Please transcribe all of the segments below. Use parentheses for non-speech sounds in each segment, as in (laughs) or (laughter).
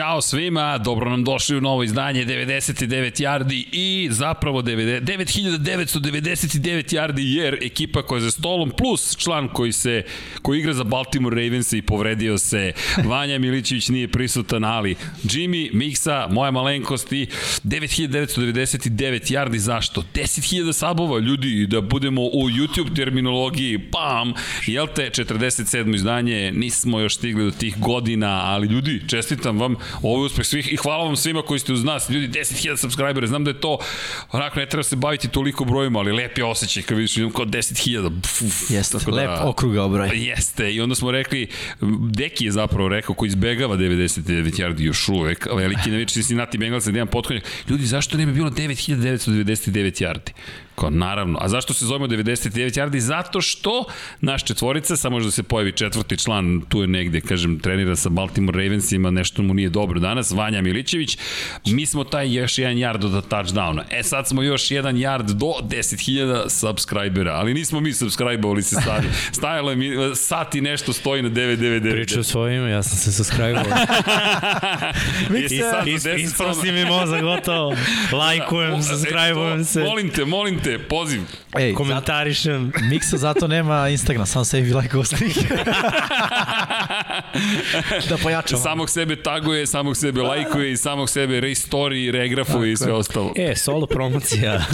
Ćao svima, dobro nam došli u novo izdanje 99 yardi i zapravo 9999 yardi jer ekipa koja je za stolom plus član koji se koji igra za Baltimore Ravens i povredio se. Vanja Milićević nije prisutan, ali Jimmy, Miksa, moja malenkost i 9999 yardi zašto? 10.000 sabova ljudi da budemo u YouTube terminologiji, pam, jel te 47. izdanje, nismo još stigli do tih godina, ali ljudi, čestitam vam, ovo je uspeh svih i hvala vam svima koji ste uz nas, ljudi, 10.000 subscribera, znam da je to, onako ne treba se baviti toliko brojima, ali lep je osjećaj kad vidiš kao 10.000. Jeste, tako da, lep okruga broj. Jeste, i onda smo rekli, Deki je zapravo rekao, koji izbegava 99 yardi još uvek, veliki navijač Cincinnati Bengals, da imam potkonjak, ljudi, zašto ne bi bilo 9999 yardi? Kao, naravno. A zašto se zovemo 99 yardi? Zato što naš četvorica, samo možda se pojavi četvrti član, tu je negde, kažem, trenira sa Baltimore Ravensima, nešto mu nije dobro danas, Vanja Milićević. Mi smo taj još jedan yard od touchdowna. E sad smo još jedan yard do 10.000 subscribera, ali nismo mi subscribe-ovali se sami. (laughs) Stajalo je mi, sat i nešto stoji na 999. Pričao svojim, ja sam se subscribe-ovao. (laughs) I sad, isprosti mi mozak, gotovo. (laughs) Lajkujem, subscribe-ujem se. Molim te, molim te, poziv. Ej, komentarišem. (laughs) Miksa zato nema Instagram, samo sebi like slike. (laughs) da pojačamo. Samog sebe taguje, samog sebe lajkuje i samog sebe restory, regrafuje i sve ostalo. E, solo promocija.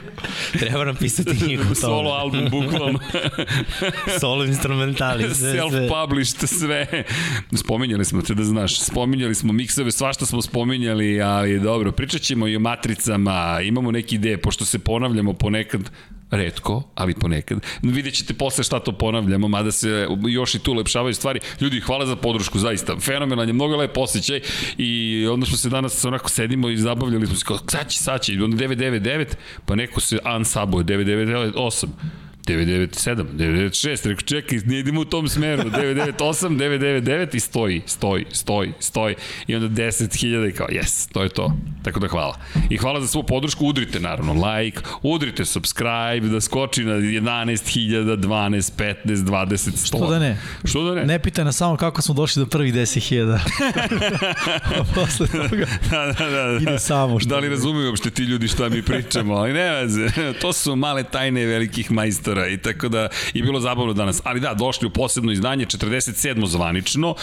(laughs) Treba nam pisati knjigu. Solo album, bukvalno. solo instrumentali. Self-published, sve. Spominjali smo te da znaš. Spominjali smo miksove, svašta smo spominjali, ali dobro, pričat ćemo i o matricama, imamo neke ideje, pošto se ponavljamo ponekad redko, ali ponekad. Vidjet ćete posle šta to ponavljamo, mada se još i tu lepšavaju stvari. Ljudi, hvala za podršku, zaista. Fenomenalan je, mnogo lep osjećaj i onda smo se danas onako sedimo i zabavljali smo se kao, sad će, sad će, onda 999, pa neko se unsubuje, 9998 997, 996, rekao čekaj, ne idemo u tom smeru, 998, 999 i stoji, stoji, stoji, stoji i onda 10.000 i kao yes, to je to. Tako da hvala. I hvala za svu podršku, udrite naravno like, udrite subscribe, da skoči na 11.000, 12, 15, 20, 100. Što da ne? Što da ne? Ne pita nas samo kako smo došli do prvih 10.000. (laughs) Posle toga da, da, da. ide samo. Što da li razumiju uopšte ti ljudi šta mi pričamo, ali ne veze, to su male tajne velikih majstora Twittera i tako da je bilo zabavno danas. Ali da, došli u posebno izdanje, 47. zvanično,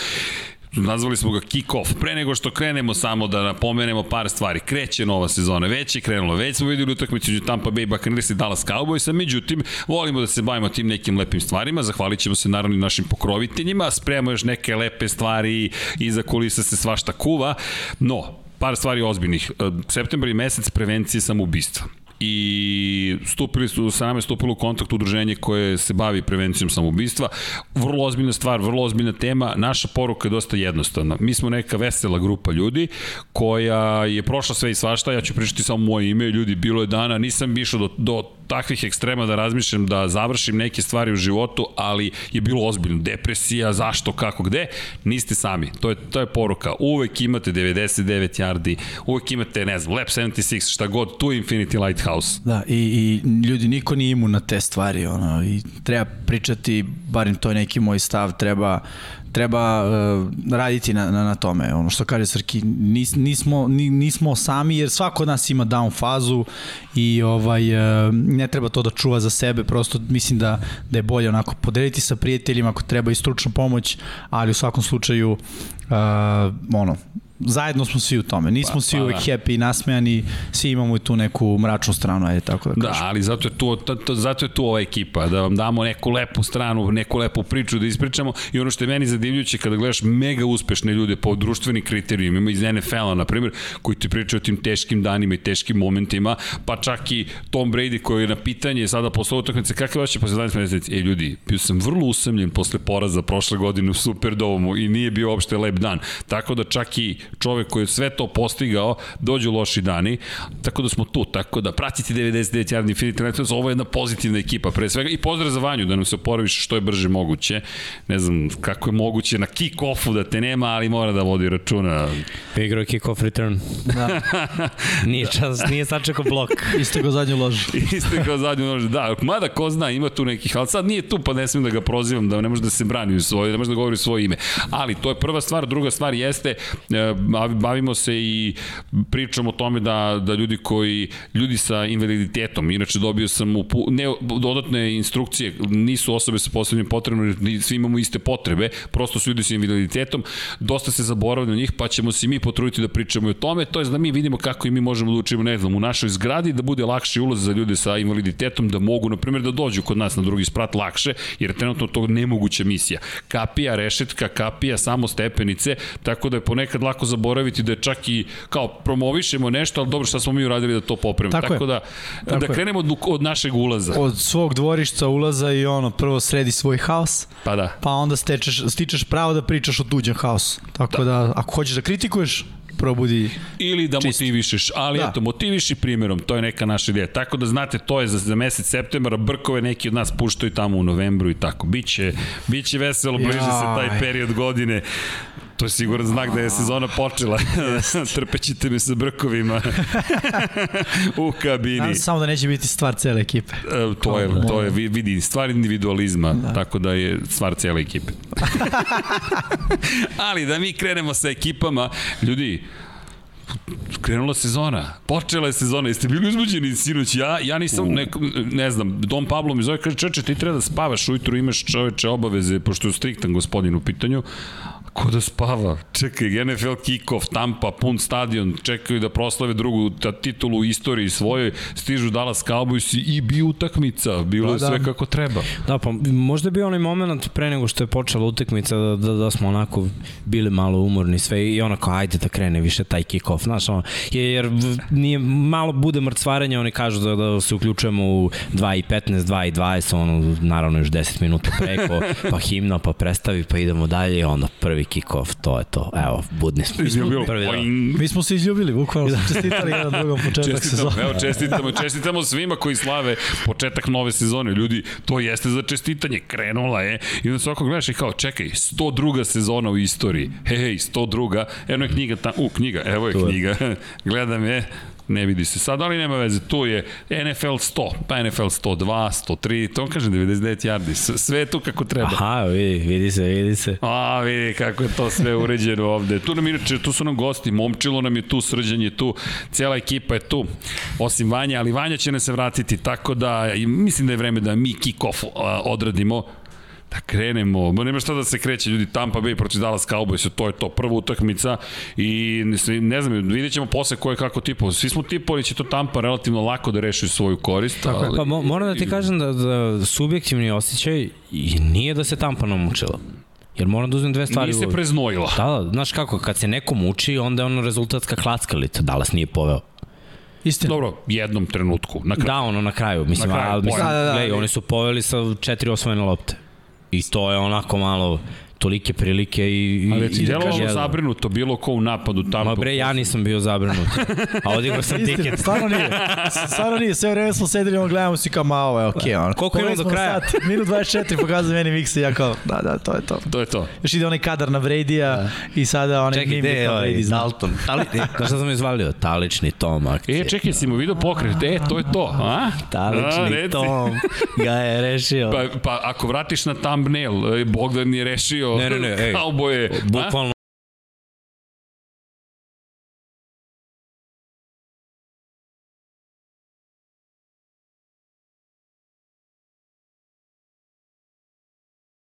nazvali smo ga kick-off. Pre nego što krenemo samo da napomenemo par stvari. Kreće nova sezona, već je krenulo, već smo videli utakmicu među Tampa Bay Buccaneers i Dallas Cowboysa, međutim, volimo da se bavimo tim nekim lepim stvarima, zahvalit ćemo se naravno i našim pokroviteljima, spremamo još neke lepe stvari, iza kulisa se svašta kuva, no, par stvari ozbiljnih. Septembar je mesec prevencije samoubistva i stupili su, sa nama je stupilo u kontakt udruženje koje se bavi prevencijom samoubistva. Vrlo ozbiljna stvar, vrlo ozbiljna tema. Naša poruka je dosta jednostavna. Mi smo neka vesela grupa ljudi koja je prošla sve i svašta. Ja ću pričati samo moje ime. Ljudi, bilo je dana, nisam išao do, do takvih ekstrema da razmišljam da završim neke stvari u životu, ali je bilo ozbiljno. Depresija, zašto, kako, gde? Niste sami. To je, to je poruka. Uvek imate 99 yardi, uvek imate, ne znam, Lab 76, šta god, tu Infinity Lighthouse. Da, i, i ljudi, niko nije imun na te stvari, ono, i treba pričati, barim to je neki moj stav, treba treba uh, raditi na, na, na tome. Ono što kaže Srki, nis, nismo, nismo sami jer svako od nas ima down fazu i ovaj uh, ne treba to da čuva za sebe, prosto mislim da, da je bolje onako podeliti sa prijateljima ako treba i stručnu pomoć, ali u svakom slučaju uh, ono, zajedno smo svi u tome. Nismo pa, svi pa, uvek da. happy i nasmejani, svi imamo i tu neku mračnu stranu, ajde tako da, da kažem. Da, ali zato je, tu, to, to, zato je tu ova ekipa, da vam damo neku lepu stranu, neku lepu priču da ispričamo i ono što je meni zadivljuće kada gledaš mega uspešne ljude po društvenim kriterijima, ima iz NFL-a, na primjer, koji ti pričaju o tim teškim danima i teškim momentima, pa čak i Tom Brady koji je na pitanje sada posle utakmice, kakve vaše posle 12 meseci? E ljudi, bio sam vrlo usamljen posle poraza prošle godine u Superdomu i nije bio uopšte lep dan. Tako da čak i čovek koji je sve to postigao, dođu loši dani, tako da smo tu, tako da pratite 99 Yard Infinity Networks, ovo je jedna pozitivna ekipa pre svega i pozdrav za Vanju da nam se oporaviš što je brže moguće. Ne znam kako je moguće na kick-offu da te nema, ali mora da vodi računa. Igrao kick-off return. Da. (laughs) nije čas, nije sačekao blok. (laughs) Isto go zadnju ložu. (laughs) Isto go zadnju ložu, da. Mada ko zna, ima tu nekih, ali sad nije tu pa ne smijem da ga prozivam, da ne može da se brani u svoje, da može da govori svoje ime. Ali to je prva stvar, druga stvar jeste, e, bavimo se i pričamo o tome da, da ljudi koji, ljudi sa invaliditetom, inače dobio sam u, ne, dodatne instrukcije, nisu osobe sa posebnim potrebama, svi imamo iste potrebe, prosto su ljudi sa invaliditetom, dosta se zaboravlja na njih, pa ćemo se mi potruditi da pričamo o tome, to je da mi vidimo kako i mi možemo da učimo, ne znam, u našoj zgradi, da bude lakši ulaz za ljude sa invaliditetom, da mogu, na primjer, da dođu kod nas na drugi sprat lakše, jer je trenutno to nemoguća misija. Kapija, rešetka, kapija, samo stepenice, tako da je ponekad lako zaboraviti da je čak i kao promovišemo nešto, ali dobro šta smo mi uradili da to popravimo. Tako, tako da, tako da krenemo od, od našeg ulaza. Od svog dvorišta ulaza i ono, prvo sredi svoj haos, pa, da. pa onda stečeš, stičeš pravo da pričaš o tuđem haosu. Tako da, da ako hoćeš da kritikuješ, probudi Ili da čist. motivišeš, ali da. eto, motiviši primjerom, to je neka naša ideja. Tako da znate, to je za, za mesec septembra, brkove neki od nas puštaju tamo u novembru i tako. Biće, biće veselo, bliže se taj period godine. To je siguran znak da je sezona počela. (laughs) Trpećete me sa brkovima (laughs) u kabini. Nadam samo da neće biti stvar cele ekipe. E, to je, to je, vidi, stvar individualizma, da. tako da je stvar cele ekipe. (laughs) Ali da mi krenemo sa ekipama, ljudi, krenula sezona, počela je sezona, jeste bili uzbuđeni sinoć, ja, ja nisam, ne, ne znam, Dom Pablo mi zove, kaže, čeče, ti treba da spavaš ujutru, imaš čoveče obaveze, pošto je striktan gospodin u pitanju, Ko da spava? Čekaj, NFL kick-off, Tampa, pun stadion, čekaju da proslave drugu ta titulu u istoriji svojoj, stižu Dallas Cowboys i bi utakmica, bilo pa, je da. sve kako treba. Da, pa možda bi onaj moment pre nego što je počela utakmica da, da, da smo onako bili malo umorni sve i onako ajde da krene više taj kick-off, znaš, ono, jer nije, malo bude mrcvarenja, oni kažu da, da se uključujemo u 2 i 15, 2 i 20, ono, naravno još 10 minuta preko, (laughs) pa himna, pa predstavi, pa idemo dalje, onda prvi prvi kick-off, to je to. Evo, budni smo. Izljubili. Prvi, da. Mi smo se izljubili, bukvalno smo čestitali jedan drugom početak sezone. Evo, čestitamo, čestitamo svima koji slave početak nove sezone. Ljudi, to jeste za čestitanje, krenula je. I onda svako gledaš i kao, čekaj, 102. sezona u istoriji. Hej, hej, 102. Eno je knjiga, ta, u, knjiga, evo je knjiga. (laughs) Gledam je, ne vidi se sad, ali nema veze, tu je NFL 100, pa NFL 102, 103, to kažem 99 yardi, sve je tu kako treba. Aha, vidi, vidi se, vidi se. A, vidi kako je to sve uređeno ovde. Tu nam inače, tu su nam gosti, Momčilo nam je tu, Srđan je tu, cijela ekipa je tu, osim Vanja, ali Vanja će ne se vratiti, tako da mislim da je vreme da mi kick-off odradimo da krenemo, ma nema šta da se kreće ljudi Tampa Bay protiv Dallas Cowboys, to je to prva utakmica i ne znam, vidjet ćemo posle ko je kako tipo, svi smo tipovali će to Tampa relativno lako da reši svoju korist. Tako ali, pa mo moram da ti kažem da, da subjektivni osjećaj i nije da se Tampa namučila. Jer moram da uzmem dve stvari. Nije se preznojila. Da, da, znaš kako, kad se neko muči, onda je ono rezultatska klackalica. Dallas nije poveo. Istina. Dobro, jednom trenutku. Na kraju. Da, ono na kraju. Mislim, na kraju, ali, mislim, da, da, da, gledaj, oni su poveli sa četiri osvojene lopte. I to je onako malo tolike prilike i... Ali ti djelovalo zabrinuto, bilo ko u napadu tamo. Ma bre, ja nisam bio zabrinut. A odigrao sam (laughs) tiket. Stvarno nije. Stvarno nije. Sve vreme smo sedeli, on gledamo si kao malo, je okej. Okay, Koliko imamo do kraja? Sat, minut 24 pokazuje meni Miksa i ja kao, da, da, to je to. To je to. Još ide onaj kadar na Vredija da. i sada onaj Čekaj, gde je ovaj Dalton? Tali, Znaš šta sam izvalio? Talični tom akcije. E, čekaj, si mu vidio pokret, e, to je to, a? Talični a, tom ga je rešio. Pa, pa ako vratiš na thumbnail, e, Bogdan je rešio (laughs) ne, ne, ne, ej, kauboje. Bukvalno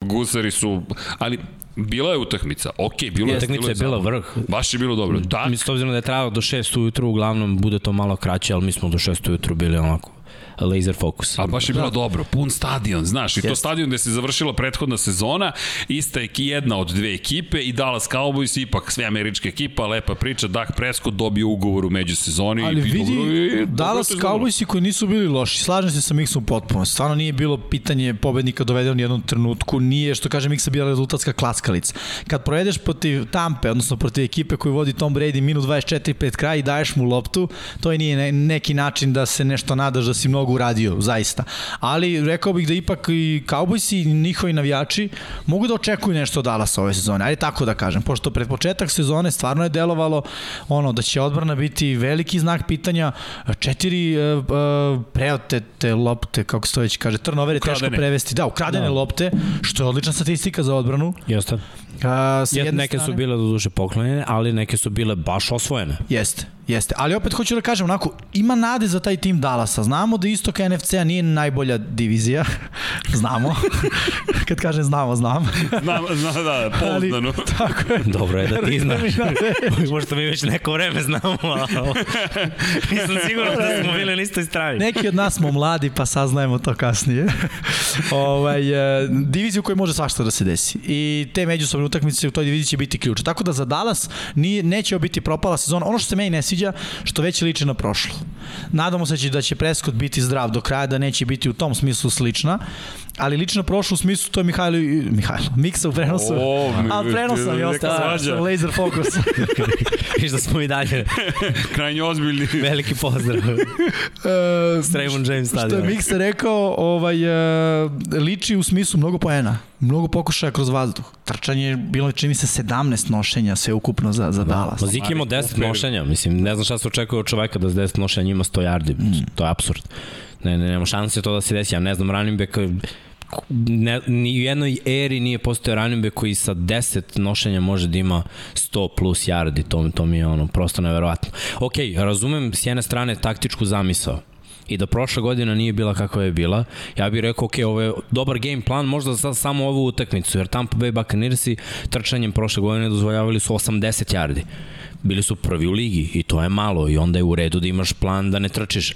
Gusari su, ali bila je utakmica, ok, bilo je. Utakmica je bila vrh. Baš je bilo dobro. Da. Mi s obzirom da je trajalo do 6 ujutru, uglavnom bude to malo kraće, ali mi smo do 6 ujutru bili onako laser fokus. A baš je bilo da. dobro, pun stadion, znaš, i to stadion gde se završila prethodna sezona, ista je jedna od dve ekipe i Dallas Cowboys, ipak sve američka ekipa, lepa priča, Dak Prescott dobio ugovor u međusezoni. Ali i vidi, i, Dallas Cowboysi koji nisu bili loši, slažem se sa Mixom potpuno, stvarno nije bilo pitanje pobednika dovedeno u jednom trenutku, nije, što kaže Mixa, bila rezultatska klaskalica. Kad projedeš protiv Tampe, odnosno protiv ekipe koju vodi Tom Brady minut 24 pred kraj i daješ mu loptu, to je nije neki način da se nešto nadaš da si utakmici mnogo uradio, zaista. Ali rekao bih da ipak i Cowboysi i njihovi navijači mogu da očekuju nešto od Dallasa ove sezone. Ajde tako da kažem, pošto pred početak sezone stvarno je delovalo ono da će odbrana biti veliki znak pitanja, četiri uh, uh, preotete lopte, kako se to već kaže, turnover je teško prevesti. Da, ukradene da. lopte, što je odlična statistika za odbranu. Jeste. Uh, neke strane, su bile do duše poklonjene, ali neke su bile baš osvojene. Jeste. Jeste, ali opet hoću da kažem, onako, ima nade za taj tim Dallasa. Znamo da istok NFC-a nije najbolja divizija. (laughs) znamo. (laughs) Kad kažem znamo, znam. (laughs) znam, znam, da, pouzdano. Tako je. Dobro je da ti znaš. Možda mi već neko vreme znamo, ali nisam siguran da smo bili na istoj strani. Neki od nas smo mladi, pa saznajemo to kasnije. ovaj, e, diviziju koja može svašta da se desi. I te međusobne utakmice u toj diviziji će biti ključ. Tako da za Dallas nije, neće biti propala sezona. Ono što se meni ne sviđa sviđa, što već liči na prošlo. Nadamo se da će Prescott biti zdrav do kraja, da neće biti u tom smislu slična, ali lično prošlo u smislu to je Mihajlo, Mihajlo, Miksa u prenosu, o, a prenosom je ostao laser fokus. (laughs) Viš da smo i dalje. (laughs) Krajnje ozbiljni. Veliki pozdrav. (laughs) uh, Raymond James stadion. Što je Miksa rekao, ovaj, uh, liči u smislu mnogo poena, mnogo pokušaja kroz vazduh. Trčanje je bilo, čini se, 17 nošenja sve ukupno za, za da. Dallas. Ma Zik ima 10 nošenja, mislim, ne znam šta se očekuje od čoveka da s 10 nošenja ima 100 yardi, mm. to je absurd. Ne, ne, nema šanse to da se desi, ja ne znam, running back ne, ni u jednoj eri nije postao running back koji sa 10 nošenja može da ima 100 plus yardi, to, to mi je ono prosto neverovatno. Ok, razumem s jedne strane taktičku zamisao, i da prošla godina nije bila kakva je bila, ja bih rekao, ok, ovo je dobar game plan, možda za samo ovu utakmicu, jer Tampa Bay Buccaneersi trčanjem prošle godine dozvoljavali su 80 yardi. Bili su prvi u ligi i to je malo i onda je u redu da imaš plan da ne trčiš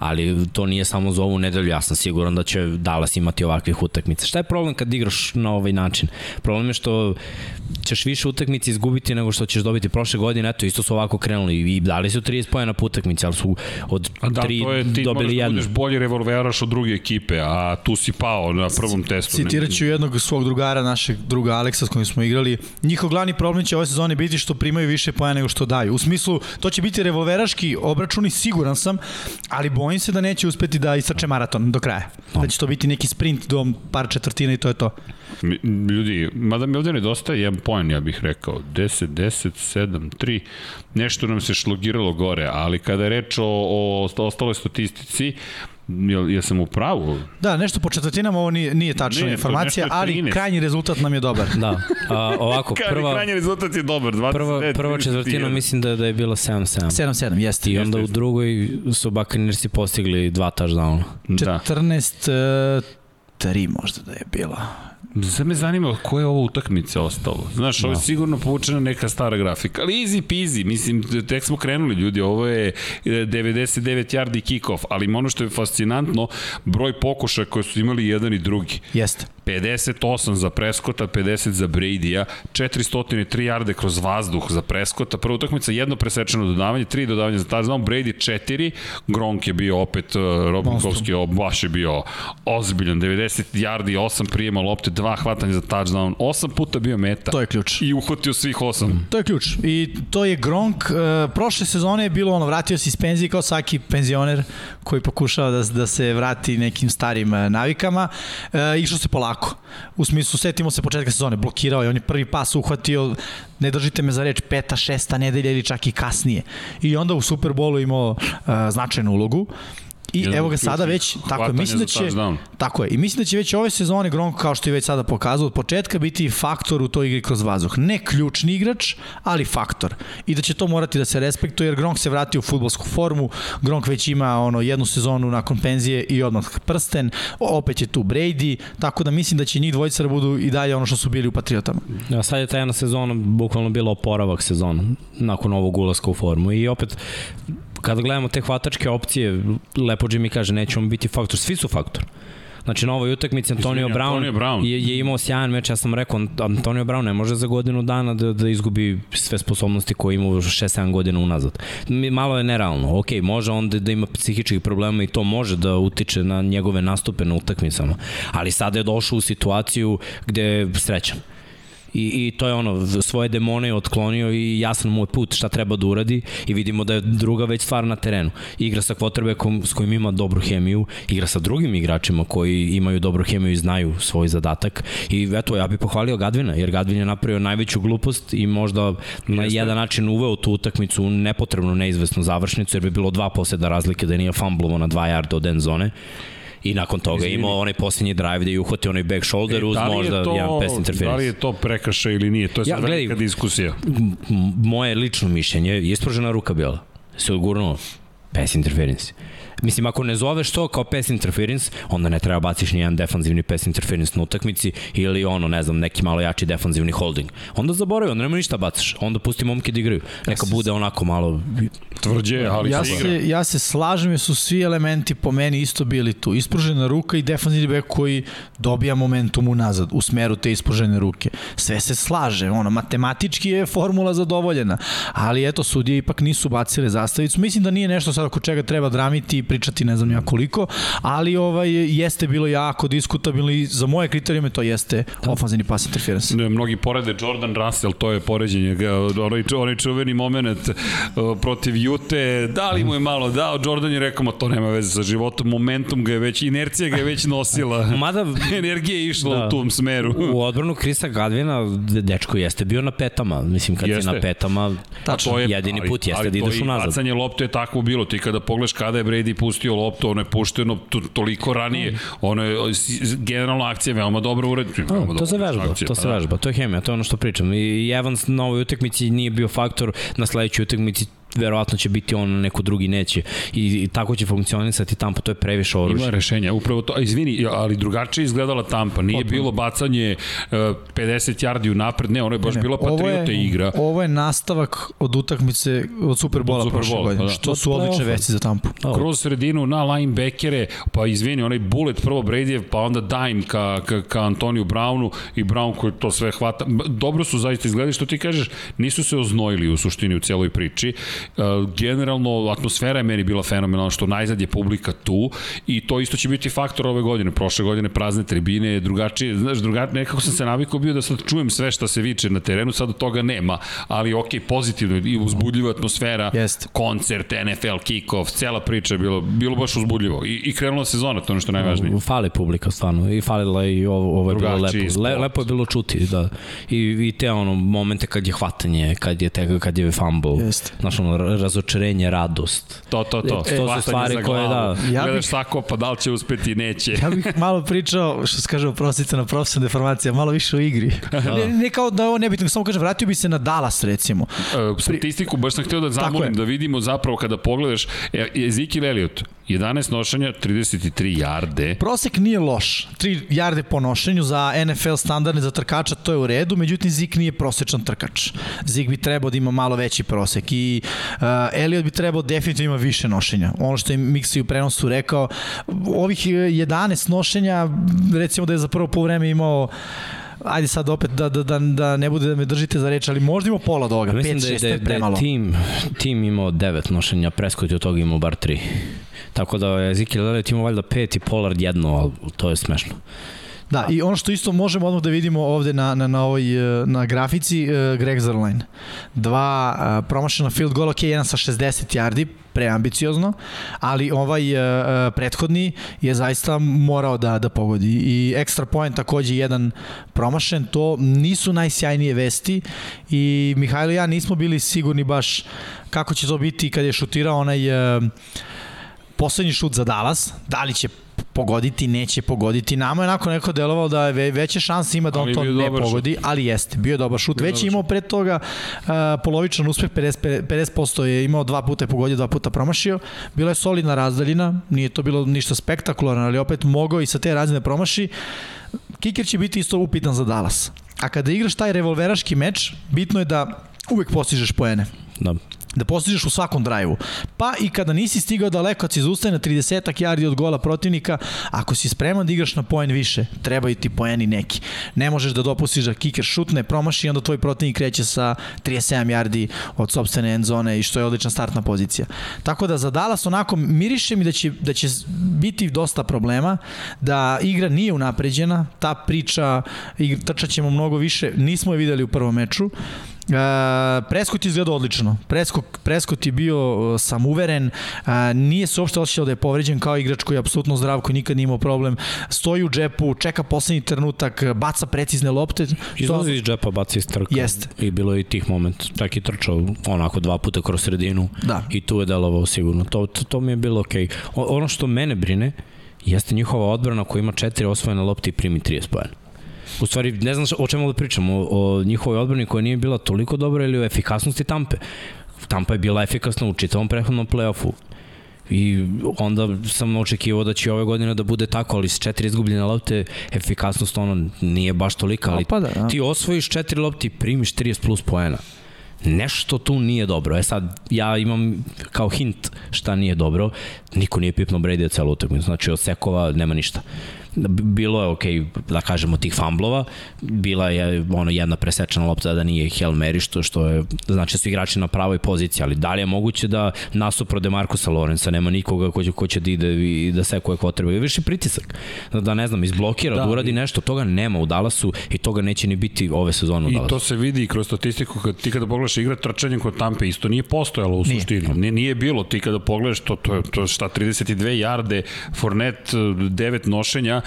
ali to nije samo za ovu nedelju, ja sam siguran da će Dallas imati ovakvih utakmica. Šta je problem kad igraš na ovaj način? Problem je što ćeš više utakmice izgubiti nego što ćeš dobiti prošle godine, eto, isto su ovako krenuli i dali su 30 pojena po utakmici, ali su od a da, 3 to je, ti dobili jednu. Ti moraš bolji revolveraš od druge ekipe, a tu si pao na prvom testu. Citirat ću jednog svog drugara, našeg druga Aleksa s kojim smo igrali. Njihov glavni problem će ove sezone biti što primaju više pojena nego što daju. U smislu, to će biti revolveraški obračuni, siguran sam, ali bojim se da neće uspeti da istrče maraton do kraja. Da će to biti neki sprint do par četvrtina i to je to. Ljudi, mada mi ovde nedostaje jedan poen, ja bih rekao. 10, 10, 7, 3. Nešto nam se šlogiralo gore, ali kada je reč o, o ostaloj statistici, Jel, jel sam u pravu? Da, nešto po četvrtinama ovo nije, nije tačna ne, informacija, ali krajnji rezultat nam je dobar. Da, a, ovako, (laughs) prva... krajnji rezultat je dobar, 20, prva, prva četvrtina mislim da, da je bila 7-7. 7-7, jeste. I onda jeste, u drugoj su Buccaneersi postigli dva touchdowna. Da. 14 3 možda da je bila. Sad me zanima ko je ovo utakmice ostalo. Znaš, ovo je da. sigurno povučena neka stara grafika, ali easy peasy, mislim, tek smo krenuli ljudi, ovo je 99 yardi kick-off, ali ono što je fascinantno, broj pokušaja koje su imali jedan i drugi. Jeste. 58 za Preskota, 50 za Brady-a, 403 yarde kroz vazduh za Preskota, prva utakmica jedno presečeno dodavanje, tri dodavanja za touchdown, Brady 4, Gronk je bio opet, uh, Robinkovski baš je bio ozbiljan, 90 yardi, 8 prijema lopte, dva hvatanja za touchdown, 8 puta bio meta. To je ključ. I uhvatio svih 8. To je ključ. I to je Gronk, uh, prošle sezone je bilo ono, vratio se iz penzije kao svaki penzioner koji pokušava da, da se vrati nekim starim uh, navikama, uh, išao se polako tako. U smislu, setimo se početka sezone, blokirao je, on je prvi pas uhvatio, ne držite me za reč, peta, šesta nedelja ili čak i kasnije. I onda u Superbolu imao uh, značajnu ulogu. I evo ga sada već, tako je, mislim da će, tako je, i mislim da će već ove sezone Gronk, kao što je već sada pokazao, od početka biti faktor u toj igri kroz vazduh. Ne ključni igrač, ali faktor. I da će to morati da se respektuje, jer Gronk se vratio u futbolsku formu, Gronk već ima ono jednu sezonu nakon penzije i odmah prsten, opet je tu Brady, tako da mislim da će njih dvojica da budu i dalje ono što su bili u Patriotama. Ja, sad je ta jedna sezona bukvalno bila oporavak sezona nakon ovog ulaska u formu i opet kada gledamo te hvatačke opcije, lepo Jimmy kaže, nećemo biti faktor, svi su faktor. Znači na ovoj utakmici Antonio Izvini, Brown, Antonio Brown. Je, je imao sjajan meč, ja sam rekao Antonio Brown ne može za godinu dana da, da izgubi sve sposobnosti koje ima 6-7 godina unazad. Malo je nerealno. Ok, može on da, da ima psihičkih problema i to može da utiče na njegove nastupe na utakmicama. Ali sada je došao u situaciju gde je srećan I, I to je ono, svoje demone je otklonio i jasan mu je put šta treba da uradi i vidimo da je druga već stvar na terenu. Igra sa quarterbackom s kojim ima dobru hemiju, igra sa drugim igračima koji imaju dobru hemiju i znaju svoj zadatak. I eto, ja bih pohvalio Gadvina, jer Gadvin je napravio najveću glupost i možda na jedan način uveo tu utakmicu u nepotrebnu neizvesnu završnicu, jer bi bilo dva posljeda razlike da nije fumblovo na dva yarda od end zone i nakon toga Izvini. imao onaj posljednji drive gde je uhvatio onaj back shoulder e, uz da možda to, jedan pass interference. Da li je to prekršaj ili nije? To je sad ja, velika diskusija. Moje lično mišljenje je ispružena ruka bila. Se odgurnuo pass interference. Mislim, ako ne zoveš to kao pass interference, onda ne treba baciš nijedan defanzivni pass interference na utakmici ili ono, ne znam, neki malo jači defanzivni holding. Onda zaboravi, onda nema ništa bacaš. Onda pusti momke da igraju. Neka bude onako malo... Tvrđe, ali ja se, ja se slažem jer su svi elementi po meni isto bili tu. Ispružena ruka i defanzivni back koji dobija momentum unazad u smeru te ispružene ruke. Sve se slaže, ono, matematički je formula zadovoljena, ali eto, sudije ipak nisu bacile zastavicu. Mislim da nije nešto sad oko čega treba dramiti pričati ne znam ja koliko, ali ovaj jeste bilo jako diskutabilno i za moje kriterijume to jeste da. ofanzivni pass interference. Ne, mnogi porede Jordan Russell, to je poređenje, onaj, onaj čuveni moment protiv Jute, da li mu je malo dao, Jordan je rekao, ma to nema veze sa životom, momentum ga je već, inercija ga je već nosila, (laughs) Mada, (laughs) energija je išla da, u tom smeru. U odbranu Krista Gadvina, dečko jeste bio na petama, mislim kad jeste. si na petama, Tačno, je, jedini put jeste ali da ideš unazad. Ali bacanje lopte je tako bilo, ti kada pogledaš kada je Brady pustio loptu, ono je pušteno to, toliko ranije. Ono je generalno akcija veoma dobro uređena. To se vežba, akcija, to se pa da. vežba, to je hemija, to je ono što pričam. I Evans na ovoj utakmici nije bio faktor, na sledećoj utakmici verovatno će biti on, neko drugi neće. I, i tako će funkcionisati Tampa, to je previše oružje. Ima rešenja, upravo to. Izvini, ali drugačije izgledala Tampa. Nije Potpuno. bilo bacanje uh, 50 yardi u napred, ne, ono je baš ne, bila patriote igra. Ovo je nastavak od utakmice od Superbola Super prošle godine, pa da. što su odlične vesti za Tampu. Oh. Kroz sredinu na linebackere, pa izvini, onaj bullet prvo Bradyjev, pa onda dime ka, ka, ka Antoniju Brownu i Brown koji to sve hvata. Dobro su zaista izgledali, što ti kažeš, nisu se oznojili u suštini u celoj priči generalno atmosfera je meni bila fenomenalna što najzad je publika tu i to isto će biti faktor ove godine. Prošle godine prazne tribine, drugačije, znaš, drugačije, nekako sam se navikao bio da sad čujem sve šta se viče na terenu, sad od toga nema, ali ok, pozitivno i uzbudljiva atmosfera, Jest. koncert, NFL, kick-off, cela priča je bilo, bilo baš uzbudljivo i, i krenula sezona, to je nešto najvažnije. Fali publika, stvarno, i falila i ovo, ovo je bilo lepo. Le, lepo je bilo čuti, da. I, i te ono momente kad je hvatanje, kad je, te, kad je fumble, Jest. znaš, ono, ono, razočarenje, radost. To, to, to. E, to su stvari koje, da... Ja Gledaš bih, tako, pa da li će uspeti, neće. Ja bih malo pričao, što se kaže, oprostite na profesionalna deformacija, malo više o igri. da. ne, ne kao da ovo nebitno, samo kažem, vratio bi se na Dallas, recimo. E, statistiku, baš sam htio da zamolim, da vidimo zapravo kada pogledaš, e, Ezekiel Elliot, 11 nošenja, 33 jarde. Prosek nije loš. 3 jarde po nošenju za NFL standardne za trkača, to je u redu, međutim Zik nije prosečan trkač. Zik bi trebao da ima malo veći prosek i uh, Elliot bi trebao definitivno ima više nošenja. Ono što je Mixi u prenosu rekao, ovih 11 nošenja, recimo da je za prvo po vreme imao ajde sad opet da, da, da, da ne bude da me držite za reč, ali možda imamo pola od ovoga, 5-6 da, da, da, premalo. Da je tim, tim imao 9 nošenja, Prescott je od toga imao bar 3. Tako da je Ezekiel Elliott imao valjda 5 i Pollard jedno, ali to je smešno. Da, i ono što isto možemo odmah da vidimo ovde na, na, na, ovoj, e, na grafici, uh, Greg Zerline. Dva uh, promašena field goal, ok, jedan sa 60 yardi, preambiciozno, ali ovaj uh, prethodni je zaista morao da da pogodi i extra point takođe jedan promašen, to nisu najsjajnije vesti i Mihajlo i ja nismo bili sigurni baš kako će to biti kad je šutirao onaj uh, poslednji šut za Dallas, da li će pogoditi, neće pogoditi. Nama je onako neko delovalo da je veće šanse ima da on to ne pogodi, šut. ali jeste, bio je dobar šut. Bio Već je imao pre toga uh, polovičan uspeh, 50%, 50% je imao dva puta je pogodio, dva puta promašio. Bila je solidna razdaljina, nije to bilo ništa spektakularno, ali opet mogao i sa te razine promaši. Kiker će biti isto upitan za Dallas. A kada igraš taj revolveraški meč, bitno je da uvek postižeš poene. Da da postižeš u svakom drajvu. Pa i kada nisi stigao daleko, kad si zaustaje na 30 yardi od gola protivnika, ako si spreman da igraš na poen više, trebaju ti poeni neki. Ne možeš da dopustiš da kiker šutne, promaši i onda tvoj protivnik kreće sa 37 yardi od sobstvene end zone i što je odlična startna pozicija. Tako da za Dallas onako miriše mi da će, da će biti dosta problema, da igra nije unapređena, ta priča, trčat ćemo mnogo više, nismo je videli u prvom meču, Uh, Preskot izgleda odlično. Preskot, Preskot je bio uh, samuveren, uh, nije se uopšte osjećao da je povređen kao igrač koji je apsolutno zdrav, koji nikad nije imao problem. Stoji u džepu, čeka poslednji trenutak, baca precizne lopte. Izlazi iz džepa, baca iz trka. Jeste. I bilo je i tih moment. Čak i trčao onako dva puta kroz sredinu. Da. I tu je delovao sigurno. To, to, to mi je bilo okej. Okay. Ono što mene brine, jeste njihova odbrana koja ima četiri osvojene lopte i primi 30 pojena. U stvari, ne znam o čemu da pričam, o, o njihovoj odbrani koja nije bila toliko dobra ili o efikasnosti Tampe. Tampa je bila efikasna u čitavom prehodnom play-offu. I onda sam očekivao da će ove godine da bude tako, ali s četiri izgubljene lopte efikasnost ono nije baš tolika, ali Opada, ja. ti osvojiš četiri lopte i primiš 30 plus poena. Nešto tu nije dobro. E sad, ja imam kao hint šta nije dobro. Niko nije pipno Brady celu utakmicu. Znači, od sekova nema ništa bilo je ok, da kažemo tih famblova, bila je ono jedna presečena lopta da nije Hail Mary što, što je, znači su igrači na pravoj poziciji, ali da li je moguće da nasupro Demarcusa Lorenza nema nikoga ko će, ko će da ide i da sekuje potrebe, više pritisak, da, da ne znam, izblokira, da, da uradi nešto, toga nema u Dallasu i toga neće ni biti ove sezone u I Dallasu. to se vidi kroz statistiku, kad ti kada pogledaš igra trčanjem kod Tampe, isto nije postojalo u nije. suštini. Nije, nije bilo, ti kada pogledaš to, to, to šta, 32 jarde, Fornet 9 nošenja,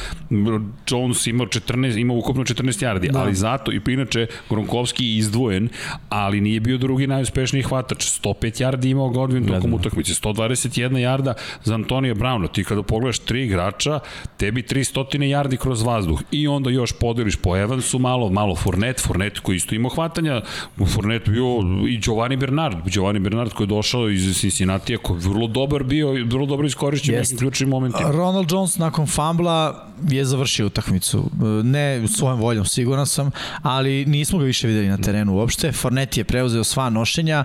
Jones imao 14, imao ukupno 14 yardi, da. ali zato i inače Gronkovski je izdvojen, ali nije bio drugi najuspešniji hvatač. 105 yardi imao Godwin tokom da, da. utakmice, 121 yarda za Antonija Brauna. Ti kada pogledaš tri igrača, tebi 300 yardi kroz vazduh i onda još podeliš po Evansu malo, malo Fournette, Fournette koji isto imao hvatanja, Fournette bio i Giovanni Bernard, Giovanni Bernard koji je došao iz Cincinnati, koji je vrlo dobar bio, vrlo dobro iskorišćen u nekim ključnim momentima. Ronald Jones nakon fambla je završio utakmicu. Ne svojom voljom, siguran sam, ali nismo ga više videli na terenu uopšte. Fornet je preuzeo sva nošenja.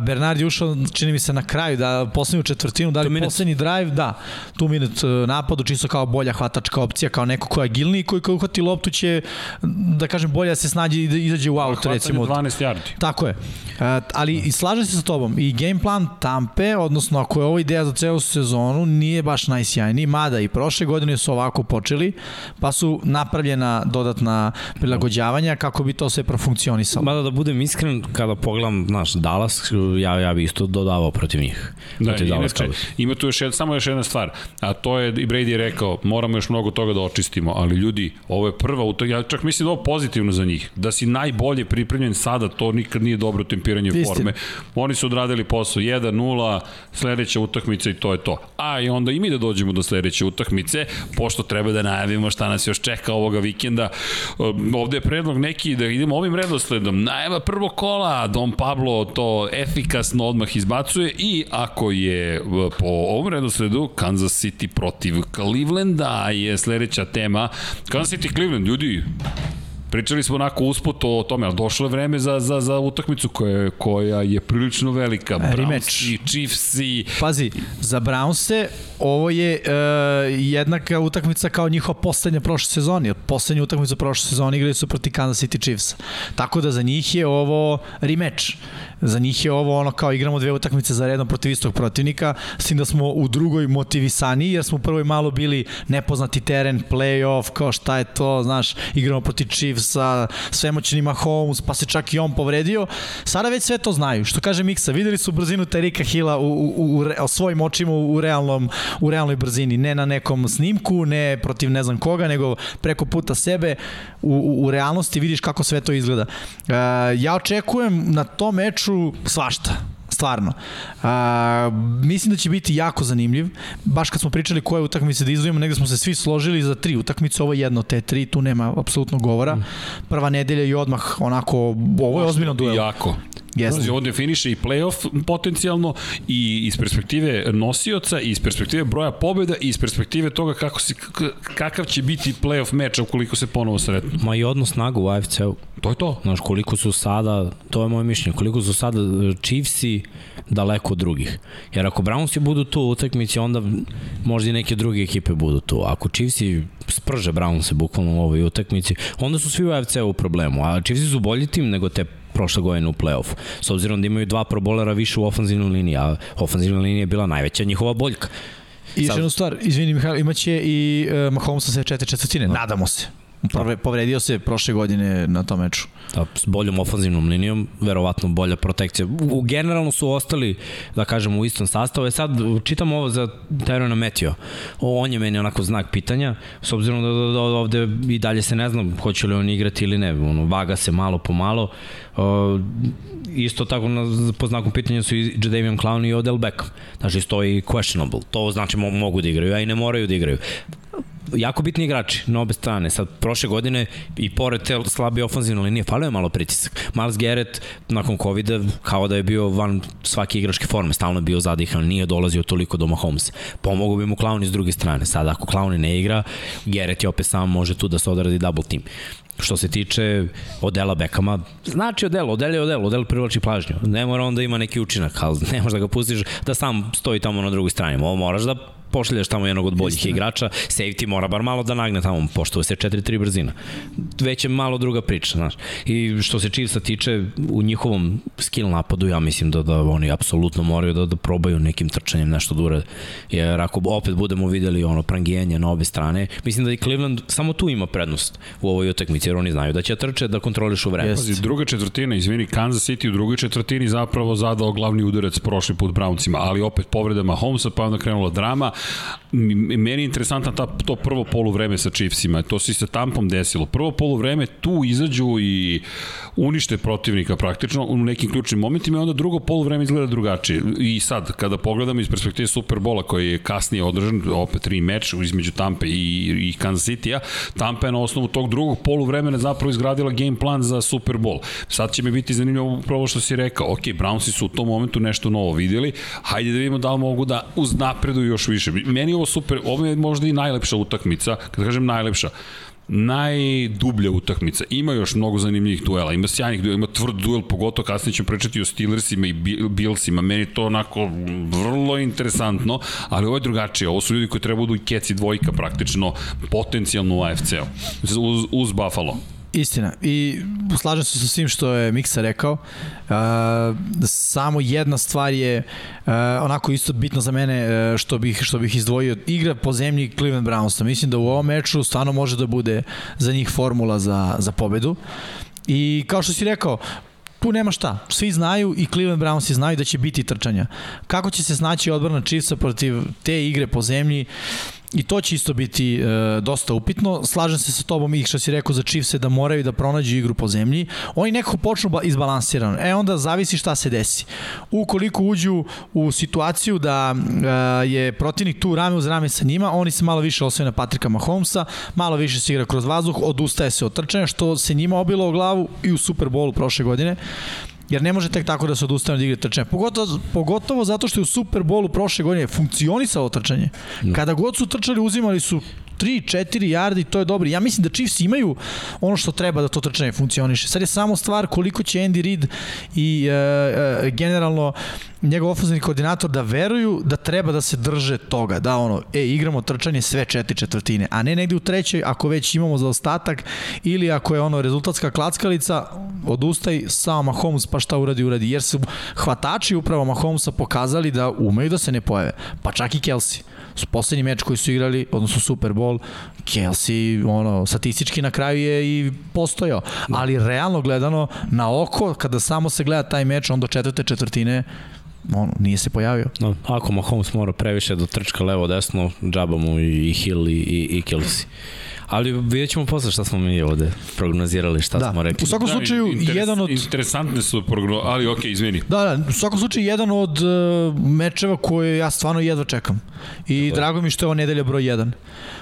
Bernard je ušao, čini mi se, na kraju, da poslednju četvrtinu, da li poslednji drive, da, tu minut e, napadu, čisto kao bolja hvatačka opcija, kao neko ko je agilniji, koji kao uhvati loptu će, da kažem, bolje da se snađe i da izađe u out, recimo. 12 yardi. Tako je. Ali i slažem se sa tobom, i game plan Tampe, odnosno ako je ovo ideja za celu sezonu, nije baš najsjajniji, mada i prošle godine su ovako počeli, pa su napravljena dodatna prilagođavanja kako bi to sve profunkcionisalo. Mada da budem iskren, kada pogledam naš Dallas, ja, ja bi isto dodavao protiv njih. Da, protiv Dallas inače, ima tu još jedna, samo još jedna stvar, a to je, i Brady je rekao, moramo još mnogo toga da očistimo, ali ljudi, ovo je prva, ja čak mislim da ovo pozitivno za njih, da si najbolje pripremljen sada, to nikad nije dobro tempiranje Istina. forme. Oni su odradili posao 1-0, sledeća utakmica i to je to. A i onda i mi da dođemo do sledeće utakmice, pošto treba da najavimo šta nas još čeka ovoga vikenda. Ovde je predlog neki da idemo ovim redosledom. Najava prvo kola, Don Pablo to efikasno odmah izbacuje i ako je po ovom redosledu Kansas City protiv Clevelanda je sledeća tema. Kansas City Cleveland, ljudi, Pričali smo onako usput o tome, ali došlo je vreme za, za, za utakmicu koja, koja je prilično velika. Browns i Chiefs i... Pazi, za Brownse ovo je uh, jednaka utakmica kao njihova poslednja prošle sezoni. Poslednja utakmica prošle sezoni igrali su proti Kansas City Chiefs. Tako da za njih je ovo rematch. Za njih je ovo ono kao igramo dve utakmice za redom protiv istog protivnika, s tim da smo u drugoj motivisani, jer smo u prvoj malo bili nepoznati teren, playoff, kao šta je to, znaš, igramo protiv Chiefsa, svemoćnima Holmes, pa se čak i on povredio. Sada već sve to znaju. Što kaže Miksa, videli su brzinu Terika Hila u, u, u, u svojim očima u, realnom, u realnoj brzini, ne na nekom snimku, ne protiv ne znam koga, nego preko puta sebe u, u, u realnosti vidiš kako sve to izgleda. Uh, ja očekujem na tom meču meču svašta stvarno. A, mislim da će biti jako zanimljiv. Baš kad smo pričali koje utakmice da izvojimo, negde smo se svi složili za tri utakmice, ovo je jedno te tri, tu nema apsolutno govora. Mm. Prva nedelja i odmah onako, ovo je ozbiljno duel. Jako. Jeste. Ovo definiše i playoff potencijalno i iz perspektive nosioca, i iz perspektive broja pobjeda i iz perspektive toga kako si, kakav će biti playoff meč ukoliko se ponovo sretnu. Ma i odnos snagu u AFC-u. To je to. Znaš, koliko su sada, to je moje mišljenje, koliko su sada Chiefsi daleko od drugih. Jer ako Brownsi budu tu u utakmici, onda možda i neke druge ekipe budu tu. Ako Chiefsi sprže Brownse bukvalno u ovoj utakmici, onda su svi u AFC-u u problemu. A Chiefsi su bolji tim nego te prošle godine u play-offu. S obzirom da imaju dva probolera više u ofenzivnoj liniji, a ofenzivna linija je bila najveća njihova boljka. I još jednu stvar, izvini Mihajlo, imaće i uh, Mahomes sa sve četiri četvrtine, nadamo se. Povredio se prošle godine na tom meču. Da, s boljom ofanzivnom linijom, verovatno bolja protekcija. U, generalno su ostali, da kažemo, u istom sastavu. E sad, čitam ovo za Tyrona Meteo. O, on je meni onako znak pitanja, s obzirom da, da, da ovde i dalje se ne znam hoće li on igrati ili ne. Ono, vaga se malo po malo. Uh, isto tako na, po znakom pitanja su i Jadavion Clown i Odell Beckham. Znači, stoji questionable. To znači mogu da igraju, a i ne moraju da igraju jako bitni igrači na obe strane. Sad, prošle godine i pored te slabe ofenzivne linije, falio je malo pritisak. Miles Garrett, nakon covid kao da je bio van svake igračke forme, stalno je bio zadihan, nije dolazio toliko do Mahomes. Pomogu bi mu Clown iz druge strane. Sad, ako Clown ne igra, Garrett je opet sam može tu da se odradi double team. Što se tiče Odela Bekama, znači Odel, Odel je Odel, Odel privlači plažnju. Ne mora on da ima neki učinak, ali ne možeš da ga pustiš da sam stoji tamo na drugoj strani. Ovo moraš da pošaljaš tamo jednog od boljih Istina. igrača, safety mora bar malo da nagne tamo, pošto se 4-3 brzina. Već je malo druga priča, znaš. I što se Chiefsa tiče, u njihovom skill napadu, ja mislim da, da oni apsolutno moraju da, da probaju nekim trčanjem nešto da urade. Jer ako opet budemo videli ono prangijenje na obe strane, mislim da i Cleveland samo tu ima prednost u ovoj utakmici, jer oni znaju da će trče da kontrolišu vreme. Yes. druga četvrtina, izvini, Kansas City u drugoj četvrtini zapravo zadao glavni udarac prošli put Browncima, ali opet povredama Holmesa, pa onda krenula drama, meni je interesantno ta, to prvo poluvreme sa Chiefsima, to se sa Tampom desilo. Prvo poluvreme tu izađu i unište protivnika praktično u nekim ključnim momentima i onda drugo poluvreme izgleda drugačije. I sad, kada pogledamo iz perspektive Superbola koji je kasnije održan, opet tri meč između Tampe i, i Kansas City-a, Tampa je na osnovu tog drugog poluvremena zapravo izgradila game plan za Super Bowl. Sad će mi biti zanimljivo upravo što si rekao, ok, Brownsi su u tom momentu nešto novo videli, hajde da vidimo da li mogu da uznapreduju još više. Meni ovo super, ovo je možda i najlepša utakmica, kada kažem najlepša, najdublja utakmica. Ima još mnogo zanimljivih duela, ima sjajnih duela, ima tvrd duel, pogotovo kasnije ćemo pričati o Steelersima i Billsima. Meni to onako vrlo interesantno, ali ovo je drugačije. Ovo su ljudi koji treba budu i keci dvojka praktično, potencijalno u AFC-u, uz, uz Buffalo. Istina. I slažem se sa svim što je Miksa rekao. Uh, samo jedna stvar je uh, onako isto bitno za mene uh, što bih što bih izdvojio. Igra po zemlji Cleveland Brownsa. Mislim da u ovom meču stvarno može da bude za njih formula za, za pobedu. I kao što si rekao, tu nema šta. Svi znaju i Cleveland Brownsi znaju da će biti trčanja. Kako će se snaći odbrana Chiefsa protiv te igre po zemlji? I to će isto biti e, dosta upitno. Slažem se sa tobom i što si rekao za Chiefs da moraju da pronađu igru po zemlji. Oni nekako počnu izbalansirano. E onda zavisi šta se desi. Ukoliko uđu u situaciju da e, je protivnik tu rame uz rame sa njima, oni se malo više osvoje na Patrika Mahomesa, malo više se igra kroz vazduh, odustaje se od trčanja, što se njima obilo u glavu i u Superbowlu prošle godine jer ne može tek tako da se odustane od igre trčanja. Pogotovo, pogotovo zato što je u Superbolu prošle godine funkcionisalo trčanje. Da. Kada god su trčali, uzimali su 3, 4 yardi, to je dobro. Ja mislim da Chiefs imaju ono što treba da to trčanje funkcioniše. Sad je samo stvar koliko će Andy Reid i e, generalno njegov ofenzivni koordinator da veruju da treba da se drže toga, da ono, e, igramo trčanje sve četiri četvrtine, a ne negde u trećoj ako već imamo za ostatak ili ako je ono rezultatska klackalica, odustaj samo Mahomes pa šta uradi, uradi, jer su hvatači upravo Mahomesa pokazali da umeju da se ne pojave, pa čak i Kelsey poslednji meč koji su igrali, odnosno Super Bowl, Kelsey, ono, statistički na kraju je i postojao. Da. Ali realno gledano, na oko, kada samo se gleda taj meč, on do četvrte četvrtine on nije se pojavio. No, ako Mahomes mora previše da trčka levo desno, džaba mu i Hill i, i, i Kelsey. Ali vidjet ćemo posle šta smo mi ovde prognozirali, šta da. smo rekli. U svakom da, slučaju, interes, jedan od... Interesantne su prognoze, ali ok, izvini. Da, da, u svakom slučaju, jedan od uh, mečeva koje ja stvarno jedva čekam. I Dobar. drago mi što je ovo nedelja broj 1.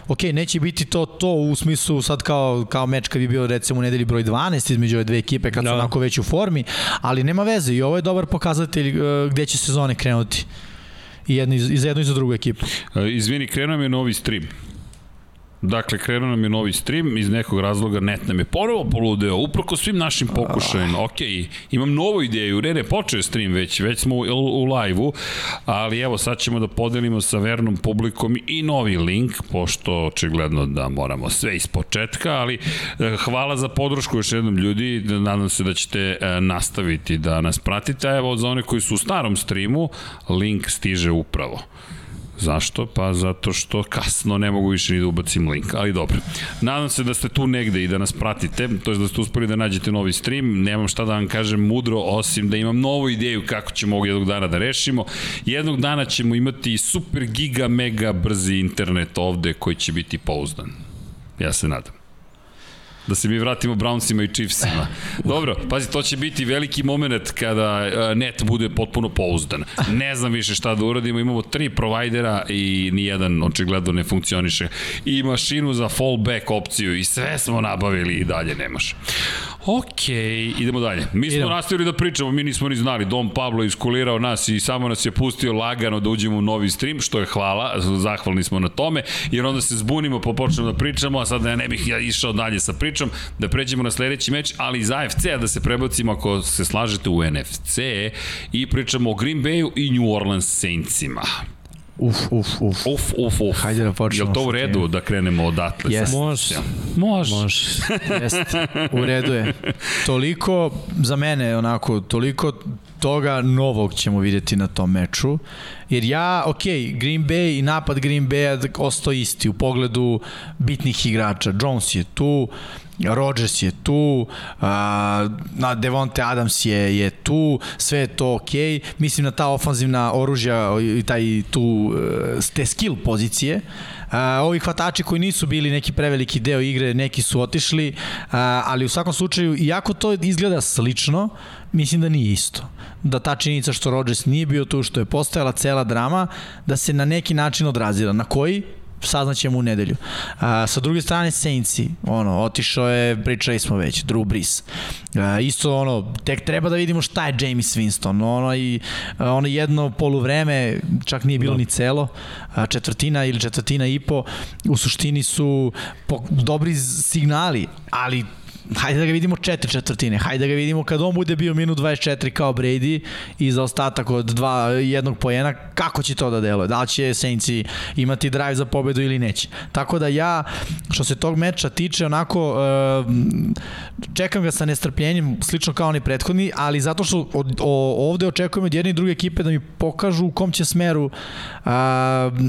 Ok, neće biti to to u smislu sad kao, kao meč kad bi bio recimo u nedelji broj 12 između ove dve ekipe kad da. su onako već u formi, ali nema veze i ovo je dobar pokazatelj uh, gde će sezone krenuti i, jedno, i za jednu i za drugu ekipu. Uh, izvini, krenuo je novi stream. Dakle, krenuo nam je novi stream, iz nekog razloga net nam je ponovo poludeo, uproko svim našim pokušajima. Ok, imam novu ideju, ne, ne, počeo je stream već, već smo u, u live-u, ali evo sad ćemo da podelimo sa vernom publikom i novi link, pošto očigledno da moramo sve iz početka, ali eh, hvala za podršku još jednom ljudi, nadam se da ćete eh, nastaviti da nas pratite, evo za one koji su u starom streamu, link stiže upravo. Zašto? Pa zato što kasno ne mogu više ni da ubacim link, ali dobro. Nadam se da ste tu negde i da nas pratite, to je da ste uspeli da nađete novi stream, nemam šta da vam kažem mudro, osim da imam novu ideju kako ćemo ovog jednog dana da rešimo. Jednog dana ćemo imati super giga mega brzi internet ovde koji će biti pouzdan. Ja se nadam da se mi vratimo Brownsima i Chiefsima. Dobro, pazi, to će biti veliki moment kada e, net bude potpuno pouzdan. Ne znam više šta da uradimo, imamo tri provajdera i nijedan očigledno ne funkcioniše. I mašinu za fallback opciju i sve smo nabavili i dalje nemaš. Ok, idemo dalje. Mi smo idemo. nastavili da pričamo, mi nismo ni znali. Dom Pablo iskulirao nas i samo nas je pustio lagano da uđemo u novi stream, što je hvala, zahvalni smo na tome, jer onda se zbunimo pa počnemo da pričamo, a sad ja ne bih ja išao dalje sa pričom, da pređemo na sledeći meč, ali iz AFC-a da se prebacimo ako se slažete u NFC i pričamo o Green Bayu i New Orleans Saintsima. Uf, uf, uf. Uf, uf, uf. Hajde da počnemo. Je to u redu da krenemo odatle? Yes. Može. Može. Može. Jest. U redu je. Toliko, za mene, onako, toliko toga novog ćemo videti na tom meču. Jer ja, ok, Green Bay i napad Green Bay ostao isti u pogledu bitnih igrača. Jones je tu, Rodgers je tu, na Devonte Adams je, je tu, sve je to ok. Mislim na ta ofanzivna oružja i taj tu, e, te skill pozicije. A, ovi hvatači koji nisu bili neki preveliki deo igre, neki su otišli, a, ali u svakom slučaju, iako to izgleda slično, mislim da nije isto. Da ta činjenica što Rodgers nije bio tu, što je postojala cela drama, da se na neki način odrazila. Na koji? saznaćemo u nedelju. A, sa druge strane Saintsi, ono, otišao je, pričali smo već, Drew Brees. A, isto ono, tek treba da vidimo šta je James Winston. Ono, i, ono jedno poluvreme, čak nije bilo da. ni celo, a, četvrtina ili četvrtina i po, u suštini su po, dobri signali, ali hajde da ga vidimo četiri četvrtine, hajde da ga vidimo kad on bude bio minut 24 kao Brady i za ostatak od dva, jednog pojena, kako će to da deluje? Da li će Saintsi imati drive za pobedu ili neće? Tako da ja, što se tog meča tiče, onako, uh, čekam ga sa nestrpljenjem, slično kao oni prethodni, ali zato što od, o, ovde očekujem od jedne i druge ekipe da mi pokažu u kom će smeru uh,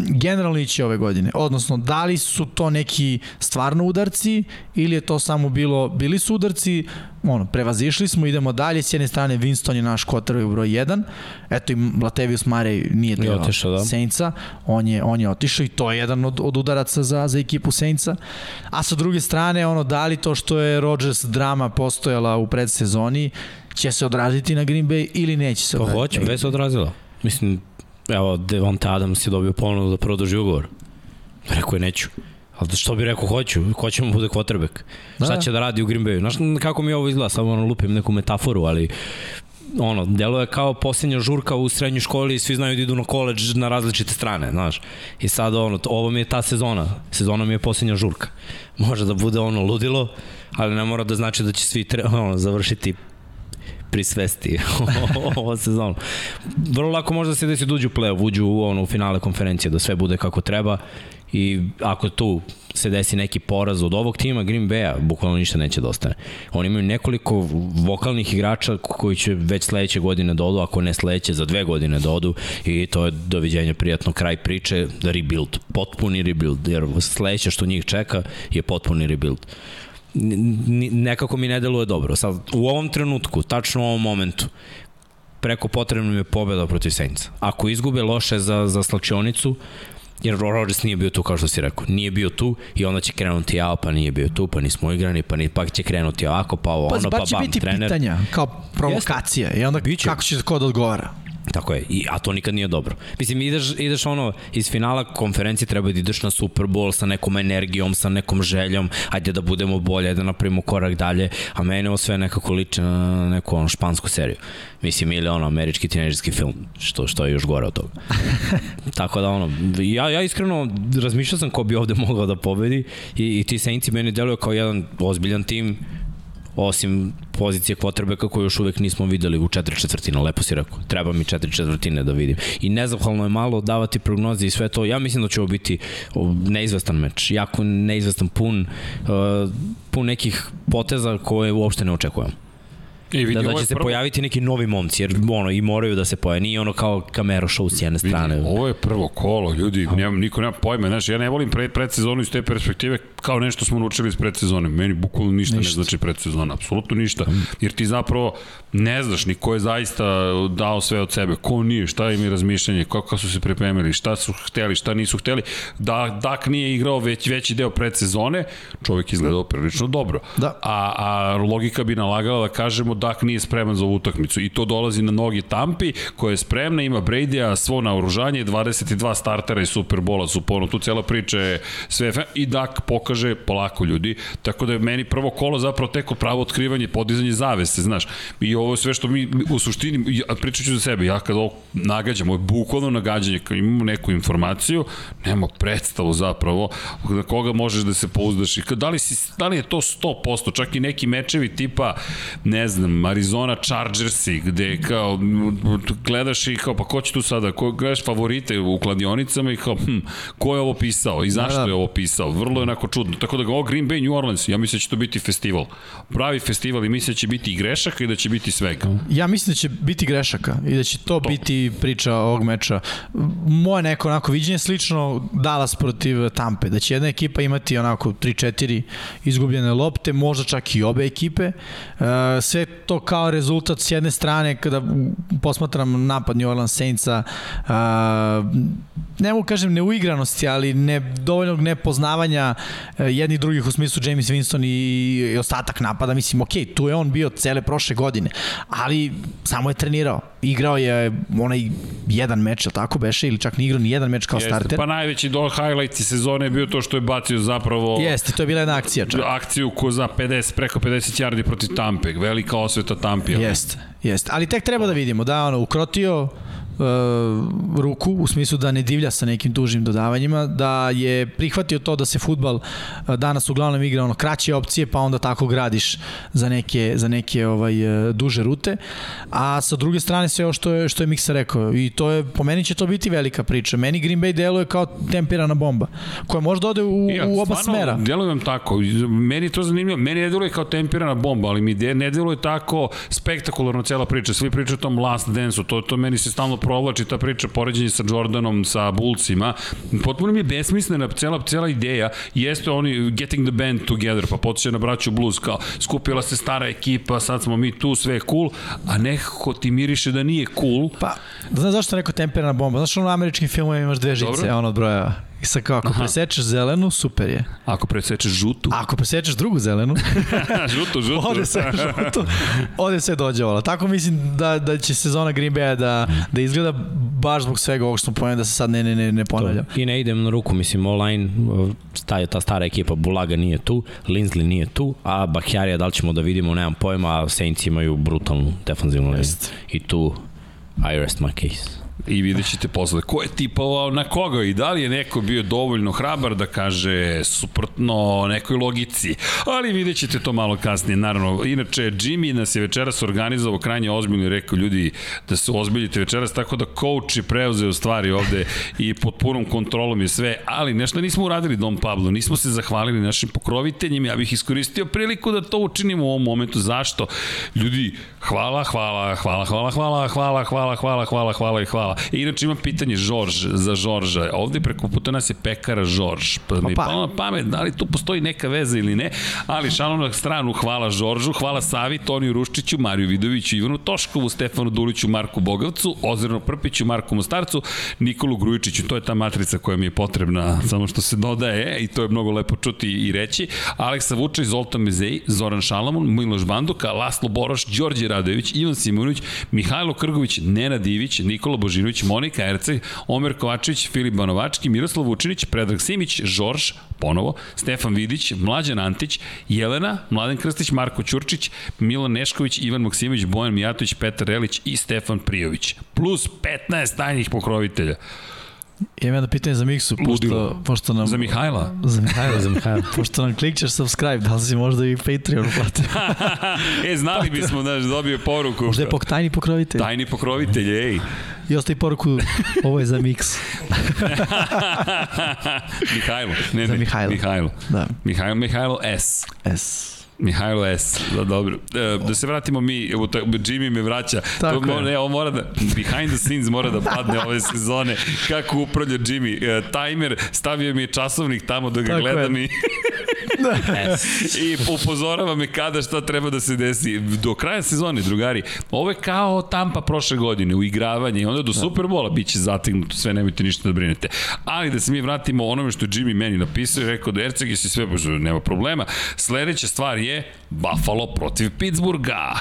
generalno ići ove godine. Odnosno, da li su to neki stvarno udarci ili je to samo bilo, bilo bili su udarci, ono, prevazišli smo, idemo dalje, s jedne strane Winston je naš u broj 1, eto i Latavius Murray nije deo otišao, da. Saintsa, on je, on je otišao i to je jedan od, od udaraca za, za ekipu Saintsa, a sa druge strane, ono, da li to što je Rodgers drama postojala u predsezoni, će se odraziti na Green Bay ili neće se pa odraziti? Pa hoće, već se odrazila. Mislim, evo, Devonta Adams je dobio ponovno da produži ugovor. Rekao je neću. Ali što bi rekao, hoću, hoćemo mu bude quarterback. Da. Šta će da radi u Green Bayu? Znaš kako mi ovo izgleda, samo ono lupim neku metaforu, ali ono, delo je kao posljednja žurka u srednjoj školi i svi znaju da idu na koleđ na različite strane, znaš. I sad ono, ovo mi je ta sezona, sezona mi je posljednja žurka. Može da bude ono ludilo, ali ne mora da znači da će svi tre, ono, završiti pri svesti (laughs) ovo sezonu. Vrlo lako može da se desi da uđu u play-off, uđu u, ono, u finale konferencije, da sve bude kako treba i ako tu se desi neki poraz od ovog tima Green Bay-a, bukvalno ništa neće da ostane. Oni imaju nekoliko vokalnih igrača koji će već sledeće godine da odu, ako ne sledeće, za dve godine da odu i to je doviđenje prijatno kraj priče, da rebuild, potpuni rebuild, jer sledeće što njih čeka je potpuni rebuild nekako mi ne deluje dobro. Sad, u ovom trenutku, tačno u ovom momentu, preko potrebno mi je pobeda protiv Saints. Ako izgube loše za, za slačionicu, jer Rodgers nije bio tu kao što si rekao, nije bio tu i onda će krenuti ja, pa nije bio tu, pa nismo igrani, pa ni, pa će krenuti ovako, pa ovo, pa, ono, pa bam, trener. Pa biti pitanja, kao provokacija Jeste. i onda Biće. kako će ko da odgovara. Tako je, I, a to nikad nije dobro. Mislim, ideš, ideš ono, iz finala konferencije treba da ideš na Super Bowl sa nekom energijom, sa nekom željom, ajde da budemo bolje, da napravimo korak dalje, a mene ovo sve nekako liče na neku ono, špansku seriju. Mislim, ili ono, američki tineđerski film, što, što je još gore od toga. (laughs) Tako da, ono, ja, ja iskreno razmišljao sam ko bi ovde mogao da pobedi i, i ti Saintsi meni deluju kao jedan ozbiljan tim osim pozicije kvotrbeka koju još uvek nismo videli u četiri četvrtine, lepo si rekao, treba mi četiri četvrtine da vidim. I nezahvalno je malo davati prognoze i sve to, ja mislim da će ovo biti neizvestan meč, jako neizvestan, pun, uh, pun nekih poteza koje uopšte ne očekujemo. I vidi, da, da će se prvo- pojaviti neki novi momci, jer ono, i moraju da se pojave. Nije ono kao kamero show s jedne strane. Vidi, ovo je prvo kolo, ljudi, nema, niko nema pojma, znaš, ja ne volim pred, predsezonu iz te perspektive kao nešto smo naučili iz predsezone. Meni bukvalno ništa, ništa. ne znači predsezona, apsolutno ništa. Jer ti zapravo ne znaš ni ko je zaista dao sve od sebe, ko nije, šta im je razmišljanje, kako su se pripremili, šta su hteli, šta nisu hteli. Da, Dak nije igrao već, veći deo predsezone, čovjek izgledao prilično dobro. Da. A, a logika bi nalagala da kažemo Dak nije spreman za ovu utakmicu. I to dolazi na nogi Tampi koja je spremna, ima Brady-a, svo naoružanje, 22 startera iz Superbola su pono, tu cela priča je sve i Dak pokaže polako ljudi, tako da je meni prvo kolo zapravo teko pravo otkrivanje, podizanje zavese, znaš, i ovo je sve što mi u suštini, ja, pričat ću za sebe, ja kad ovo nagađam, ovo je bukvalno nagađanje, kad imamo neku informaciju, nema predstavu zapravo na koga možeš da se pouzdaš i kad, da, li si, da li je to 100%, čak i neki mečevi tipa, ne znam, Arizona Chargersi, gde kao gledaš i kao, pa ko će tu sada, ko, gledaš favorite u kladionicama i kao, hm, ko je ovo pisao i zašto Da, da. je ovo pisao, vrlo je onako čudno, tako da ga ovo Green Bay New Orleans, ja mislim da će to biti festival, pravi festival i mislim da će biti i grešaka i da će biti svega. Ja mislim da će biti grešaka i da će to, to. biti priča ovog meča. Moje neko onako viđenje je slično Dallas protiv Tampe, da će jedna ekipa imati onako 3-4 izgubljene lopte, možda čak i obe ekipe. E, Sve to kao rezultat s jedne strane kada posmatram napad New Orleans Saintsa e, ne mogu kažem neuigranosti, ali ne, dovoljnog nepoznavanja e, jednih drugih u smislu James Winston i, i ostatak napada. Mislim, ok, tu je on bio cele prošle godine, ali samo je trenirao. Igrao je onaj jedan meč, ili tako beše, ili čak ni igrao ni jedan meč kao Jeste, starter. Pa najveći do highlight sezone je bio to što je bacio zapravo Jeste, to je bila jedna akcija čak. akciju ko za 50, preko 50 yardi protiv Tampe, velika osveta Tampija. Jeste, jeste. Ali tek treba da vidimo da ono ukrotio ruku u smislu da ne divlja sa nekim tužnim dodavanjima, da je prihvatio to da se futbal uh, danas uglavnom igra ono kraće opcije, pa onda tako gradiš za neke za neke ovaj uh, duže rute. A sa druge strane sve ovo što je što je Miksa rekao i to je po meni će to biti velika priča. Meni Green Bay deluje kao tempirana bomba koja možda ode u, Ja, u oba stvarno, smera. Delujem tako. Meni je to zanimljivo. Meni ne deluje kao tempirana bomba, ali mi de, ne deluje tako spektakularno cela priča. Svi pričaju o tom Last Dance-u. To, to meni se stalno provlači ta priča poređenje sa Jordanom, sa Bullsima. Potpuno mi je besmislena cela, cela ideja. Jeste oni getting the band together, pa potiče na braću Blues, kao skupila se stara ekipa, sad smo mi tu, sve je cool, a nekako ti miriše da nije cool. Pa, znaš zašto je rekao tempirana bomba? Znaš, ono u američkim filmovima imaš dve žice, Dobro. ono od broja. I sad kao, ako presečeš zelenu, super je. Ako presečeš žutu, ako presečeš drugu zelenu, (laughs) žutu, žutu. (laughs) ode sve žuto, ode sve dođevalo. Tako mislim da, da će sezona Green Bay da, da izgleda baš zbog svega ovog što smo pomenuli da se sad ne, ne, ne, ne ponavljam. I ne idem na ruku, mislim, online, staje ta stara ekipa, Bulaga nije tu, Linsley nije tu, a Bakjarija, da li ćemo da vidimo, nemam pojma, a Saints imaju brutalnu defanzivnu liniju. I tu, I rest my case. I vidjet ćete posle ko je tipovao na koga i da li je neko bio dovoljno hrabar da kaže suprotno nekoj logici. Ali vidjet ćete to malo kasnije. Naravno, inače Jimmy nas je večeras organizovao krajnje ozbiljno i rekao ljudi da se ozbiljite večeras, tako da coach je preuzeo stvari ovde i pod punom kontrolom je sve, ali nešto nismo uradili Dom Pablo, nismo se zahvalili našim pokroviteljima, ja bih iskoristio priliku da to učinimo u ovom momentu. Zašto? Ljudi, hvala, hvala, hvala, hvala, hvala, hvala, hvala, hvala, hvala, hvala i hvala. I inače imam pitanje Žorž, za Žorža. Ovde preko puta nas je pekara Žorž. Pa mi palo na pamet, da li tu postoji neka veza ili ne, ali šalom na stranu, hvala Žoržu, hvala Savi, Toniju Ruščiću, Mariju Vidoviću, Ivanu Toškovu, Stefanu Duliću, Marku Bogavcu, Ozirno Prpiću, Marku Mostarcu, Nikolu Grujičiću, to je ta matrica koja mi je potrebna, samo što se dodaje i to je mnogo lepo čuti i reći. Aleksa Vučić, Zoltan Mezej, Zoran Šalamun, Miloš Banduka, Laslo Boroš, Đorđe Radojević, Ivan Simonović, Mihajlo Krgović, Nenad Ivić, Nikola Božinović, Monika Erceg, Omer Kovačević, Filip Banovački, Miroslav Vučinić, Predrag Simić, Žorž, ponovo, Stefan Vidić, Mlađan Antić, Jelena, Mladen Krstić, Marko Ćurčić, Milan Nešković, Ivan Maksimović, Bojan Mijatović, Petar Relić i Stefan Prijović. Plus 15 tajnih pokrovitelja. Imam jedno pitanje za Miksu, pošto, pošto nam... Za Mihajla. Za Mihajla. Za (laughs) Mihajla. pošto nam klikćeš subscribe, da li si možda i Patreon uplatio? (laughs) e, znali bismo da dobio poruku. Možda je pok tajni pokrovitelj. Tajni pokrovitelj, ej. I ostaje poruku, ovo je za Miks. (laughs) Mihajlo. Ne, Za ne, Mihajlo. Mihajlo. Da. Mihajlo, Mihajlo S. S. Mihajlo S. Da, dobro. E, da se vratimo mi, evo, ta, Jimmy me vraća. Tako to, ne, ovo mora da, behind the scenes mora da padne ove sezone. Kako upravlja Jimmy. E, timer, stavio mi je časovnik tamo da ga Tako gledam je. i... I upozorava me kada šta treba da se desi. Do kraja sezone, drugari, ovo je kao Tampa prošle godine, uigravanje i onda do Superbola bit će zategnuto, sve nemojte ništa da brinete. Ali da se mi vratimo onome što je Jimmy meni napisao i rekao da Erceg je si sve, nema problema. Sledeća stvar je Buffalo protiv Pittsburgha.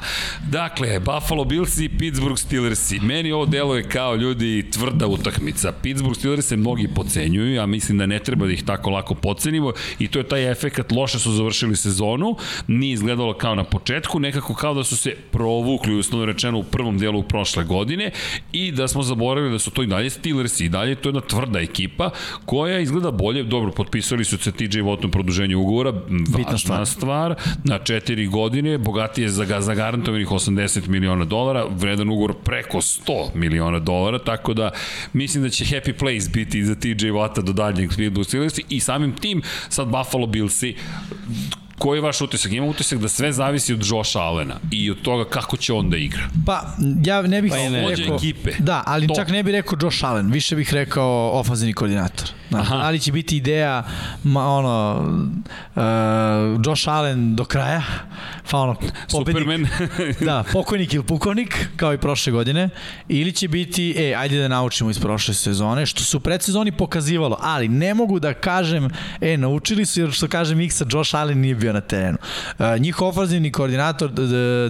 Dakle, Buffalo Bills i Pittsburgh Steelersi. Meni ovo deluje kao ljudi tvrda utakmica. Pittsburgh Steelers se mnogi pocenjuju, ja mislim da ne treba da ih tako lako pocenimo i to je taj efekat, loše su završili sezonu, nije izgledalo kao na početku, nekako kao da su se provukli, uslovno rečeno, u prvom delu prošle godine i da smo zaboravili da su to i dalje Steelersi i dalje to je jedna tvrda ekipa koja izgleda bolje, dobro, potpisali su se TJ Wattom produženje ugovora, važna stvar. stvar, na četiri godine, bogatije za zagarantovanih 80 miliona dolara, vredan ugovor preko 100 miliona dolara, tako da mislim da će happy place biti za TJ Watta do daljnjeg Pittsburgh Steelersi i samim tim sad Buffalo Billsi Koji je vaš utisak? Ima utisak da sve zavisi od Josha Allena i od toga kako će on da igra. Pa, ja ne bih Pa ne. Rekao... ekipe. Da, ali To. čak ne bih rekao Josh Allen, više bih rekao ofenzivni koordinator. Da, Aha. ali će biti ideja, ma, ono, uh, Josh Allen do kraja, pa ono, pobednik, Superman. (laughs) da, pokojnik ili pukovnik, kao i prošle godine, ili će biti, e, ajde da naučimo iz prošle sezone, što su predsezoni pokazivalo, ali ne mogu da kažem, e, naučili su, jer što kaže Miksa, Josh Allen nije bio na terenu. Uh, njihov ofenzivni koordinator,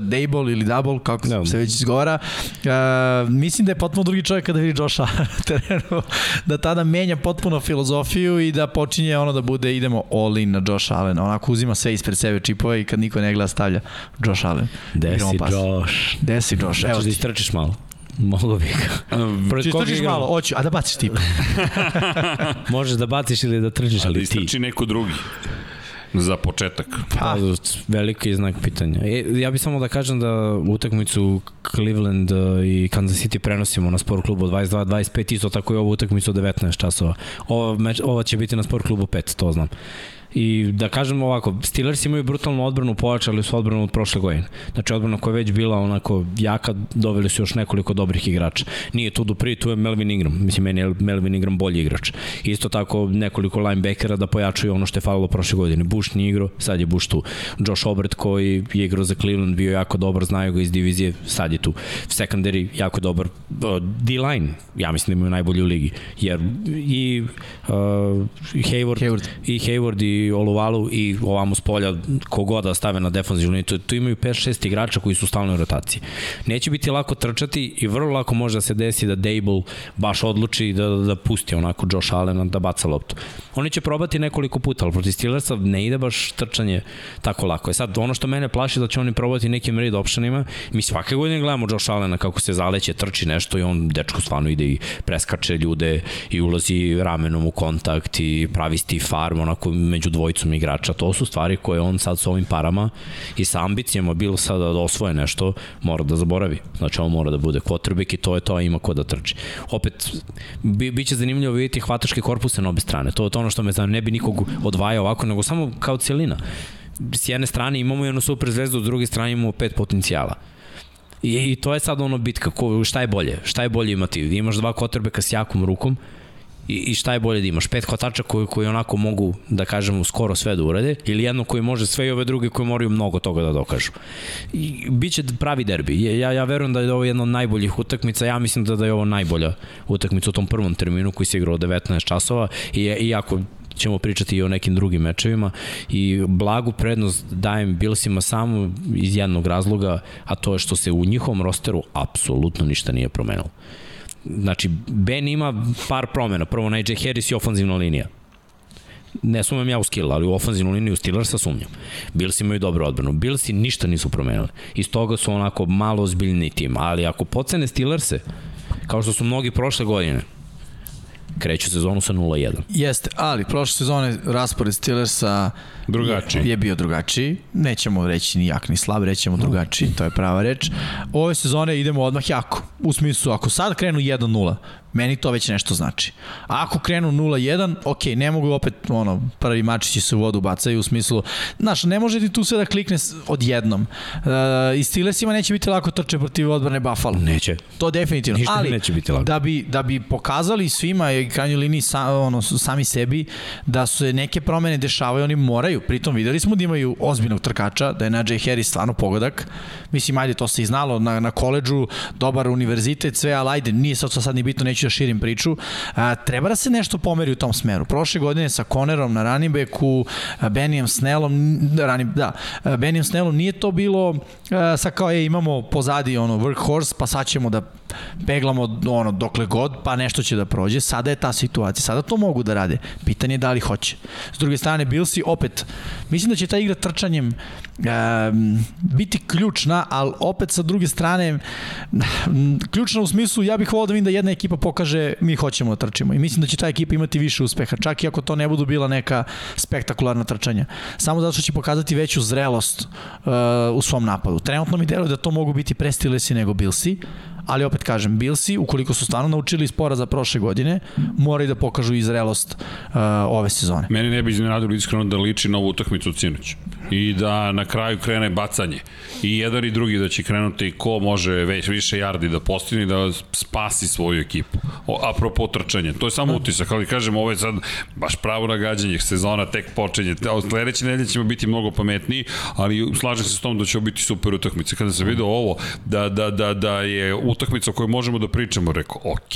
Dable ili Double, kako Da. se već izgovara, uh, mislim da je potpuno drugi čovjek kada vidi Josh (laughs) Allen na terenu, da tada menja potpuno filozofiju i da počinje ono da bude, idemo all in na Josh Allen, onako uzima sve ispred sebe čipove i kad niko ne gleda stavlja Josh Allen. Gde Igramo si, pas. Josh? Gde si Josh? Evo da ti. istrčiš malo? Mogu bi ga. Pored Či koga igramo? malo, hoću, a da baciš ti. (laughs) (laughs) Možeš da baciš ili da trčiš, da ali ti. istrači neko drugi. Za početak. Pa, veliki je znak pitanja. E, ja bih samo da kažem da utakmicu Cleveland uh, i Kansas City prenosimo na sport klubu 22-25, isto tako i ovu utakmicu 19 časova. Ova, meč, ova će biti na sport klubu 5, to znam. I da kažem ovako, Steelers imaju brutalnu odbranu, pojačali su odbranu od prošle godine. Znači odbrana koja je već bila onako jaka, doveli su još nekoliko dobrih igrača. Nije tu Dupri, tu je Melvin Ingram. Mislim, meni je Melvin Ingram bolji igrač. Isto tako nekoliko linebackera da pojačaju ono što je falilo prošle godine. Bush nije igrao, sad je Bush tu. Josh Obert koji je igrao za Cleveland, bio jako dobar, znaju ga iz divizije, sad je tu. Secondary jako dobar. D-line, ja mislim da imaju najbolji u ligi. Jer i uh, Hayward, Hayward. i Hayward i Oluvalu i ovamo s polja kogoda stave na defanzivnu liniju. Tu, imaju 5-6 igrača koji su stalno u rotaciji. Neće biti lako trčati i vrlo lako može da se desi da Dable baš odluči da, da pusti onako Josh Allena da baca loptu. Oni će probati nekoliko puta, ali protiv Steelersa ne ide baš trčanje tako lako. E sad, ono što mene plaši da će oni probati nekim read optionima, mi svake godine gledamo Josh Allena kako se zaleće, trči nešto i on dečko stvarno ide i preskače ljude i ulazi ramenom u kontakt i pravi Steve Farm onako među dvojicom igrača. To su stvari koje on sad sa ovim parama i sa ambicijama bilo sada da osvoje nešto, mora da zaboravi. Znači on mora da bude quarterback i to je to, a ima ko da trči. Opet, bi, biće zanimljivo vidjeti hvatačke korpuse na obe strane. To je to ono što me znam, ne bi nikog odvajao ovako, nego samo kao cijelina. S jedne strane imamo jednu super zvezdu, s druge strane imamo pet potencijala. I, I to je sad ono bitka, ko, šta je bolje? Šta je bolje imati? Imaš dva kotrbeka s jakom rukom i, i šta je bolje da imaš? Pet hvatača koji, koji onako mogu, da kažemo, skoro sve da urade ili jedno koji može sve i ove druge koji moraju mnogo toga da dokažu. I, biće pravi derbi. Ja, ja verujem da je ovo jedna od najboljih utakmica. Ja mislim da, da je ovo najbolja utakmica u tom prvom terminu koji se igra od 19 časova i, iako ćemo pričati i o nekim drugim mečevima i blagu prednost dajem Billsima samo iz jednog razloga, a to je što se u njihovom rosteru apsolutno ništa nije promenilo. Znači, Ben ima par promena. Prvo, Najee Harris i ofanzivna linija. Ne sumem ja u skill, ali u ofanzivnu liniju Steelersa sumnjam. Bills imaju dobru odbranu. Billsi ništa nisu promenili. Iz toga su onako malo ozbiljni tim. Ali ako pocene Steelerse, kao što su mnogi prošle godine, kreću sezonu sa 0-1. Jeste, ali prošle sezone raspored Steelersa Drugačiji. je bio drugačiji. Nećemo reći ni jak ni slab, rećemo drugačiji, to je prava reč. Ove sezone idemo odmah jako. U smislu, ako sad krenu 1-0, Meni to već nešto znači. A ako krenu 0-1, ok, ne mogu opet, ono, prvi mačići se u vodu bacaju u smislu, znaš, ne može ti tu sve da klikne odjednom. Uh, I Steelersima neće biti lako trče protiv odbrane Buffalo. Neće. To definitivno. Ništa Ali, neće biti lako. Da bi, da bi pokazali svima i krajnjoj liniji sa, ono, sami sebi da se neke promene dešavaju, oni moraju. Pritom videli smo da imaju ozbiljnog trkača, da je Najee Harris stvarno pogodak. Mislim, ajde, to se i znalo na, na koleđu, dobar univerzitet, sve, ali ajde, nije sad, sad ni bitno, neću da širim priču. A, treba da se nešto pomeri u tom smeru. Prošle godine sa Connerom na running backu, Benijem Snellom, running, da, Benijem Snellom nije to bilo a, sa kao, je, imamo pozadi ono workhorse, pa sad ćemo da peglamo ono dokle god, pa nešto će da prođe. Sada je ta situacija, sada to mogu da rade. Pitanje je da li hoće. S druge strane, Billsi opet, mislim da će ta igra trčanjem um, biti ključna, ali opet sa druge strane ključna u smislu ja bih volao da vidim da jedna ekipa pokaže mi hoćemo da trčimo i mislim da će ta ekipa imati više uspeha, čak i ako to ne budu bila neka spektakularna trčanja. Samo zato što će pokazati veću zrelost uh, u svom napadu. Trenutno mi deluje da to mogu biti prestilesi nego Billsi, ali opet kažem, Billsi, ukoliko su stvarno naučili iz poraza prošle godine, moraju da pokažu i zrelost uh, ove sezone. Meni ne bi iznenadilo iskreno da liči na ovu utakmicu Cinoć i da na kraju krene bacanje. I jedan i drugi da će krenuti ko može već više yardi da postigne da spasi svoju ekipu. O, apropo trčanja, to je samo utisak, ali kažem, ovo je sad baš pravo nagađanje, sezona tek počinje. Sledeće nedelje ćemo biti mnogo pametniji, ali slažem se s tom da će biti super utakmice. Kada sam video ovo, da, da, da, da je utakmica o kojoj možemo da pričamo, rekao, ok,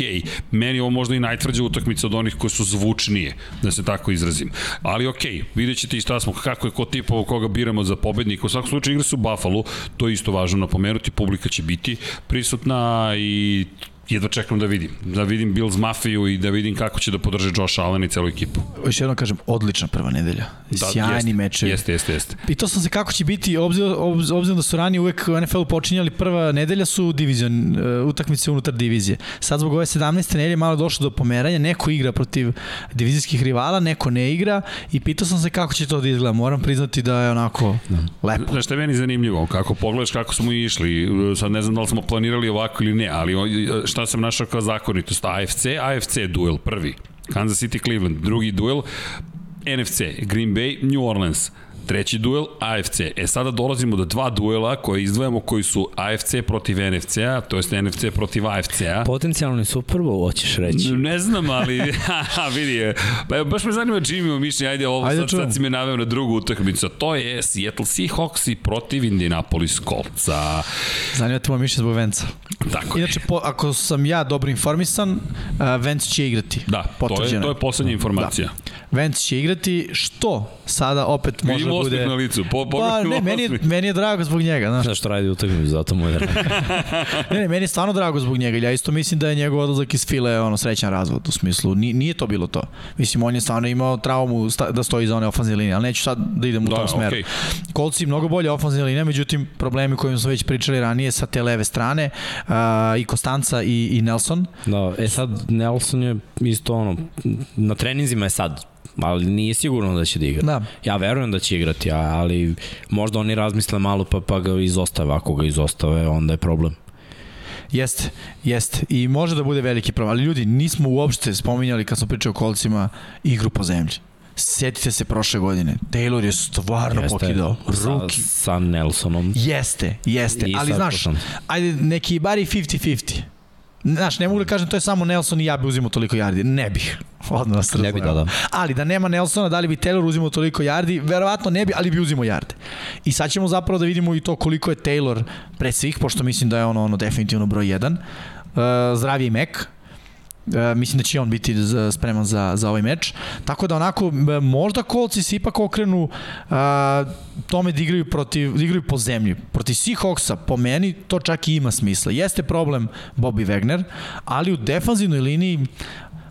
meni ovo možda i najtvrđa utakmica od onih koje su zvučnije, da se tako izrazim. Ali ok, vidjet ćete isto smo kako je ko tipovo koga biramo za pobednika. U svakom slučaju igre su u Buffalo, to je isto važno napomenuti, publika će biti prisutna i jedva čekam da vidim. Da vidim Bills Mafiju i da vidim kako će da podrže Josh Allen i celu ekipu. Još jednom kažem, odlična prva nedelja. Da, Sjajni meče. Jeste, jeste, jeste. Pitao sam se kako će biti, obzirom, obzirom da su ranije uvek u NFL-u počinjali prva nedelja su divizion, uh, utakmice unutar divizije. Sad zbog ove 17. nedelje malo došlo do pomeranja, neko igra protiv divizijskih rivala, neko ne igra i pitao sam se kako će to da izgleda. Moram priznati da je onako da. lepo. Znaš što je meni zanimljivo, kako pogledaš kako smo išli, sad ne znam da li smo planirali ovako ili ne, ali šta sam našao kao zakonitost? AFC, AFC duel prvi. Kansas City Cleveland, drugi duel NFC, Green Bay, New Orleans. Treći duel, AFC. E sada dolazimo do dva duela koje izdvajamo koji su AFC protiv NFC-a, to jest NFC protiv AFC-a. Potencijalni Super Bowl, hoćeš reći. Ne znam, ali (laughs) (laughs) vidi, pa baš me zanima Jimmy u mišljenju, ajde ovo ajde, sad, sad si me naveo na drugu utakmicu, to je Seattle Seahawks i protiv Indianapolis Coltsa. Zanima te moje mišljenje zbog Venca. Tako Inače, po, ako sam ja dobro informisan, uh, Vence će igrati. Da, to je, to je poslednja informacija. Da. Vence će igrati, što sada opet može da bude... na licu, po, po, pa, ne, meni je, meni je drago zbog njega. Znaš, znaš što radi utakmicu, zato mu je drago. (laughs) ne, ne, meni je stvarno drago zbog njega. Ja isto mislim da je njegov odlazak iz file ono, srećan razvod u smislu. Nije, nije to bilo to. Mislim, on je stvarno imao traumu da stoji za one ofenzivne linije, ali neću sad da idem u da, tom smeru. Okay. Kolci mnogo bolje ofenzivne linije, međutim, problemi kojim smo već pričali ranije sa te leve strane, uh, i Kostanca i, i Nelson. Da, e sad Nelson je isto ono, na treninzima je sad ali nije sigurno da će da igra. Da. Ja verujem da će igrati, ali možda oni razmisle malo pa, pa ga izostave. Ako ga izostave, onda je problem. Jeste, jeste. I može da bude veliki problem. Ali ljudi, nismo uopšte spominjali kad smo pričali o kolcima igru po zemlji. Sjetite se prošle godine. Taylor je stvarno jeste, pokidao. Ruki. Sa, sa Nelsonom. Jeste, jeste. I ali znaš, ajde, neki bari 50-50. Znaš, ne mogu da kažem to je samo Nelson i ja bi uzimao toliko yardi. Ne bih. Odmah nas Ne bi da, da. Ali da nema Nelsona, da li bi Taylor uzimao toliko yardi? Verovatno ne bi, ali bi uzimao yarde. I sad ćemo zapravo da vidimo i to koliko je Taylor pre svih, pošto mislim da je ono, ono definitivno broj 1. Uh, zdravi Mek, E, mislim da će on biti spreman za, za ovaj meč. Tako da onako, možda kolci se ipak okrenu a, tome da igraju, protiv, da igraju po zemlji. Protiv Seahawksa, po meni, to čak i ima smisla. Jeste problem Bobby Wagner, ali u defanzivnoj liniji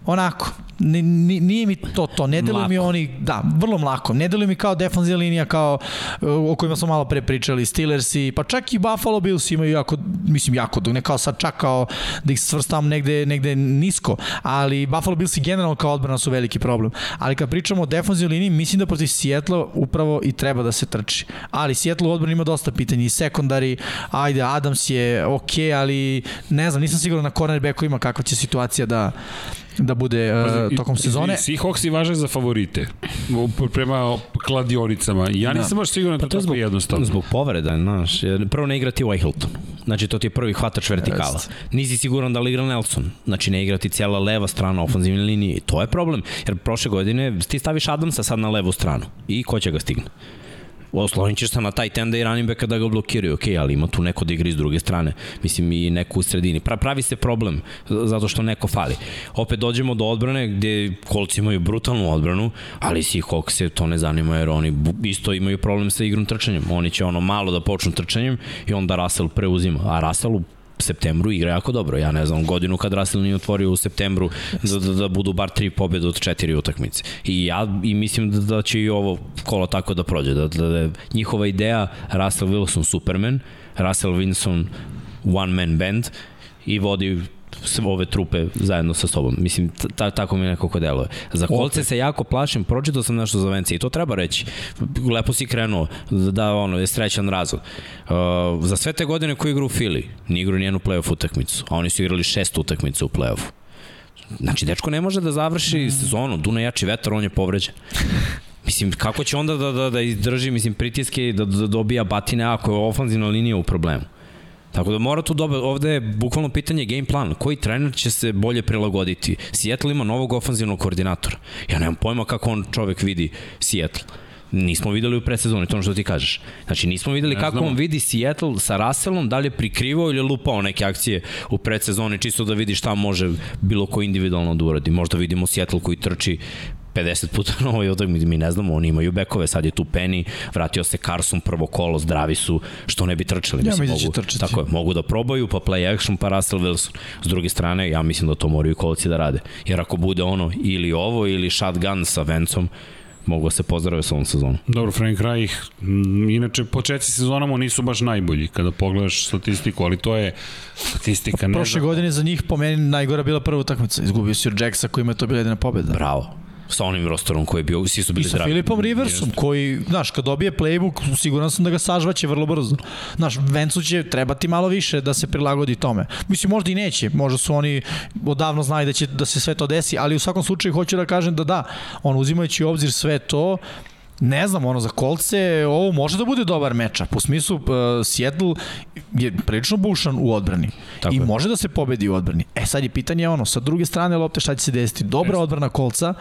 onako, nije mi to to, ne deluju mi oni, da, vrlo mlako, ne deluju mi kao defanzija linija, kao o kojima smo malo pre pričali, Steelersi, pa čak i Buffalo Bills imaju jako, mislim jako, ne kao sad čak kao da ih svrstavam negde, negde nisko, ali Buffalo Bills i generalno kao odbrana su veliki problem. Ali kad pričamo o defanzijoj liniji, mislim da protiv Seattle upravo i treba da se trči. Ali Seattle u odbrani ima dosta pitanja i sekundari, ajde, Adams je ok, ali ne znam, nisam siguran na cornerbacku ima kakva će situacija da, da bude uh, tokom sezone. Seahawks i važe za favorite prema kladionicama. Ja da. nisam baš siguran da pa to je tako jednostavno. Zbog povreda, znaš. Prvo ne igrati White Hilton. Znači, to ti je prvi hvatač vertikala. Just. Nisi siguran da li igra Nelson. Znači, ne igrati cijela leva strana ofenzivne linije. To je problem. Jer prošle godine ti staviš Adamsa sad na levu stranu. I ko će ga stigne? Oslonit ćeš se na taj tenda i running backa da ga blokiraju, ok, ali ima tu neko da igra iz druge strane, mislim i neko u sredini. Pra, pravi se problem zato što neko fali. Opet dođemo do odbrane gde kolci imaju brutalnu odbranu, ali Seahawks se to ne zanima jer oni isto imaju problem sa igrom trčanjem. Oni će ono malo da počnu trčanjem i onda Russell preuzima, a Russell u septembru igra jako dobro. Ja ne znam, godinu kad Russell nije otvorio u septembru da, da, da budu bar tri pobjede od četiri utakmice. I ja i mislim da, da će i ovo kolo tako da prođe. Da, da, da njihova ideja Russell Wilson Superman, Russell Wilson one man band i vodi ove trupe zajedno sa sobom. Mislim, ta, tako mi nekako deluje. Za kolce se jako plašim, pročitao sam nešto za Vence i to treba reći. Lepo si krenuo, da ono, je srećan razvod. Uh, za sve te godine koji igra u Fili, nije igrao nijenu playoff utakmicu, a oni su igrali šest utakmica u playoffu. Znači, dečko ne može da završi mm. sezonu, Duna jači vetar, on je povređen. (laughs) Mislim, kako će onda da, da, da izdrži mislim, pritiske da, da dobija batine ako je ofanzivna linija u problemu? Tako da mora tu dobro, ovde je bukvalno pitanje game plan, koji trener će se bolje prilagoditi. Seattle ima novog ofanzivnog koordinatora. Ja nemam pojma kako on čovek vidi Seattle. Nismo videli u predsezoni, to ono što ti kažeš. Znači, nismo videli ne kako znam. on vidi Seattle sa Russellom, da li je prikrivao ili lupao neke akcije u predsezoni, čisto da vidi šta može bilo ko individualno da uradi. Možda vidimo Seattle koji trči 50 puta na ovoj utakmici, mi ne znamo, oni imaju bekove, sad je tu Penny, vratio se Carson prvo kolo, zdravi su, što ne bi trčali. Ja mislim, da mogu, trčati. Tako je, mogu da probaju, pa play action, pa Russell Wilson. S druge strane, ja mislim da to moraju kolci da rade. Jer ako bude ono ili ovo, ili shotgun sa Vencom, mogu da se pozdrave sa ovom sezonom. Dobro, Frank Reich, inače početci sezonama nisu baš najbolji kada pogledaš statistiku, ali to je statistika. Ne Prošle godine za njih po meni najgora bila prva utakmica. Izgubio si od Jacksa koji ima to bila jedina pobeda. Bravo sa onim rosterom koji je bio, svi su bili zdravi. I sa Filipom Riversom, Jeste. koji, znaš, kad dobije playbook, siguran sam da ga sažvaće vrlo brzo. Znaš, Vencu će trebati malo više da se prilagodi tome. Mislim, možda i neće, možda su oni odavno znali da će da se sve to desi, ali u svakom slučaju hoću da kažem da da, on uzimajući obzir sve to, ne znam, ono za kolce, ovo može da bude dobar mečap. U smislu, uh, Seattle je prilično bušan u odbrani. Tako I je. može da se pobedi u odbrani. E sad je pitanje ono, sa druge strane lopte šta će se desiti? Dobra odbrana kolca,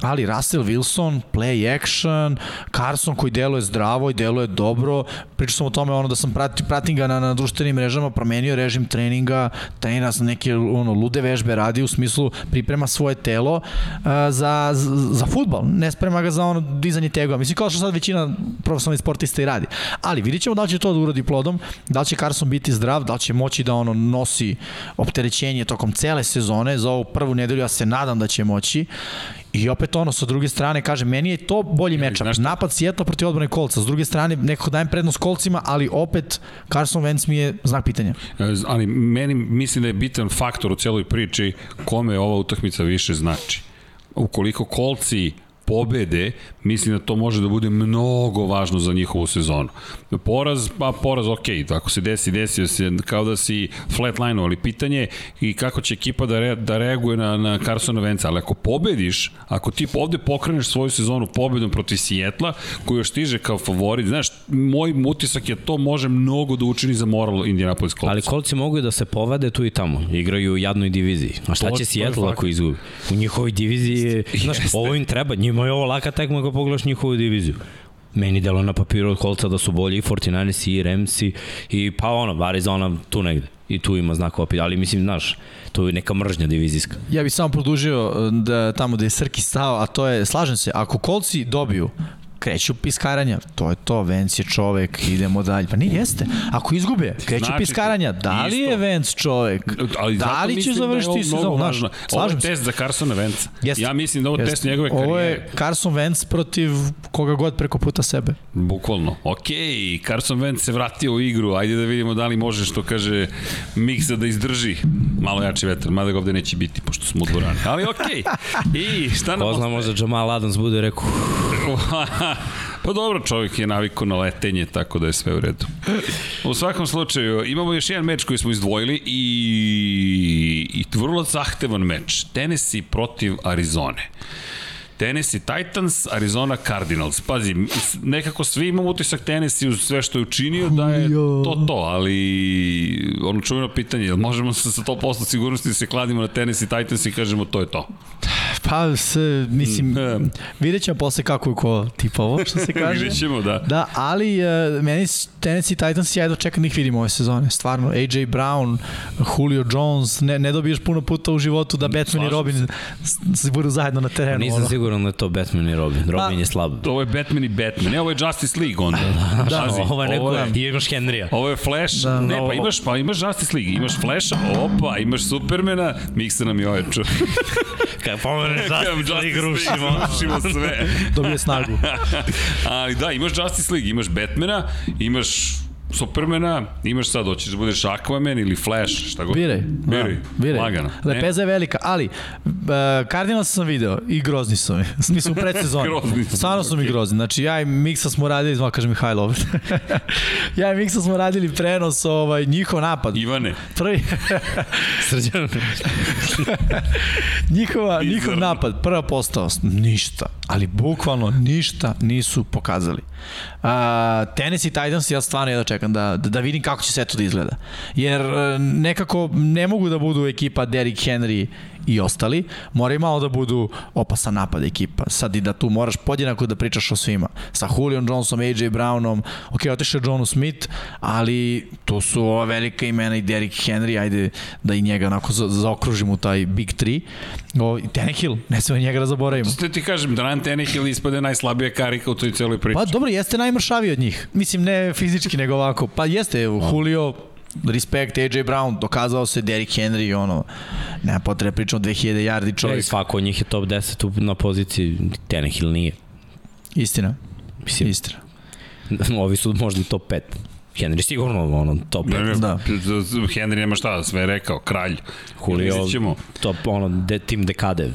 ali Russell Wilson, play action, Carson koji deluje zdravo i deluje dobro, pričao sam o tome ono da sam prati, pratim ga na, na društvenim mrežama, promenio režim treninga, trenira sam neke ono, lude vežbe radi u smislu priprema svoje telo uh, za, za, za futbal, ne sprema ga za ono dizanje tegova. Mislim kao što sad većina profesionalnih sportista i radi. Ali vidit ćemo da li će to da uradi plodom, da li će Carson biti zdrav, da li će moći da ono nosi opterećenje tokom cele sezone, za ovu prvu nedelju ja se nadam da će moći I opet ono, sa druge strane, kaže, meni je to bolji mečap. Napad Sjetla protiv odbrane kolca. S druge strane, nekako dajem prednost kolcima, ali opet Carson Wentz mi je znak pitanja. E, ali meni mislim da je bitan faktor u celoj priči kome ova utakmica više znači. Ukoliko kolci pobede, mislim da to može da bude mnogo važno za njihovu sezonu. Poraz, pa poraz, ok, ako se desi, desio se kao da si flatline, ali pitanje i kako će ekipa da, re, da reaguje na, na Carsona Venca, ali ako pobediš, ako ti ovde pokreneš svoju sezonu pobedom protiv Sijetla, koji još stiže kao favorit, znaš, moj utisak je to može mnogo da učini za moral Indianapolis Colts. Ali kolci mogu da se povade tu i tamo, igraju u jadnoj diviziji. A šta to, će Sijetla ako izgubi? U njihovoj diviziji, znaš, ovo im treba, njima je ovo laka tekma ako pogledaš njihovu diviziju meni delo na papiru od kolca da su bolji i 49 i Ramsi i pa ono, Arizona tu negde i tu ima znak opet, ali mislim, znaš, to je neka mržnja divizijska. Ja bih samo produžio da, tamo da je Srki stao, a to je, slažem se, ako kolci dobiju kreću piskaranja. To je to, Vance je čovek, idemo dalje. Pa nije, jeste. Ako izgube, kreću Znači, piskaranja. Da li isto. je Vance čovek? Ali da li će da završiti ovo sezonu? Znaš, važno. Ovo je test za Carsona Venca. Jeste. Ja mislim da ovo je test njegove Ovo karijere. je Carson Wentz protiv koga god preko puta sebe. Bukvalno. Ok, Carson Wentz se vratio u igru. Ajde da vidimo da li može, što kaže Miksa, da izdrži malo jači vetar. Mada ga ovde neće biti, pošto smo u dvorani. Ali ok. I šta nam Ko zna, možda Jamal Adams bude rekao, (laughs) pa dobro, čovjek je navikao na letenje, tako da je sve u redu. U svakom slučaju, imamo još jedan meč koji smo izdvojili i, i vrlo zahtevan meč. Tennessee protiv Arizone. Tennessee Titans, Arizona Cardinals. Pazi, nekako svi imamo utisak Tennessee uz sve što je učinio da je to to, ali ono čuveno pitanje, možemo sa, sa 100% sigurnosti da se kladimo na Tennessee Titans i kažemo to je to. Pa, s, mislim, Mm. vidjet ćemo posle kako je ko tipovo, što se (laughs) kaže. Vidjet ćemo, da. Da, ali uh, meni Tennessee Titans, ja jedno čekam da ih vidim ove sezone. Stvarno, AJ Brown, Julio Jones, ne, ne dobiješ puno puta u životu da Batman i slažem Robin s- s- budu zajedno na terenu. nisam ono. siguran da je to Batman i Robin. Robin je slab. Ovo je Batman i Batman. Ne, ovo je Justice League onda. (laughs) Da, Pazi, ovo je neko, ovo je, i imaš Henrya. ovo je Flash. Da. ne, pa Ovo- imaš, pa imaš Justice League. Imaš Flasha, opa, imaš Supermana, Miksa nam je ovaj. (laughs) Kad pomeneš (laughs) Justice League, rušimo, rušimo sve. (laughs) Dobije snagu. (laughs) Ali da, imaš Justice League, imaš Batmana, imaš Supermana, imaš sad, hoćeš da budeš Aquaman ili Flash, šta god. Biraj. Biraj, Da, biraj. lagano. Lepeza je velika, ali uh, Cardinals sam video i grozni su mi. (laughs) Mislim, u predsezoni. (laughs) Grozni su. Stvarno su mi grozni. Znači, ja i Miksa smo radili, zvala kaže Mihajlo opet. (laughs) ja i Miksa smo radili prenos, ovaj, njihov napad. Ivane, Prvi, Srđan. njihova, njihov napad, prva postaost, ništa, ali bukvalno ništa nisu pokazali. Uh, Tennessee Titans, ja stvarno jedno čekam da, da, da vidim kako će sve to da izgleda. Jer uh, nekako ne mogu da budu ekipa Derrick Henry i ostali, moraju malo da budu opasan napad ekipa. Sad i da tu moraš podjednako da pričaš o svima. Sa Julian Johnsonom, AJ Brownom, ok, otišao je Jonu Smith, ali tu su ova velika imena i Derrick Henry, ajde da i njega onako za, zaokružimo u taj Big 3. O, i Tannehill, ne sve njega da zaboravimo. što ti kažem, Ryan Tannehill ispade najslabija karika u toj celoj priči. Pa dobro, jeste najmršaviji od njih. Mislim, ne fizički, nego ovako. Pa jeste, Julio, respekt, AJ Brown, dokazao se Derrick Henry, ono, nema potrebe pričamo 2000 yardi Čovjek. čovjek. Svako od njih je top 10 u- na poziciji, Tenehill nije. Istina, Mislim, istina. (laughs) ovi su možda i top 5. Henry sigurno ono, top 5. Ne, ne, Da. Henry nema šta, sve je rekao, kralj. Julio, Vidjet ćemo. top, ono, de, tim dekade,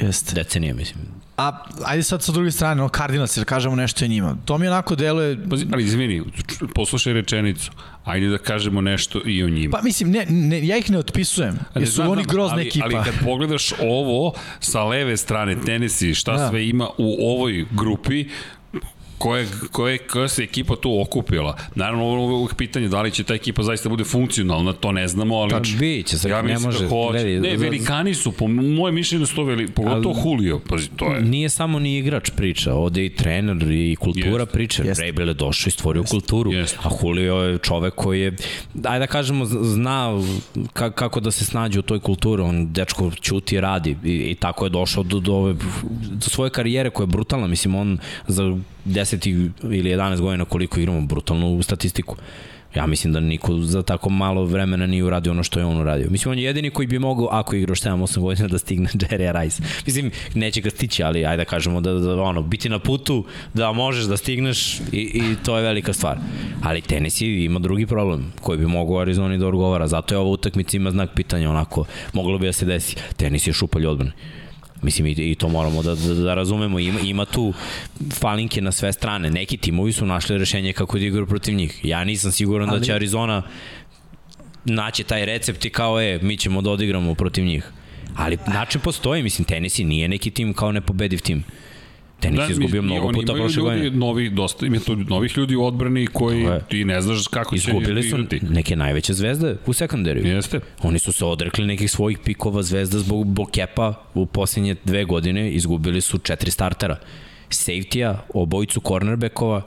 Jeste. decenije, mislim. A ajde sad sa druge strane, no Cardinals, jer kažemo nešto o njima. To mi onako deluje... Pazi, ali izvini, poslušaj rečenicu. Ajde da kažemo nešto i o njima. Pa mislim, ne, ne, ja ih ne otpisujem, jer su oni grozna ali, ekipa. Ali kad pogledaš ovo sa leve strane Tennessee, šta Da. sve ima u ovoj grupi, koje, koje, koja se ekipa tu okupila. Naravno, ovo je uvijek pitanje da li će ta ekipa zaista bude funkcionalna, to ne znamo, ali... Pa vidit će se, ja ne mislim može, da hoće. vidi, ne, velikani su, po mojem mišljenju su to veli, pogotovo Julio, pazi, to je... Nije samo ni igrač priča, ovde i trener i kultura Jeste. priča. Jeste. Vrabel je došao i stvorio kulturu. Jeste. A Julio je čovek koji je, ajde da kažemo, zna ka, kako da se snađe u toj kulturi. On, dečko, ćuti i radi i, i tako je došao do, do, ove, do svoje karijere koja je brutalna. Mislim, on za 10 ili 11 godina koliko igramo brutalnu statistiku. Ja mislim da niko za tako malo vremena nije uradio ono što je on uradio. Mislim, on je jedini koji bi mogao, ako igraš 7-8 godina, da stigne (laughs) Jerry Rice. Mislim, neće ga stići, ali ajde da kažemo da, da ono, biti na putu, da možeš da stigneš i, i to je velika stvar. Ali Tennessee ima drugi problem koji bi mogao Arizoni da odgovara. Zato je ova utakmica ima znak pitanja onako, moglo bi da se desi. Tennessee je šupalj odbrane. Mislim, i, i to moramo da, da, da razumemo. Ima, ima tu falinke na sve strane. Neki timovi su našli rešenje kako da igraju protiv njih. Ja nisam siguran Ali... da će Arizona naći taj recept i kao, e, mi ćemo da odigramo protiv njih. Ali način postoji, mislim, Tennessee nije neki tim kao nepobediv tim. Tenis da, izgubio mnogo oni puta prošle godine. novi, dosta, ima tu novih ljudi u odbrani koji ti ne znaš kako će Izgubili su igrati. neke najveće zvezde u sekundariju. Jeste. Oni su se odrekli nekih svojih pikova zvezda zbog Bokepa u posljednje dve godine. Izgubili su četiri startera. Safety-a, obojicu cornerbackova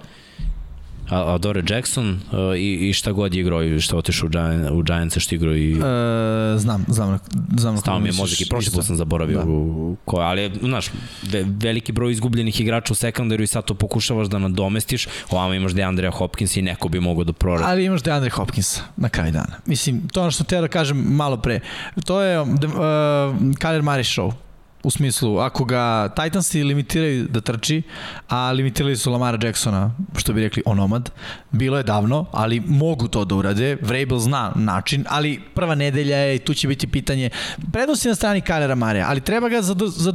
Adore Jackson uh, i, i šta god je igrao i šta otišao u, Giant, u Giants, što igrao i... E, znam, znam, znam. Stao mi je mozak i prošli put sam zaboravio da. u, ko, ali, znaš, ve, veliki broj izgubljenih igrača u sekundaru i sad to pokušavaš da nadomestiš, ovamo imaš Deandre Hopkins i neko bi mogao da proradi. Ali imaš Deandre Hopkins na kraju dana. Mislim, to ono što te da kažem malo pre. To je uh, Kyler Murray show u smislu, ako ga Titansi limitiraju da trči, a limitirali su Lamara Jacksona, što bi rekli onomad, bilo je davno, ali mogu to da urade, Vrabel zna način, ali prva nedelja je i tu će biti pitanje, prednosti na strani Kylera Mareja, ali treba ga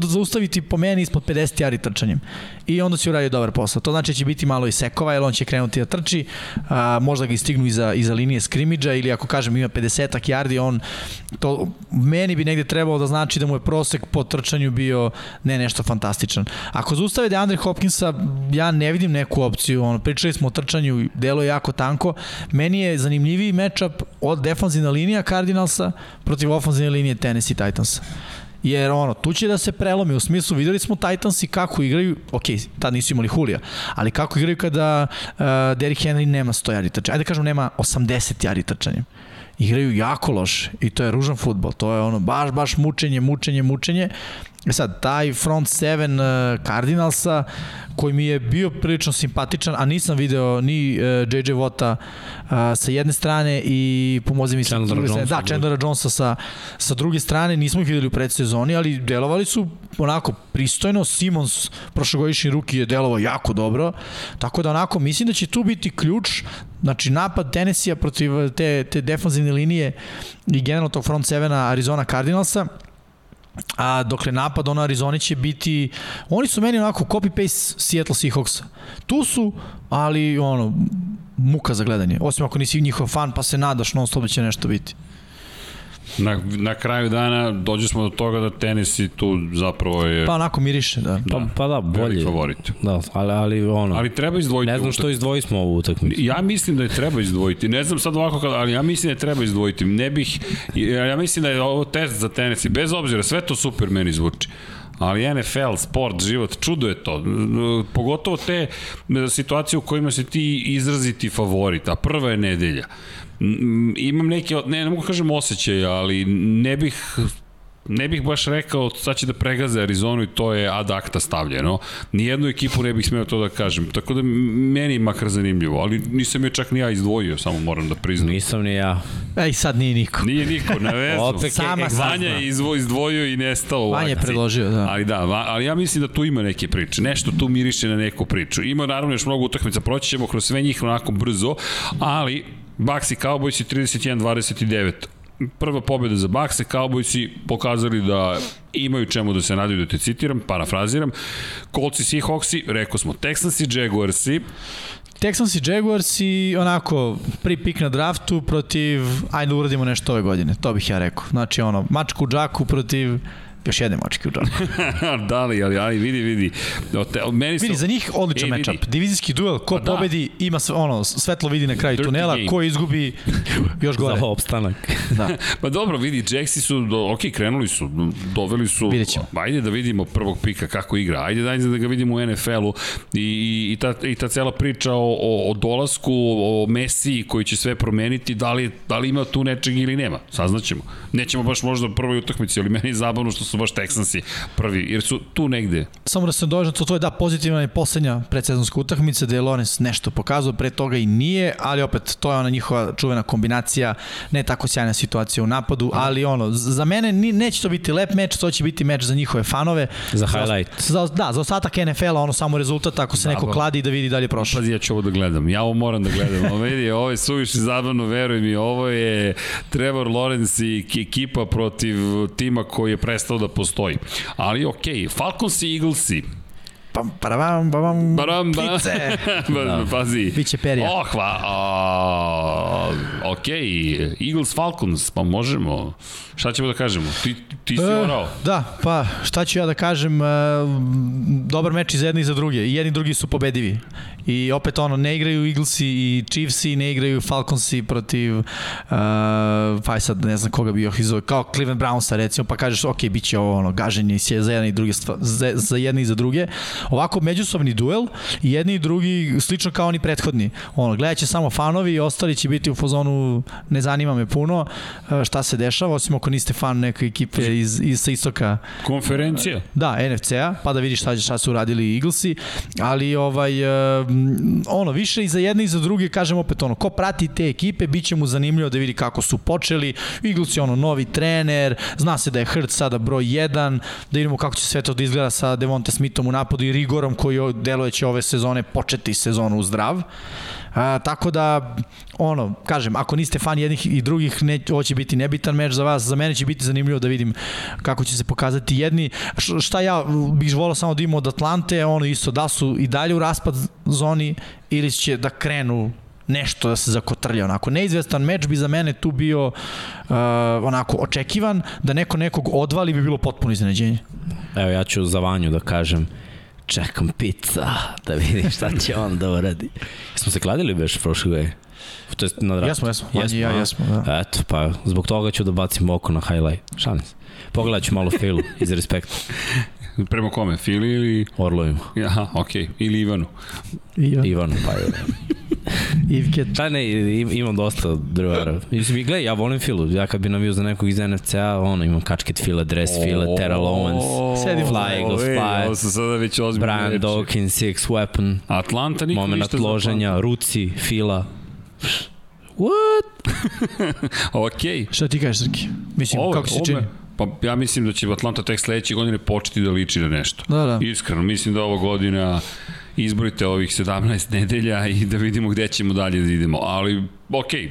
zaustaviti po meni ispod 50 jari trčanjem i onda će uraditi dobar posao. To znači da će biti malo i sekova, jer on će krenuti da trči, a, možda ga istignu iza, iza linije skrimidža ili ako kažem ima 50 yardi, on to meni bi negde trebalo da znači da mu je prosek po trčanju bio ne nešto fantastičan. Ako zaustave da Andre Hopkinsa, ja ne vidim neku opciju, ono, pričali smo o trčanju, delo je jako tanko, meni je zanimljiviji matchup od defanzivna linija Cardinalsa protiv ofanzivne linije Tennessee Titansa jer ono, tu će da se prelomi, u smislu videli smo Titansi kako igraju, ok, tad nisu imali Hulija, ali kako igraju kada uh, Derrick Henry nema 100 jari trčanja, ajde da kažem nema 80 jari trčanja igraju jako loše i to je ružan futbol, to je ono baš, baš mučenje, mučenje, mučenje. E sad, taj front seven uh, Cardinalsa koji mi je bio prilično simpatičan, a nisam video ni JJ Vota uh, sa jedne strane i pomozi mi sa druge strane. Da, Chandlera Jonesa sa, sa druge strane, nismo ih videli u predsezoni, ali delovali su onako pristojno. Simons, prošlogodišnji ruki, je delovao jako dobro, tako da onako mislim da će tu biti ključ Znači, napad Tennessee protiv te, te defanzivne linije i generalno tog front sevena Arizona Cardinalsa, a dokle napad ono Arizoni će biti oni su meni onako copy-paste Seattle Seahawksa tu su, ali ono muka za gledanje, osim ako nisi njihov fan pa se nadaš non stop da će nešto biti Na, na kraju dana dođe smo do toga da tenis i tu zapravo je... Pa onako miriše, da. da pa, pa da, bolje. favorit. Da, ali, ali ono... Ali treba izdvojiti... Ne znam što izdvoji smo ovu utakmicu. Ja mislim da je treba izdvojiti. Ne znam sad ovako, ali ja mislim da je treba izdvojiti. Ne bih... Ja mislim da je ovo test za tenis i bez obzira, sve to super meni zvuči ali NFL, sport, život, čudo je to. Pogotovo te situacije u kojima se ti izraziti favorit, a prva je nedelja imam neke, ne, ne mogu kažem osjećaj, ali ne bih ne bih baš rekao sad će da pregaze Arizonu i to je ad acta stavljeno. Nijednu ekipu ne bih smeo to da kažem. Tako da meni je makar zanimljivo, ali nisam je čak ni ja izdvojio, samo moram da priznam. Nisam ni ja. Ej, sad nije niko. Nije niko, na vezu. (laughs) Opet Sama Vanja je izvo, izdvojio i nestao u Vanja je predložio, da. Ali da, ali ja mislim da tu ima neke priče. Nešto tu miriše na neku priču. Ima naravno još mnogo utakmica, proći ćemo kroz sve njih onako brzo, ali Bucks i Cowboys 31-29 prva pobjeda za Bakse, Cowboysi pokazali da imaju čemu da se nadaju da te citiram, parafraziram. Colts i Seahawksi, rekao smo Texans i Jaguarsi. Texans i Jaguars i onako pri pik na draftu protiv, ajde da uradimo nešto ove godine, to bih ja rekao. Znači ono, mačku džaku protiv Još jedne mačke u džonu. (laughs) da li, ali, ali vidi, vidi. Te, meni su... Vidi, za njih odličan e, matchup. Divizijski duel, ko pa, pobedi da. ima ono, svetlo vidi na kraju Dirty tunela, game. ko izgubi još gore. za (laughs) opstanak. da. (laughs) pa dobro, vidi, Jaxi su, do, ok, krenuli su, doveli su, Vidjet ćemo. ajde da vidimo prvog pika kako igra, ajde da, da ga vidimo u NFL-u i, i, i, ta, i ta cela priča o, o, o dolasku, o Messi koji će sve promeniti, da li, da li ima tu nečeg ili nema, saznaćemo. Nećemo baš možda u prvoj utakmici, ali meni je zabavno što su baš Texansi prvi, jer su tu negde. Samo da se dođem, to je da pozitivna je poslednja predsezonska utakmica, da je Lorenz nešto pokazao, pre toga i nije, ali opet to je ona njihova čuvena kombinacija, ne tako sjajna situacija u napadu, ali ono, za mene neće to biti lep meč, to će biti meč za njihove fanove. Za highlight. Za, da, za ostatak NFL-a, ono samo rezultat ako se da, neko kladi da vidi dalje prošlo. Pazi, ja ću ovo da gledam, ja ovo moram da gledam. Ovo, vidi, ovo je suviše zabavno, veruj mi, ovo je Trevor Lawrence i ekipa protiv tima koji je prestao da postoji. Ali okej, okay, Falcons i Eaglesi, Pam, paravam, bam, Baram, ba. ptice. (laughs) da. Pazi. Biće perija. Oh, hva, a, ok, Eagles Falcons, pa možemo. Šta ćemo da kažemo? Ti, ti si e, orao. Da, pa šta ću ja da kažem, e, dobar meč i za jedni i za druge. I jedni i drugi su pobedivi. I opet ono, ne igraju Eaglesi i Chiefsi, ne igraju Falconsi protiv, uh, pa sad ne znam koga bi još izove, kao Cleveland Brownsa recimo, pa kažeš, ok, bit će ovo ono, gaženje za jedne i druge, za, za jedne i za druge. Ovako, međusobni duel jedni i drugi slično kao oni prethodni. Ono, gledat će samo fanovi i ostali će biti u fazonu, ne zanima me puno uh, šta se dešava, osim ako niste fan neke ekipe iz, iz sa istoka. Konferencija? Da, NFC-a, pa da vidiš šta, šta su uradili Eaglesi, ali ovaj, uh, ono, više i za jedne i za druge, kažem opet ono, ko prati te ekipe, bit će mu zanimljivo da vidi kako su počeli, Eagles je ono novi trener, zna se da je Hurt sada broj 1, da vidimo kako će sve to da izgleda sa Devonte Smithom u napadu i Rigorom koji deluje će ove sezone početi sezonu zdrav. A, tako da, ono, kažem, ako niste fan jednih i drugih, ne, ovo će biti nebitan meč za vas, za mene će biti zanimljivo da vidim kako će se pokazati jedni. Š, šta ja bih volao samo da imam od Atlante, ono isto, da su i dalje u raspad zoni ili će da krenu nešto da se zakotrlja onako. Neizvestan meč bi za mene tu bio uh, onako očekivan, da neko nekog odvali bi bilo potpuno iznenađenje. Evo ja ću za Vanju da kažem čekam pizza, da vidim šta će on da uradi. Smo se kladili beš prošle godine? To je na Jesmo, jesmo. jesmo ja, jesmo, da. Eto, pa zbog toga ću da bacim oko na highlight. Šalim se. Pogledat ću malo Filu iz respekta. Prema kome? Fili ili... Orlovima. Aha, okej. Okay. Ili Ivanu. Ivan. Ivanu, pa je. (laughs) Ivke. Pa ne, imam dosta drugara. Mislim, gledaj, ja volim Filu. Ja kad bi navio za nekog iz NFC-a, ono, imam kačket Fila, dress Fila, Terrell Owens, Sedi Fly Eagles, Fly, Ovo sada već ozbiljno Brian Dawkins, Six Weapon, Atlanta niko moment ništa loženja, Ruci, Fila. (laughs) What? (laughs) Okej. Šta ti kažeš, Srki? Mislim, Ovo- kako se čini? Pa ja mislim da će Atlanta tek sledeće godine početi da liči na nešto. Da, da. Iskreno, mislim da ova godina izborite ovih 17 nedelja i da vidimo gde ćemo dalje da idemo. Ali, okej,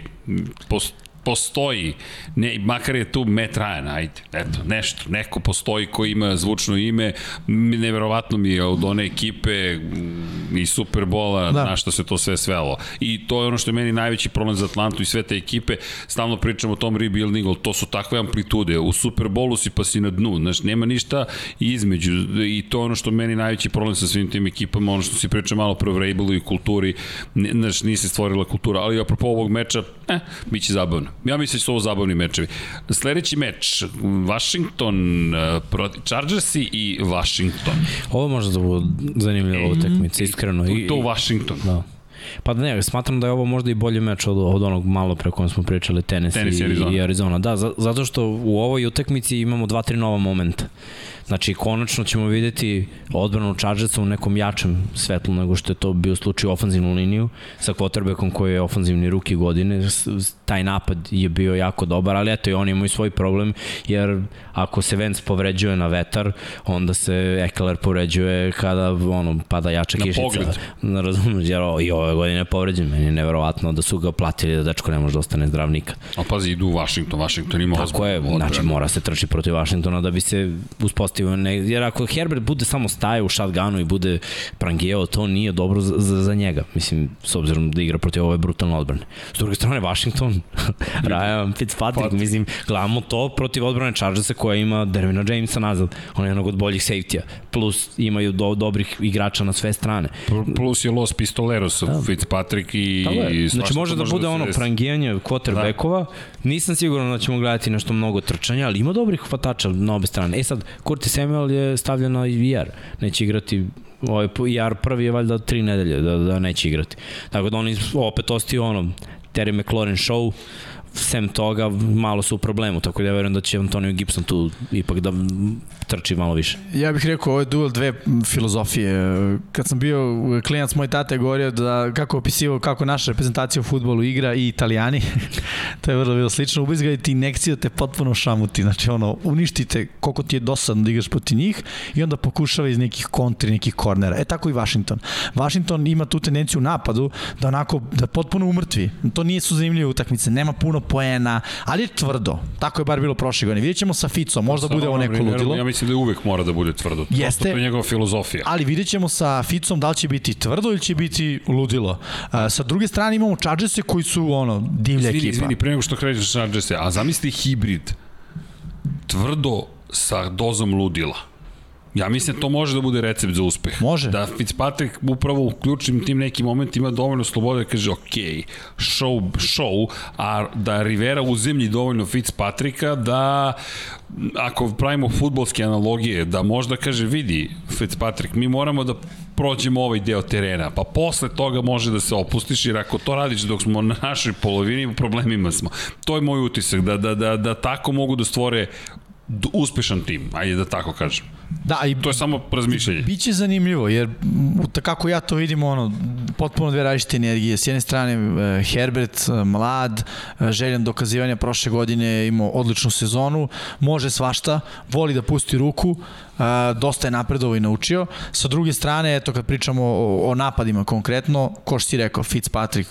pos, postoji, ne, makar je tu Matt Ryan, ajde, eto, nešto, neko postoji koji ima zvučno ime, neverovatno mi je od one ekipe mm, i Superbola, da. Na što se to sve svelo. I to je ono što je meni najveći problem za Atlantu i sve te ekipe, stalno pričamo o tom rebuildingu, to su takve amplitude, u Superbolu si pa si na dnu, znaš, nema ništa između i to je ono što je meni najveći problem sa svim tim ekipama, ono što si pričao malo pre o i kulturi, znaš, nisi stvorila kultura, ali apropo ovog meča, eh, bit će zabavno. Ja mislim da su ovo zabavni mečevi. Sledeći meč, Washington uh, proti Chargersi i Washington. Ovo može da bude zanimljiva utakmica, iskreno. I, To Washington. Da. Pa da ne, smatram da je ovo možda i bolji meč od, od onog malo pre kojem smo pričali, Tennessee, Tennessee, i, Arizona. i Arizona. Da, za, zato što u ovoj utakmici imamo dva, tri nova momenta. Znači, konačno ćemo videti odbranu Chargersa u nekom jačem svetlu nego što je to bio slučaj u ofanzivnu liniju sa quarterbackom koji je ofanzivni ruki godine. Taj napad je bio jako dobar, ali eto i oni imaju svoj problem jer ako se Vance povređuje na vetar, onda se Eckler povređuje kada ono, pada jača Na kišica. pogled. (laughs) Ne razumeš, jer o, i ove godine je povređen. Meni je neverovatno da su ga platili da dečko ne može da ostane zdrav nikad. A pazi, idu u Washington, Washington ima Tako je, ozbiljnu znači odbranu. mora se trči protiv Washingtona da bi se uspostavio, ne, jer ako Herbert bude samo staje u shotgunu i bude prangijeo, to nije dobro za, za, za njega, mislim, s obzirom da igra protiv ove brutalne odbrane. S druge strane, Washington, (laughs) Ryan Fitzpatrick, Pat- mislim, gledamo to protiv odbrane Chargersa koja ima Dervina Jamesa nazad, on je jednog od boljih safety-a, plus imaju do, dobrih igrača na sve strane. Pl- Plus je Los Pistoleros, da. Fitzpatrick i... I Znači može da bude se ono prangijanje quarterbackova. Nisam siguran da ćemo gledati nešto mnogo trčanja, ali ima dobrih hvatača na obe strane. E sad, Curtis Samuel je stavljen na IR. Neće igrati ovaj IR prvi je valjda tri nedelje da, da neće igrati. Tako da oni opet ostaju ono Terry McLaurin show, sem toga malo su u problemu, tako da ja verujem da će Antonio Gibson tu ipak da trči malo više. Ja bih rekao, ovo je duel dve filozofije. Kad sam bio klijent moj tate je govorio da kako je opisivao kako naša reprezentacija u futbolu igra i italijani, (laughs) to je vrlo bilo slično, ubizgajte inekciju te potpuno šamuti, znači ono, uništite koliko ti je dosadno da igraš protiv njih i onda pokušava iz nekih kontri, nekih kornera. E tako i Washington. Washington ima tu tendenciju u napadu da onako, da potpuno umrtvi. To nije su zanimljive utakmice, nema puno poena, ali je tvrdo. Tako je bar bilo prošle godine. Vidjet ćemo sa Ficom, možda Sa bude ovo neko ludilo. Ja mislim da uvek mora da bude tvrdo. Prosto Jeste. To je njegova filozofija. Ali vidjet ćemo sa Ficom da li će biti tvrdo ili će biti ludilo. A, sa druge strane imamo Chargerse koji su ono divlja Izvini, ekipa. izvini, pre nego što krećeš na Chargerse, a zamisli hibrid tvrdo sa dozom ludila. Ja mislim da to može da bude recept za uspeh. Može. Da Fitzpatrick upravo u ključnim tim nekim momentima ima dovoljno slobode da kaže ok, show, show, a da Rivera uzemlji dovoljno Fitzpatricka da ako pravimo futbolske analogije, da možda kaže vidi Fitzpatrick, mi moramo da prođemo ovaj deo terena, pa posle toga može da se opustiš, jer ako to radiš dok smo na našoj polovini, u problemima smo. To je moj utisak, da, da, da, da tako mogu da stvore uspešan tim, ajde da tako kažem. Da, i To je samo razmišljanje. Biće zanimljivo, jer m, kako ja to vidim, ono, potpuno dve različite energije. S jedne strane, e, Herbert, e, mlad, e, željan dokazivanja prošle godine, imao odličnu sezonu, može svašta, voli da pusti ruku, dosta je napredovo i naučio. Sa druge strane, eto, kad pričamo o, o napadima konkretno, ko što si rekao, Fitzpatrick,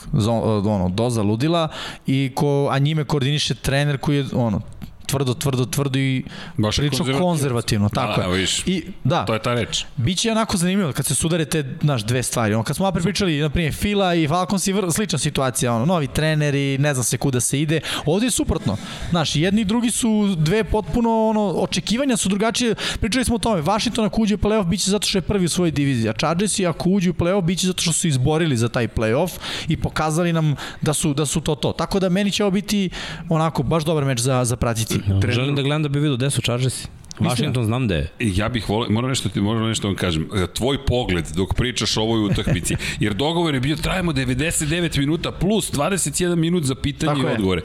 ono, doza ludila, i ko, a njime koordiniše trener koji je, ono, tvrdo, tvrdo, tvrdo i Baš prilično konzervativno. konzervativno, tako Da, je. vidiš. I, da, To je ta reč. Biće onako zanimljivo kad se sudare te naš dve stvari. Ono kad smo opet pričali na primjer Fila i Falcons i vrlo slična situacija, ono novi treneri, ne zna se kuda se ide. Ovde je suprotno. Znaš, jedni i drugi su dve potpuno ono očekivanja su drugačije. Pričali smo o tome. Washington ako uđe u plej-of biće zato što je prvi u svojoj diviziji, a Chargersi ako uđu u plej-of biće zato što su izborili za taj plej-of i pokazali nam da su da su to to. Tako da meni će ovo biti onako baš dobar meč za za pratiti. No, želim da gledam da bi vidio gde su Chargersi. Washington znam da je. Ja bih volio, moram nešto ti moram nešto da vam kažem. E, Tvoj pogled dok pričaš o ovoj utakmici, (laughs) jer dogovor je bio trajamo 99 minuta plus 21 minut za pitanje Tako i je. odgovore.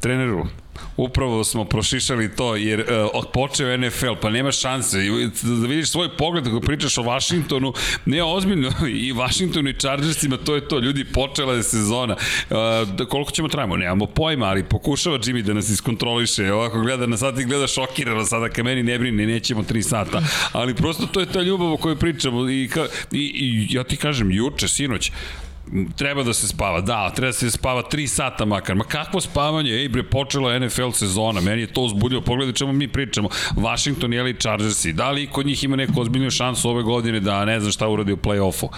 Treneru, upravo smo prošišali to, jer uh, počeo NFL, pa nema šanse. Da vidiš svoj pogled kako pričaš o Washingtonu, ne ozbiljno, (laughs) i Washingtonu i Chargersima, to je to. Ljudi, počela je sezona. Uh, da, koliko ćemo trajamo? Nemamo pojma, ali pokušava Jimmy da nas iskontroliše. Ovako gleda na sat i gleda šokirano sada, ka meni ne brini, nećemo 3 sata. Ali prosto to je ta ljubav o kojoj pričamo. I, ka, i, i ja ti kažem, juče, sinoć, treba da se spava, da, treba da se spava 3 sata makar, ma kakvo spavanje, ej bre, počela NFL sezona, meni je to uzbudljivo, pogledaj čemu mi pričamo, Washington je li Chargersi, da li kod njih ima neku ozbiljnu šansu ove godine da ne znam šta uradi u play-offu,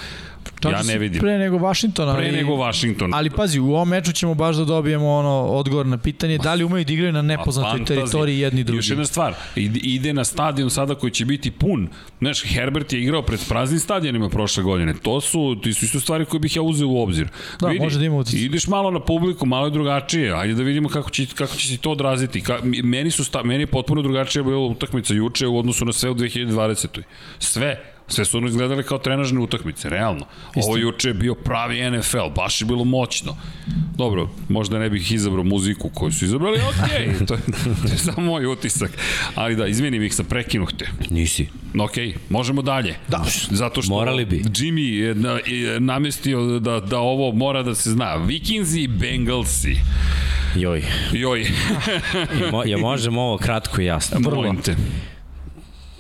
ja Chargersi ne vidim. Pre nego Washington, ali... Pre nego Washington. Ali pazi, u ovom meču ćemo baš da dobijemo ono odgovor na pitanje da li umeju da igraju na nepoznatoj teritoriji jedni drugi. Još jedna stvar, ide, na stadion sada koji će biti pun. Znaš, Herbert je igrao pred praznim stadionima prošle godine. To su, to su isto stvari koje bih ja uzeo u obzir. Da, može da ima. Ideš malo na publiku, malo je drugačije. Ajde da vidimo kako će, kako će se to odraziti. Ka, meni, su sta, meni je potpuno drugačije bila utakmica juče u odnosu na sve u 2020. Sve. Sve su ono izgledali kao trenažne utakmice, realno. Isto. Ovo juče je bio pravi NFL, baš je bilo moćno. Dobro, možda ne bih izabrao muziku koju su izabrali, okej, okay, (laughs) to, je, to je samo moj utisak. Ali da, izvinim ih, sam prekinuh te. Nisi. Ok, možemo dalje. Da. Zato što Morali bi. Jimmy je, na, je namestio da, da ovo mora da se zna. Vikingsi i Bengalsi. Joj. Joj, (laughs) ja možem ovo kratko i jasno. molim te.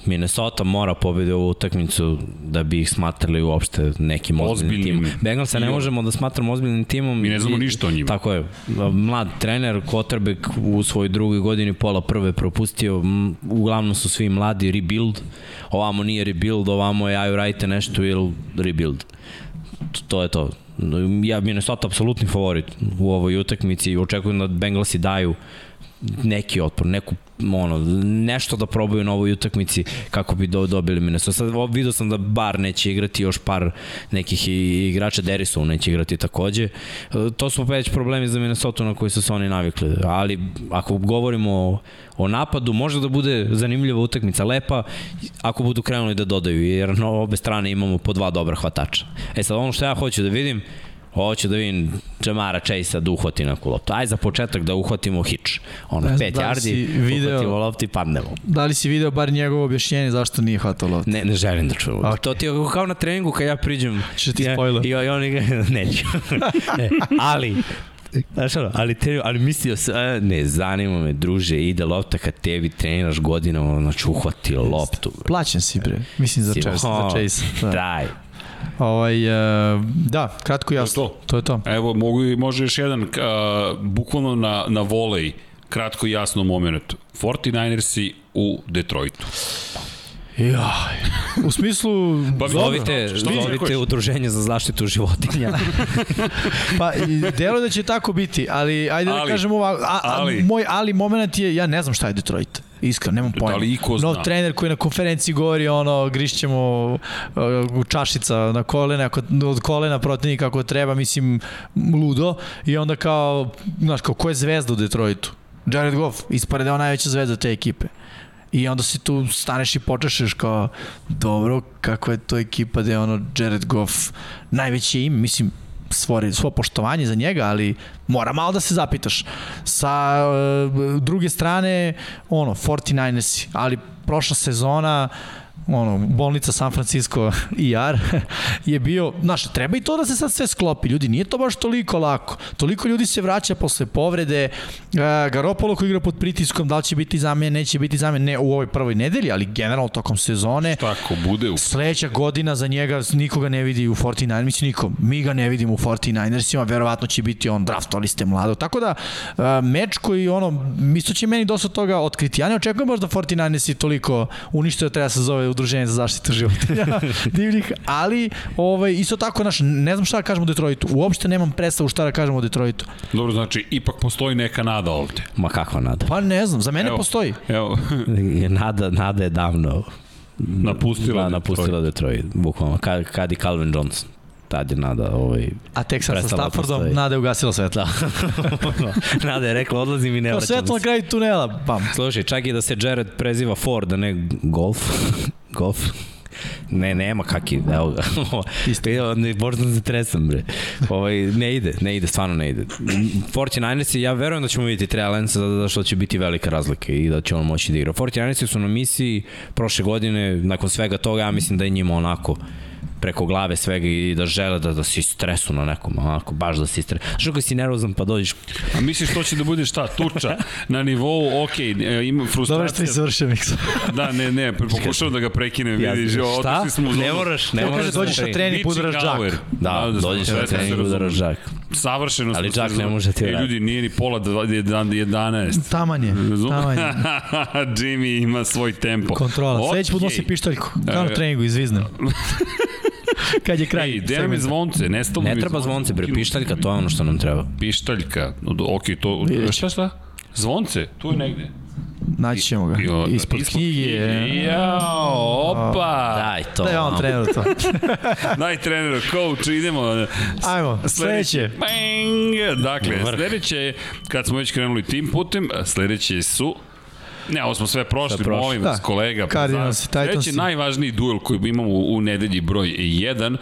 Minnesota mora pobedi ovu utakmicu da bi ih smatrali uopšte nekim ozbiljnim, Ozbiljnim. timom. Bengalsa ne možemo da smatramo ozbiljnim timom. Mi ne znamo I- ništa o njima. Tako je. Mlad trener, quarterback u svojoj drugoj godini pola prve propustio. Uglavnom su svi mladi rebuild. Ovamo nije rebuild, ovamo je aj urajte nešto ili rebuild. To je to. Ja Minnesota apsolutni favorit u ovoj utakmici i očekujem da Bengalsi daju neki otpor, neku ono, nešto da probaju na ovoj utakmici kako bi do, dobili Minnesota. Sad vidio sam da Bar neće igrati, još par nekih igrača Derisov neće igrati takođe. E, To su već problemi za Minnesota na koji su se oni navikli. Ali ako govorimo o, o napadu, može da bude zanimljiva utakmica, lepa, ako budu krenuli da dodaju, jer na obe strane imamo po dva dobra hvatača. E sad, ono što ja hoću da vidim, Hoću da vidim Jamara Chase-a da uhvati neku loptu. Aj za početak da uhvatimo hič. Ono, Ne znam 5 da yardi, video- uhvatimo loptu i padnemo. Da li si video bar njegovo objašnjenje zašto nije hvatao loptu? Ne, ne želim da čujem. Ok. Okay. To ti je kao na treningu kad ja priđem. Će ti ja, spoiler. I, i oni ga, (laughs) neću. ne, (laughs) ali, Znaš ono, ali, te, ali mislio sam, a, ne, zanima me, druže, ide lopta kad tebi treniraš godinama, znači uhvati loptu. Plaćen si bre. Mislim za Si- Chase. Za Chase. Da. Daj. Ovaj, e, da, kratko jasno. To To je to. Evo, mogu, i- može još jedan, uh, bukvalno na, na volej, kratko i jasno moment. 49ersi u Detroitu. Jaj. U smislu... (laughs) Pa Zovite, zovite udruženje za zaštitu životinja. (laughs) Pa, i delo da će tako biti, ali ajde Ali, da kažem ovako, a, a, ali. moj ali moment je, ja ne znam šta je Detroit. Iskreno, nemam pojma. Da li iko zna? Nov trener koji na konferenciji govori ono, grišćemo uh, čašica na kolena, ako, od kolena protivnika ako treba, mislim, ludo. I onda kao, znaš, kao, ko je zvezda u Detroitu? Jared Goff, ispare da je on najveća zvezda te ekipe. I onda si tu staneš i počešeš kao, dobro, kako je to ekipa da je ono Jared Goff najveće ime, mislim, stvori svo poštovanje za njega, ali mora malo da se zapitaš. Sa uh, druge strane, ono, 49ersi, ali prošla sezona ono, bolnica San Francisco (laughs) IR je bio, znaš, treba i to da se sad sve sklopi, ljudi, nije to baš toliko lako. Toliko ljudi se vraća posle povrede, uh, Garopolo koji igra pod pritiskom, da li će biti zamjen, neće biti zamjen, ne u ovoj prvoj nedelji, ali generalno tokom sezone. Tako bude. U... Sledeća godina za njega nikoga ne vidi u 49 mislim nikom. Mi ga ne vidimo u 49ersima, verovatno će biti on draftovali ste mlado. Tako da, uh, meč koji, ono, isto će meni dosta toga otkriti. Ja ne očekujem baš da 49ersi toliko unište da treba se zove udruženje za zaštitu životinja (laughs) divljih, ali ovaj, isto tako, naš, ne znam šta da kažemo o Detroitu. Uopšte nemam predstavu šta da kažemo o Detroitu. Dobro, znači, ipak postoji neka nada ovde. Ma kakva nada? Pa ne znam, za mene Evo. postoji. Evo, (laughs) nada, nada je davno napustila, da, napustila Detroit, bukvalno. Kad, kad i Calvin Johnson tad je nada ovaj, A tek sad sa da Staffordom, postoji. nada je ugasila svetlo. Da. (laughs) nada je rekla odlazim i ne vraćam svetlo na se. kraju tunela, bam. Slušaj, čak i da se Jared preziva Ford, a ne Golf. Golf. Ne, nema kaki, evo ga. (laughs) Isto. Ne, možda se tresam, bre. Ovaj, ne ide, ne ide, stvarno ne ide. 49ersi, ja verujem da ćemo vidjeti Treja Lensa, zato što će biti velika razlika i da će on moći da igra. 49ersi su na misiji prošle godine, nakon svega toga, ja mislim da je njima onako preko glave svega i da žele da, da si stresu na nekom, onako, baš da si stresu. Što kad si nervozan pa dođeš A misliš to će da bude šta? Tuča na nivou, ok, e, ima Dobro što frustracija. ti završio miksa. Da, ne, ne, pokušavam da ga prekinem, Ja- vidiš, jo, šta? otišli smo Ne moraš, ne moraš kaže, da dođeš na trening. trening, udaraš džak. Da, smo, dođeš sve na se trening, udaraš džak. Savršeno Ali džak ne može ti E, ljudi, nije ni pola dva- jedan- 11. Taman je, taman je. (laughs) Jimmy ima svoj tempo. Kontrola. Okay. Sledeći put nosi Okej. pištaljku. Kao na E, treningu, izviznem. (laughs) (laughs) Kad je kraj. Ej, mi segmenta. zvonce, nestalo Ne mi treba zvonce, bre, pištaljka, to je ono što nam treba. Pištaljka, ok, to, šta šta? Zvonce, tu je negde. Naći ćemo ga. Jo, Ispod knjige. Jao, opa. Daj to. Da je on ono. trener to. (laughs) Daj treneru, coach, idemo. Ajmo, sledeće. Bang! Dakle, sledeće kad smo već krenuli tim putem, sledeće su Ne, ovo smo sve prošli, Sve prošli. molim vas, Da. kolega. pa Cardinals i Titansi. Sledeći najvažniji duel koji imamo u, u nedelji broj 1.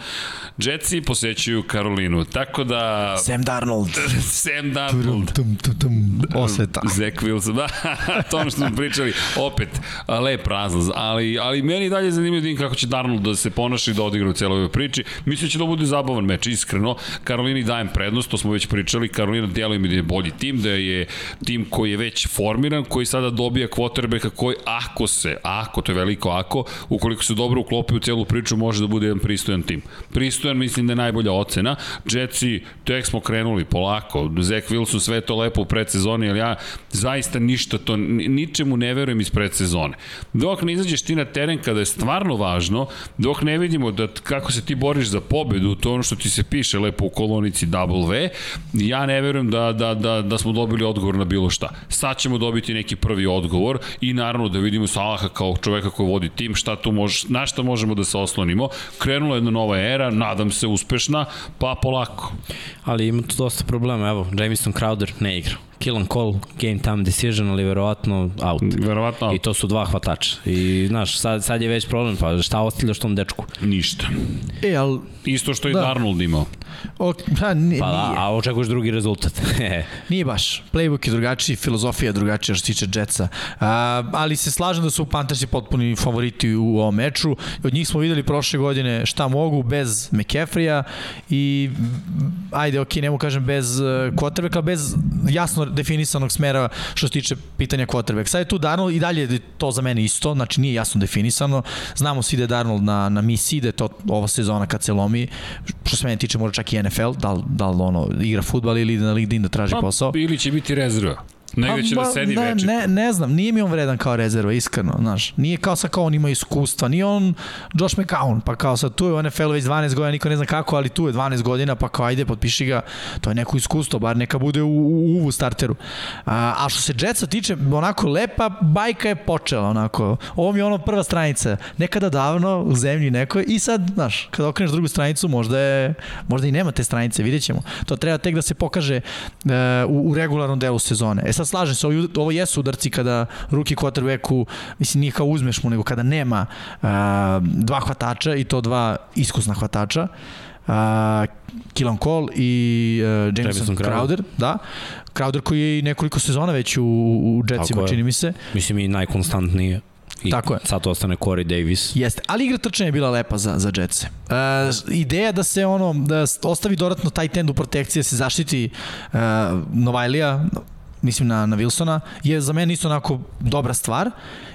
Jetsi posećuju Karolinu, tako da... Sam Darnold. (laughs) Sam Darnold. Tum, tum, tum. Osveta. Zach Wilson, da, (laughs) to ono što smo pričali, opet, lep razlaz, ali, ali meni i dalje zanimljivo da kako će Darnold da se ponaša i da odigra u celoj ovoj priči. Mislim da će da bude zabavan meč, iskreno. Karolini dajem prednost, to smo već pričali, Karolina djeluje mi da je bolji tim, da je tim koji je već formiran, koji sada dobija quarterbacka koji ako se, ako, to je veliko ako, ukoliko se dobro uklopi u celu priču, može da bude jedan pristojan tim. Pristojan mislim da je najbolja ocena. Jetsi, tek smo krenuli polako. Zach Wilson sve to lepo u predsezoni, ali ja zaista ništa to, ni- ničemu ne verujem iz predsezone. Dok ne izađeš ti na teren kada je stvarno važno, dok ne vidimo da kako se ti boriš za pobedu, to ono što ti se piše lepo u kolonici W, ja ne verujem da, da, da, da smo dobili odgovor na bilo šta. Sad ćemo dobiti neki prvi odgovor i naravno da vidimo Salaha kao čoveka koji vodi tim, šta tu može, na šta možemo da se oslonimo. Krenula je jedna nova era, nadam se uspešna, pa polako. Ali ima tu dosta problema, evo, Jamison Crowder ne igra. Kill and call, game time decision, ali verovatno out. Verovatno I to su dva hvatača. I, znaš, sad, sad je već problem, pa šta ostavljaš tom dečku? ništa. E, ali, Isto što i Da. Darnold imao. o, nije, Pa da, nije. a očekuješ drugi rezultat. (laughs) Nije baš. Playbook je drugačiji, filozofija je drugačija što se tiče Jetsa. A, ali se slažem da su Panthersi potpuni favoriti u ovom meču. Od njih smo videli prošle godine šta mogu bez McCaffrey-a i ajde, ok, nemo kažem bez uh, quarterbacka, bez jasno definisanog smera što se tiče pitanja quarterback. Sad je tu Darnold i dalje je to za mene isto, znači nije jasno definisano. Znamo svi da je Darnold na, na misiji, da je to ova sezona kad se lomi, što se mene tiče možda čak i NFL, da li, da li ono, igra futbal ili ide na LinkedIn da traži posao. ili će biti rezerva. Negde će da sedi ne, večer. ne, ne znam, nije mi on vredan kao rezerva, iskreno, znaš. Nije kao sad kao on ima iskustva, nije on Josh McCown, pa kao sad tu je u NFL-u već 12 godina, niko ne zna kako, ali tu je 12 godina, pa kao ajde, potpiši ga, to je neko iskustvo, bar neka bude u, u uvu starteru. A, a što se Jetsa tiče, onako lepa bajka je počela, onako. Ovo mi je ono prva stranica, nekada davno u zemlji nekoj i sad, znaš, kada okreneš drugu stranicu, možda je, možda i nema te stranice, vidjet ćemo. To treba tek da se pokaže e, u, u regularnom delu sezone. E sad slažem se, ovo, ovo jesu udarci kada ruki quarterbacku, mislim nije kao uzmeš mu, nego kada nema uh, dva hvatača i to dva iskusna hvatača, uh, Killan Cole i uh, Jameson, Jamison Crowder. Crowder. da. Crowder koji je i nekoliko sezona već u, u Jetsima, čini mi se. Mislim i najkonstantnije. I Tako je. Sad ostane Corey Davis. Jeste, ali igra trčanja je bila lepa za, za Jetse. E, ideja da se ono, da ostavi dodatno taj tend u protekciji, da se zaštiti e, Novajlija, mislim na, na Wilsona, je za mene isto onako dobra stvar.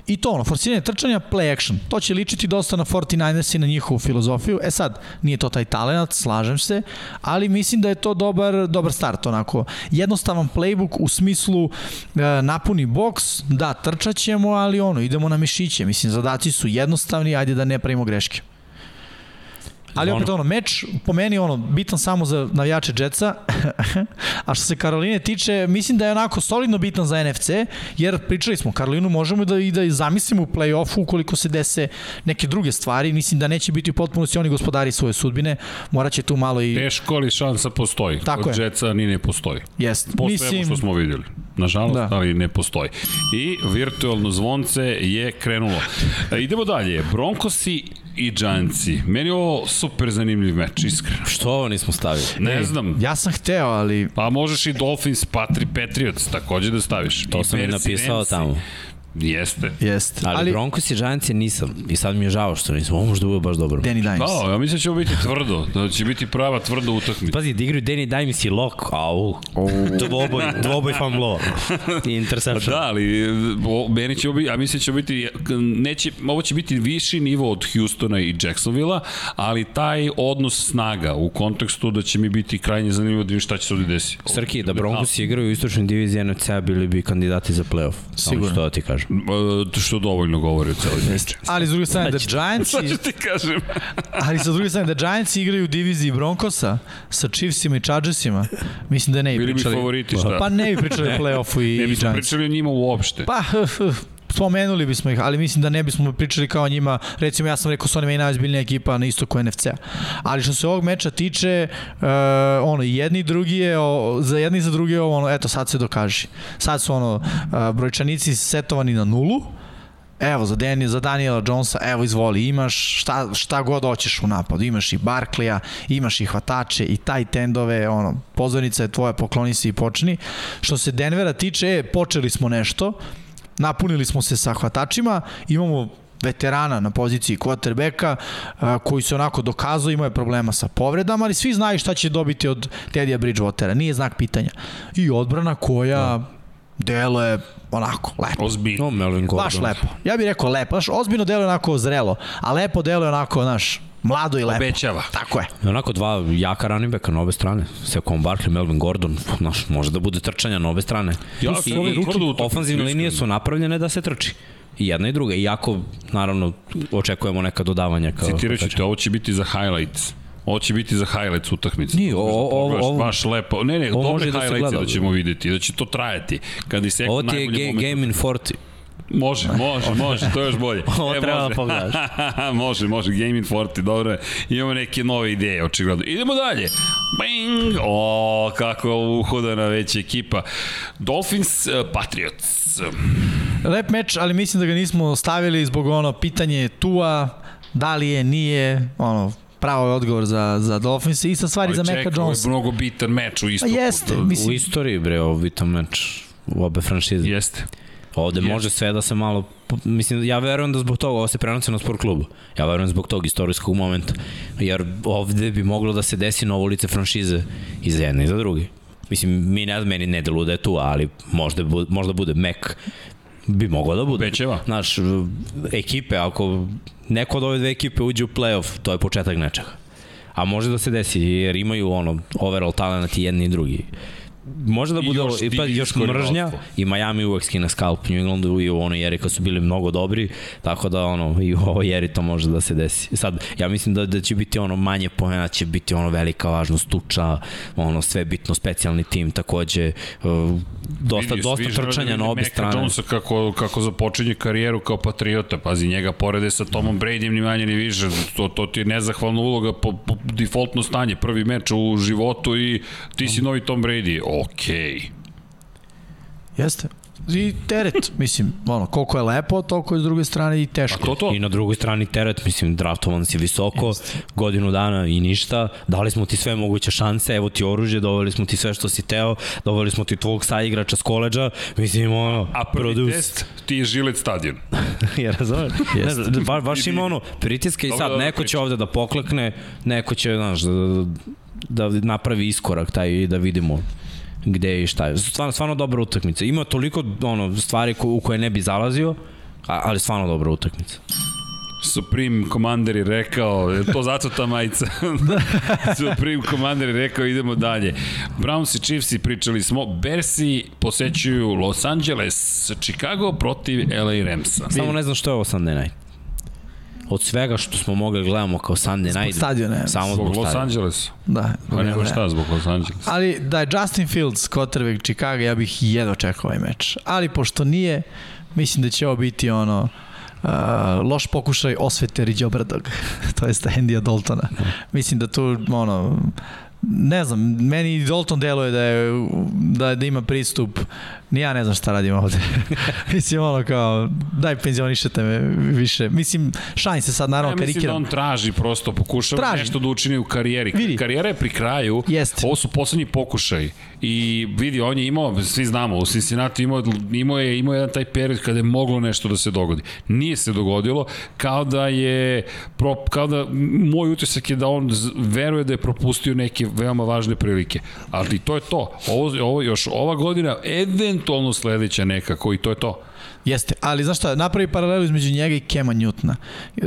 I to ono, forsiranje trčanja, play action. To će ličiti dosta na 49ers i na njihovu filozofiju. E sad, nije to taj talent, slažem se, ali mislim da je to dobar, dobar start, onako. Jednostavan playbook u smislu e, napuni boks, da, trčat ćemo, ali ono, idemo na mišiće. Mislim, zadaci su jednostavni, ajde da ne pravimo greške. Ali opet ono, meč po meni ono, bitan samo za navijače Jetsa, (laughs) a što se Karoline tiče, mislim da je onako solidno bitan za NFC, jer pričali smo, Karolinu možemo da i da zamislimo u play-offu ukoliko se dese neke druge stvari, mislim da neće biti u potpunosti oni gospodari svoje sudbine, morat će tu malo i... Teško, ali šansa postoji. Tako Kod je. Jetsa ni ne postoji. Jest, Po svemu mislim, što smo vidjeli. Nažalost, Da. da. ali ne postoji. I virtualno zvonce je krenulo. E, idemo dalje. Broncosi i Giantsi. Meni je ovo super zanimljiv meč, iskreno. Što ovo nismo stavili? Ne znam. ja sam hteo, ali Pa možeš i Dolphins, Patri, Patriots takođe da staviš. To I sam i napisao tamo. Jeste. Jeste. Ali, Ali, Broncos i Giants je nisam. I sad mi je žao što nisam. Ovo možda bude baš dobro. Danny Dimes. Da, ja mislim da će ovo biti tvrdo. Da će biti prava tvrda utakmica. Pazi, da igraju Danny Dimes i Lok. Au. Dvoboj, dvoboj famlo. I interception. Da, ali o, meni će ovo biti, a mislim da će ovo biti, neće, ovo će biti viši nivo od Houstona i Jacksonvilla, ali taj odnos snaga u kontekstu da će mi biti krajnje zanimljivo da vidim šta će se ovdje desiti. Srki, da Broncos igraju u istočnoj diviziji NFC-a bili bi kandidati za playoff. Samo Sigurno. što da ti kažem. E, što dovoljno govori o celoj priči. Ali s druge strane, da Giants, (laughs) Šta ću ti kažem? (laughs) ali sa druge strane, da Giants igraju u diviziji Broncosa sa Chiefsima i Chargersima, mislim da ne bi Bili bi pričali. favoriti, šta? Pa ne bi pričali o play-offu i, ne i Giants. pričali o njima uopšte. Pa, (laughs) spomenuli bismo ih, ali mislim da ne bismo pričali kao njima. Recimo, ja sam rekao su oni najozbiljnija ekipa na istoku NFC-a. Ali što se ovog meča tiče, uh, ono, jedni i drugi je, o, za jedni i za drugi je ovo, ono, eto, sad se dokaži. Sad su, ono, uh, brojčanici setovani na nulu, Evo, za, Daniel, za Daniela Jonesa, evo izvoli, imaš šta, šta god hoćeš u napadu. Imaš i Barkleya, imaš i hvatače, i taj tendove, ono, pozornica je tvoja, pokloni se i počni. Što se Denvera tiče, e, počeli smo nešto, napunili smo se sa hvatačima, imamo veterana na poziciji quarterbacka koji se onako dokazao, imao je problema sa povredama, ali svi znaju šta će dobiti od Tedija Bridgewatera, nije znak pitanja. I odbrana koja deluje onako lepo. Ozbiljno. No, Melvin Gordon. Baš lepo. Ja bih rekao lepo. Baš ozbiljno deluje onako zrelo, a lepo deluje onako, znaš, mlado i lepo. Obećava. Tako je. I onako dva jaka running backa na obe strane. Sekon Barkley, Melvin Gordon. Znaš, može da bude trčanja na obe strane. Ja, I, i utakmice, ofanzivne linije su napravljene da se trči. I jedna i druga. Iako, naravno, očekujemo neka dodavanja. Kao, Citirat ću te, ovo će biti za highlights. Ovo će biti za highlights utakmice. Nije, o- o- ovo- baš lepo. Ne, ne, dobre da highlights gleda. da ćemo videti, da će to trajati. Kad iseknu Ovo ti je najbolji ga, moment. game in 40. Može, može, može, to je još bolje. (laughs) Ovo treba da može. pogledaš. (laughs) može, može, Gaming 40, dobro je. Imamo neke nove ideje, očigledno. Idemo dalje. Bing! O, kako je ovo uhodana već ekipa. Dolphins, uh, Patriots. Lep meč, ali mislim da ga nismo stavili zbog ono pitanje Tua, da li je, nije, ono, pravo je odgovor za, za Dolphins i sa stvari za Meka Čekaj, ovo je Jonesa. mnogo bitan meč u Pa istoku. jeste, U mislim, istoriji, bre, ovo bitan meč u obe franšize. Jeste. Ovde Jeste. može sve da se malo... Mislim, ja verujem da zbog toga, ovo se prenosi na sport klubu. Ja verujem zbog tog istorijskog momenta. Jer ovde bi moglo da se desi novo lice franšize i za jedne i za druge. Mislim, mi ne meni ne delu da je tu, ali možda, možda bude Mac bi moglo da bude. Obećava. Znaš, ekipe, ako neko od ove dve ekipe uđe u playoff, to je početak nečega. A može da se desi, jer imaju ono, overall talent i jedni i drugi. Može da bude još i pa, još mržnja i Miami uvek skine skalp New Englandu i u onoj eri kad su bili mnogo dobri, tako da ono i u ovoj eri to može da se desi. Sad, ja mislim da, da će biti ono manje pojena, će biti ono velika važnost tuča, ono sve bitno, specijalni tim takođe, uh, dosta, Vidi, dosta trčanja na obe strane. Jonesa kako, kako započinje karijeru kao patriota. Pazi, njega porede sa Tomom Bradyem ni manje ni više. To, to ti je nezahvalna uloga po, po defaultno stanje. Prvi meč u životu i ti si novi Tom Brady. Okej. Okay. Jeste. I teret, mislim, ono, koliko je lepo, toliko je s druge strane i A teško. to to? I na drugoj strani teret, mislim, draftovan si visoko, Jeste. godinu dana i ništa, dali smo ti sve moguće šanse, evo ti oružje, doveli smo ti sve što si teo, doveli smo ti tvog saigrača s koleđa, mislim, ono, A prvi produce. test ti je Žilet stadion. (laughs) ja razumeš? ne znam, ba, baš ima ono, pritiska i sad dobro neko će ovde da poklekne, neko će, znaš, da, da, da napravi iskorak taj i da vidimo gde i šta je. Stvarno, stvarno dobra utakmica. Ima toliko ono, stvari ko, u koje ne bi zalazio, ali stvarno dobra utakmica. Supreme Commander je rekao, je to zato ta majica? (laughs) Supreme Commander je rekao, idemo dalje. Browns i Chiefs i pričali smo, Bersi posećuju Los Angeles, Chicago protiv LA Ramsa. Samo ne znam što je ovo Sunday night. Od svega što smo mogli da gledamo kao Sunday night. stadiona, ja Samo Zbog zbog Los stadiona. Angeles. Da. Pa nego ne. šta zbog Los Angeles. Ali da je Justin Fields quarterback Chicago, ja bih jedva čekao ovaj meč. Ali pošto nije, mislim da će ovo biti ono uh, loš pokušaj osvete Riđa Obradog, (laughs) to jest Andy Daltona. Mislim da tu ono ne znam, meni Dalton deluje da, je, da, da ima pristup ni ja ne znam šta radim ovde. (laughs) Mislim ono kao, daj penzionišete me više. Mislim, šalim se sad naravno Ja mislim da karikiram. on traži prosto, pokušava Traži. nešto da učini u karijeri. Vidi. Karijera je pri kraju, Jeste. ovo su poslednji pokušaj. I vidi, on je imao, svi znamo, u Cincinnati imao, imao je imao jedan taj period kada je moglo nešto da se dogodi. Nije se dogodilo, kao da je, pro, kao da, moj utisak je da on veruje da je propustio neke veoma važne prilike. Ali to je to. Ovo, ovo još ova godina, eventualno sledeća nekako i to je to. Jeste, ali znaš šta, napravi paralelu između njega i Kema Newtona. E,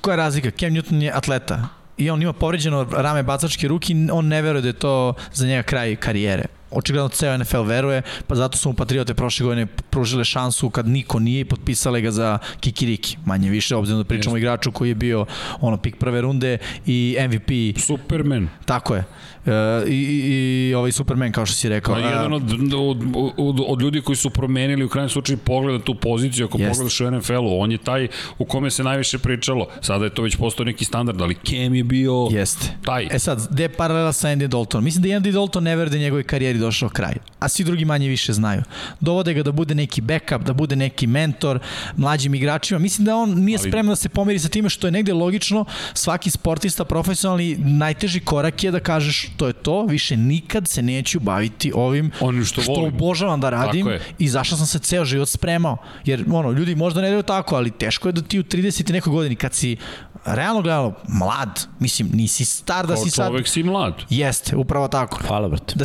koja je razlika? Kem Newton je atleta i on ima povređeno rame bacačke ruke i on ne veruje da je to za njega kraj karijere. Očigledno ceo NFL veruje, pa zato su mu Patriote prošle godine pružile šansu kad niko nije i potpisale ga za Kikiriki, manje više, obzirom da pričamo o igraču koji je bio ono pik prve runde i MVP, Superman. tako je. E, i, i, I ovaj Superman, kao što si rekao. Pa A, jedan od, od, od, od ljudi koji su promenili u krajnjem slučaju pogled na tu poziciju, ako Jest. pogledaš u NFL-u, on je taj u kome se najviše pričalo. Sada je to već postao neki standard, ali Cam je bio Jeste. taj. E sad, gde je paralela sa Andy Daltonom? Mislim da i Andy Dalton ne veruje da je njegovoj karijeri došao kraj, a svi drugi manje više znaju. Dovode ga da bude neki backup, da bude neki mentor mlađim igračima. Mislim da on nije Ali- spreman da se pomeri sa time što je negde logično. Svaki sportista profesionalni najteži korak je da kažeš to je to, više nikad se neću baviti ovim Onim što što volim. obožavam da radim i zašto sam se ceo život spremao. Jer ono, ljudi možda ne daju tako, ali teško je da ti u 30 i nekoj godini kad si realno gledalo mlad, mislim nisi star da Kao si sad čovek si mlad. Jeste, upravo tako. Hvala, brate. Da,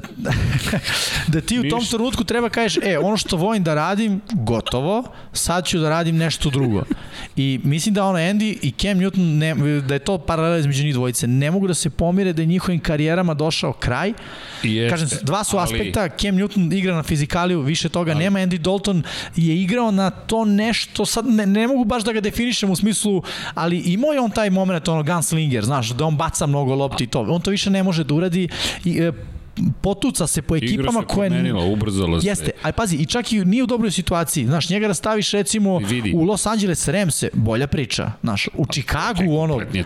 (laughs) da ti u tom trenutku treba kažeš, e, ono što volim da radim, gotovo, sad ću da radim nešto drugo. I mislim da ono Andy i Cam Newton, ne, da je to paralela između njih dvojice, ne mogu da se pomire da je njihovim karijerama došao kraj. Jeste, Kažem, dva su ali- aspekta, Cam Newton igra na fizikaliju, više toga ali, nema, Andy Dalton je igrao na to nešto, sad ne, ne mogu baš da ga definišem u smislu, ali imao je on taj moment, ono, gunslinger, znaš, da on baca mnogo lopti i to, on to više ne može da uradi i e, potuca se po Igra ekipama se koje... promenila, ubrzala se. Jeste, ali pazi, i čak i nije u dobroj situaciji. Znaš, njega da staviš recimo Vidi. u Los Angeles Ramse, bolja priča. Znaš, u Chicagu ono... Kompletni je-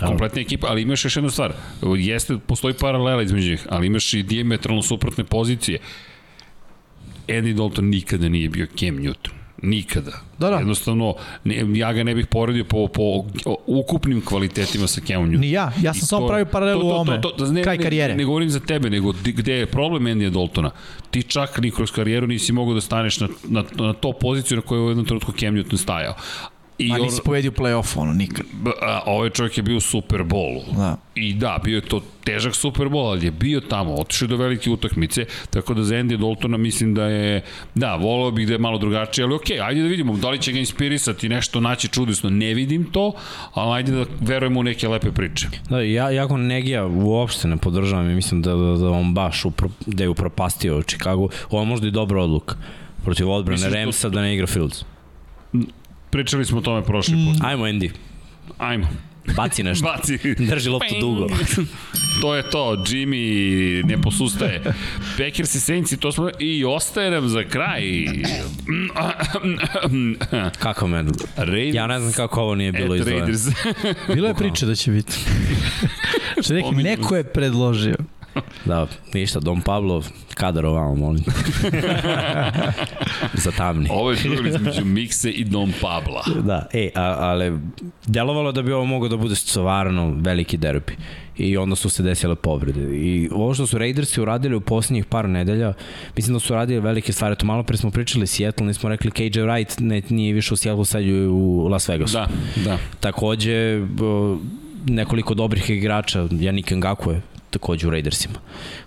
kompletna ekipa, ali imaš još jednu stvar. Jeste, postoji paralela između njih, ali imaš i diametralno suprotne pozicije. Andy Dalton nikada nije bio Cam Newton. Nikada. Da, da. Jednostavno, ne, ja ga ne bih poredio po, po ukupnim kvalitetima sa Camom Newtonom. Ni ja, ja sam I samo pravio paralelu to- u to- ome. to- to- ne, Kraj ne, karijere. Ne, ne govorim za tebe, nego gde je problem Andy Daltona. Ti čak ni kroz karijeru nisi mogao da staneš na, na, na to poziciju na kojoj je u jednom trenutku Cam Newton stajao. I A on, nisi pobedio u play-offu, ono, nikad. B- a, ovaj čovjek je bio u Superbolu. Da. I da, bio je to težak Superbol, ali je bio tamo, otišao do velike utakmice, tako da za Andy Daltona mislim da je, da, volao bih da je malo drugačije, ali okej, okay, ajde da vidimo, da li će ga inspirisati nešto naći čudesno, ne vidim to, ali ajde da verujemo u neke lepe priče. Da, ja, jako Negija uopšte ne podržavam i mislim da, da, da on baš upro, da je upropastio Chicago. Ovo je možda i dobra odluka protiv odbrane da- Ramsa da ne igra Fields. Pričali smo o tome prošli put. Ajmo Andy, Ajmo. baci nešto. (laughs) Baci. Drži loptu dugo. (laughs) to je to, Jimmy ne posustaje. Packers i Saints i to smo i ostaje nam za kraj. Kako men? Raiders Ja ne znam kako ovo nije bilo izdvojeno. Bilo je priče da će biti. Što (laughs) neki, Spominjemo. neko je predložio. (laughs) Da, ništa, Dom Pablo, kadar ovamo, molim. (laughs) Zatamni. Ovo je duel između Mikse i Dom Pabla. Da, e, a, ali delovalo da bi ovo moglo da bude stvarno veliki derbi. I onda su se desile povrede. I ovo što su Raidersi uradili u poslednjih par nedelja, mislim da su radili velike stvari. To malo pre smo pričali Seattle, nismo rekli KJ Wright ne, nije više u Seattle, sad je u Las Vegasu. Da, da. Takođe, nekoliko dobrih igrača, Janik Ngakue, takođe u Raidersima.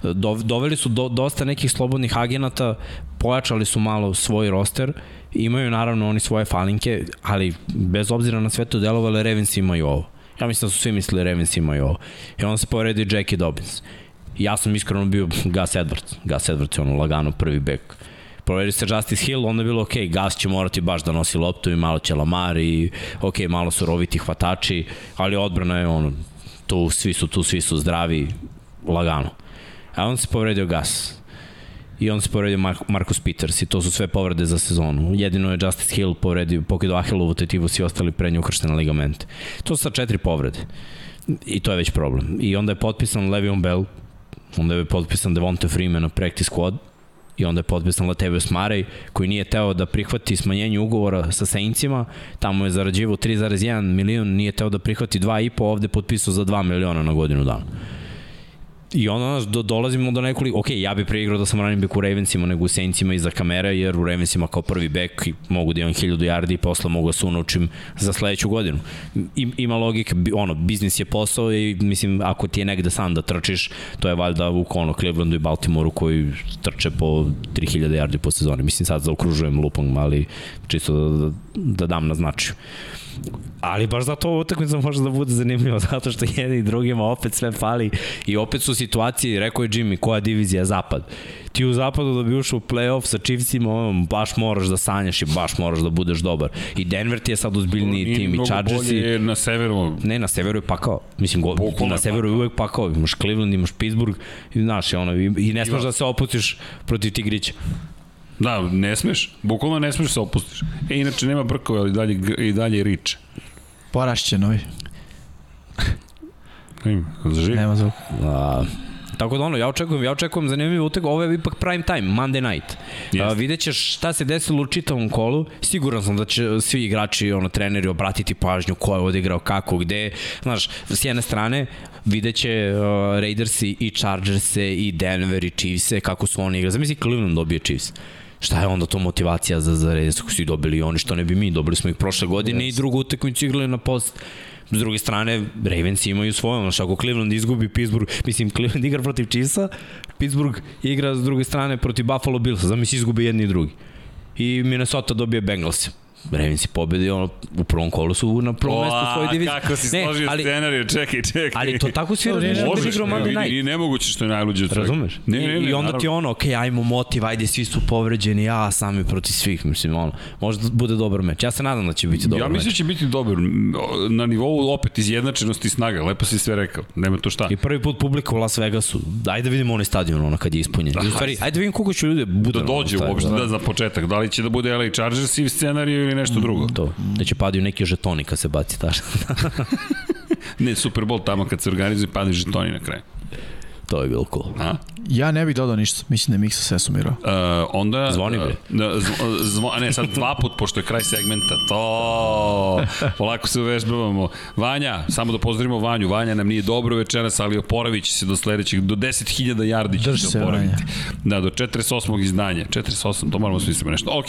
Do, doveli su do, dosta nekih slobodnih agenata, pojačali su malo svoj roster, imaju naravno oni svoje falinke, ali bez obzira na sve to delovale, Ravens imaju ovo. Ja mislim da su svi mislili Ravens imaju ovo. I onda se poredi Jackie Dobbins. Ja sam iskreno bio Gus Edwards. Gus Edwards je ono lagano prvi bek. Proveri se Justice Hill, onda je bilo ok, Gus će morati baš da nosi loptu i malo će Lamar i ok, malo su roviti hvatači, ali odbrana je ono, tu, svi su tu, svi su zdravi, lagano. A on se povredio Gus. I on se povredio Mar Marcus Peters i to su sve povrede za sezonu. Jedino je Justice Hill povredio, pokido Ahilovu tetivu, svi ostali prednje ukrštene ligamente. To su sa četiri povrede. I to je već problem. I onda je potpisan Le'Veon Bell, onda je potpisan Devonta Freeman na practice squad, i onda je potpisan Latavius Murray koji nije teo da prihvati smanjenje ugovora sa Saintsima, tamo je zarađivao 3,1 milion, nije teo da prihvati 2,5, ovde potpisao za 2 miliona na godinu dana. I onda nas do, dolazimo do nekoliko, ok, ja bih preigrao da sam running back u Ravensima nego u Saintsima iza kamere, jer u Ravensima kao prvi i mogu da imam 1000 yardi i posle mogu da se unaučim za sledeću godinu. I, ima logike, bi- ono, biznis je posao i mislim, ako ti je negde sam da trčiš, to je valjda u ono, Clevelandu i Baltimoru koji trče po 3000 yardi po sezoni. Mislim, sad zaokružujem lupom, ali čisto da, da, da dam na značaju. Ali baš zato ovo utakmica može da bude zanimljivo, (laughs) zato što jedni i drugima opet sve fali i opet su situacije, rekao je Jimmy, koja divizija zapad. Ti u zapadu da bi ušao u playoff sa Chiefsima, ono, baš moraš da sanjaš i baš moraš da budeš dobar. I Denver ti je sad ozbiljniji tim i Chargersi. bolje na severu. Ne, na severu je pakao. Mislim, go, na severu je uvek pakao. Imaš Cleveland, imaš Pittsburgh, i, znaš, i ono, i, i ne smeš da se opustiš protiv Tigrića. Da, ne smeš. Bukvalno ne smeš da se opustiš. E, inače nema brkove, ali dalje, i dalje riče. Porašće novi. Ima, Živ? Nema zvuk. A, tako da ono, ja očekujem, ja očekujem zanimljiv utek, ovo je ipak prime time, Monday night. Jeste. A, vidjet ćeš šta se desilo u čitavom kolu, siguran sam da će svi igrači, ono, treneri obratiti pažnju ko je odigrao, kako, gde, znaš, s jedne strane, vidjet će uh, Raidersi i Chargerse i Denver i Chiefse, kako su oni igrali. Zamisli Cleveland dobije Chiefs. Šta je onda to motivacija za, za Raiders ako su ih dobili oni, što ne bi mi, dobili smo ih prošle godine yes. i drugu utakmicu igrali na post. S druge strane, Ravens imaju svoje, ono što ako Cleveland izgubi Pittsburgh, mislim Cleveland igra protiv Chiefsa, Pittsburgh igra s druge strane protiv Buffalo Billsa, zamisli izgubi jedni i drugi. I Minnesota dobije Bengals. Ravens i pobedi, ono, u prvom kolu su na prvom mestu u svojoj diviziji. Kako si složio ali, scenariju, čekaj, čekaj. ali to tako razmišljaju kad Možeš, igrao ne, Monday night. i, nemoguće što je najluđe od. Razumeš? Ne, ne, ne, I, I onda ti naravno. ono, okej, okay, ajmo motiv, ajde, svi su povređeni, ja sami protiv svih, mislim, ono, možda bude dobar meč. Ja se nadam da će biti dobar Ja mislim da meč. će biti dobar. Na nivou opet izjednačenosti snaga. Lepo si sve rekao. Nema to šta. I prvi put publika u Las Vegasu. Ajde da vidimo onaj stadion, ono kad je ispunjen. I u stvari, ajde da vidimo koliko će ljudi bude Da na onom dođe uopšte, da, za početak. Da li će da bude LA Chargers i scenariju ili nešto drugo? To, da će padaju neki žetoni kad se baci taš. (laughs) Ne, Super Bowl tamo kad se organizuje padaju žetoni na kraju. To je bilo cool. A? Ja ne bih dodao ništa, mislim da je Miksa sve sumirao. Uh, onda... Zvoni, bre. Uh, zvo, zvo, ne, sad dva put, pošto je kraj segmenta. To, polako se uvežbavamo. Vanja, samo da pozdravimo Vanju. Vanja nam nije dobro večeras, ali oporavit će se do sledećeg, do 10.000 yardi će se oporaviti. Vanja. Da, do 48. izdanja. 48, to moramo smisliti nešto. Ok,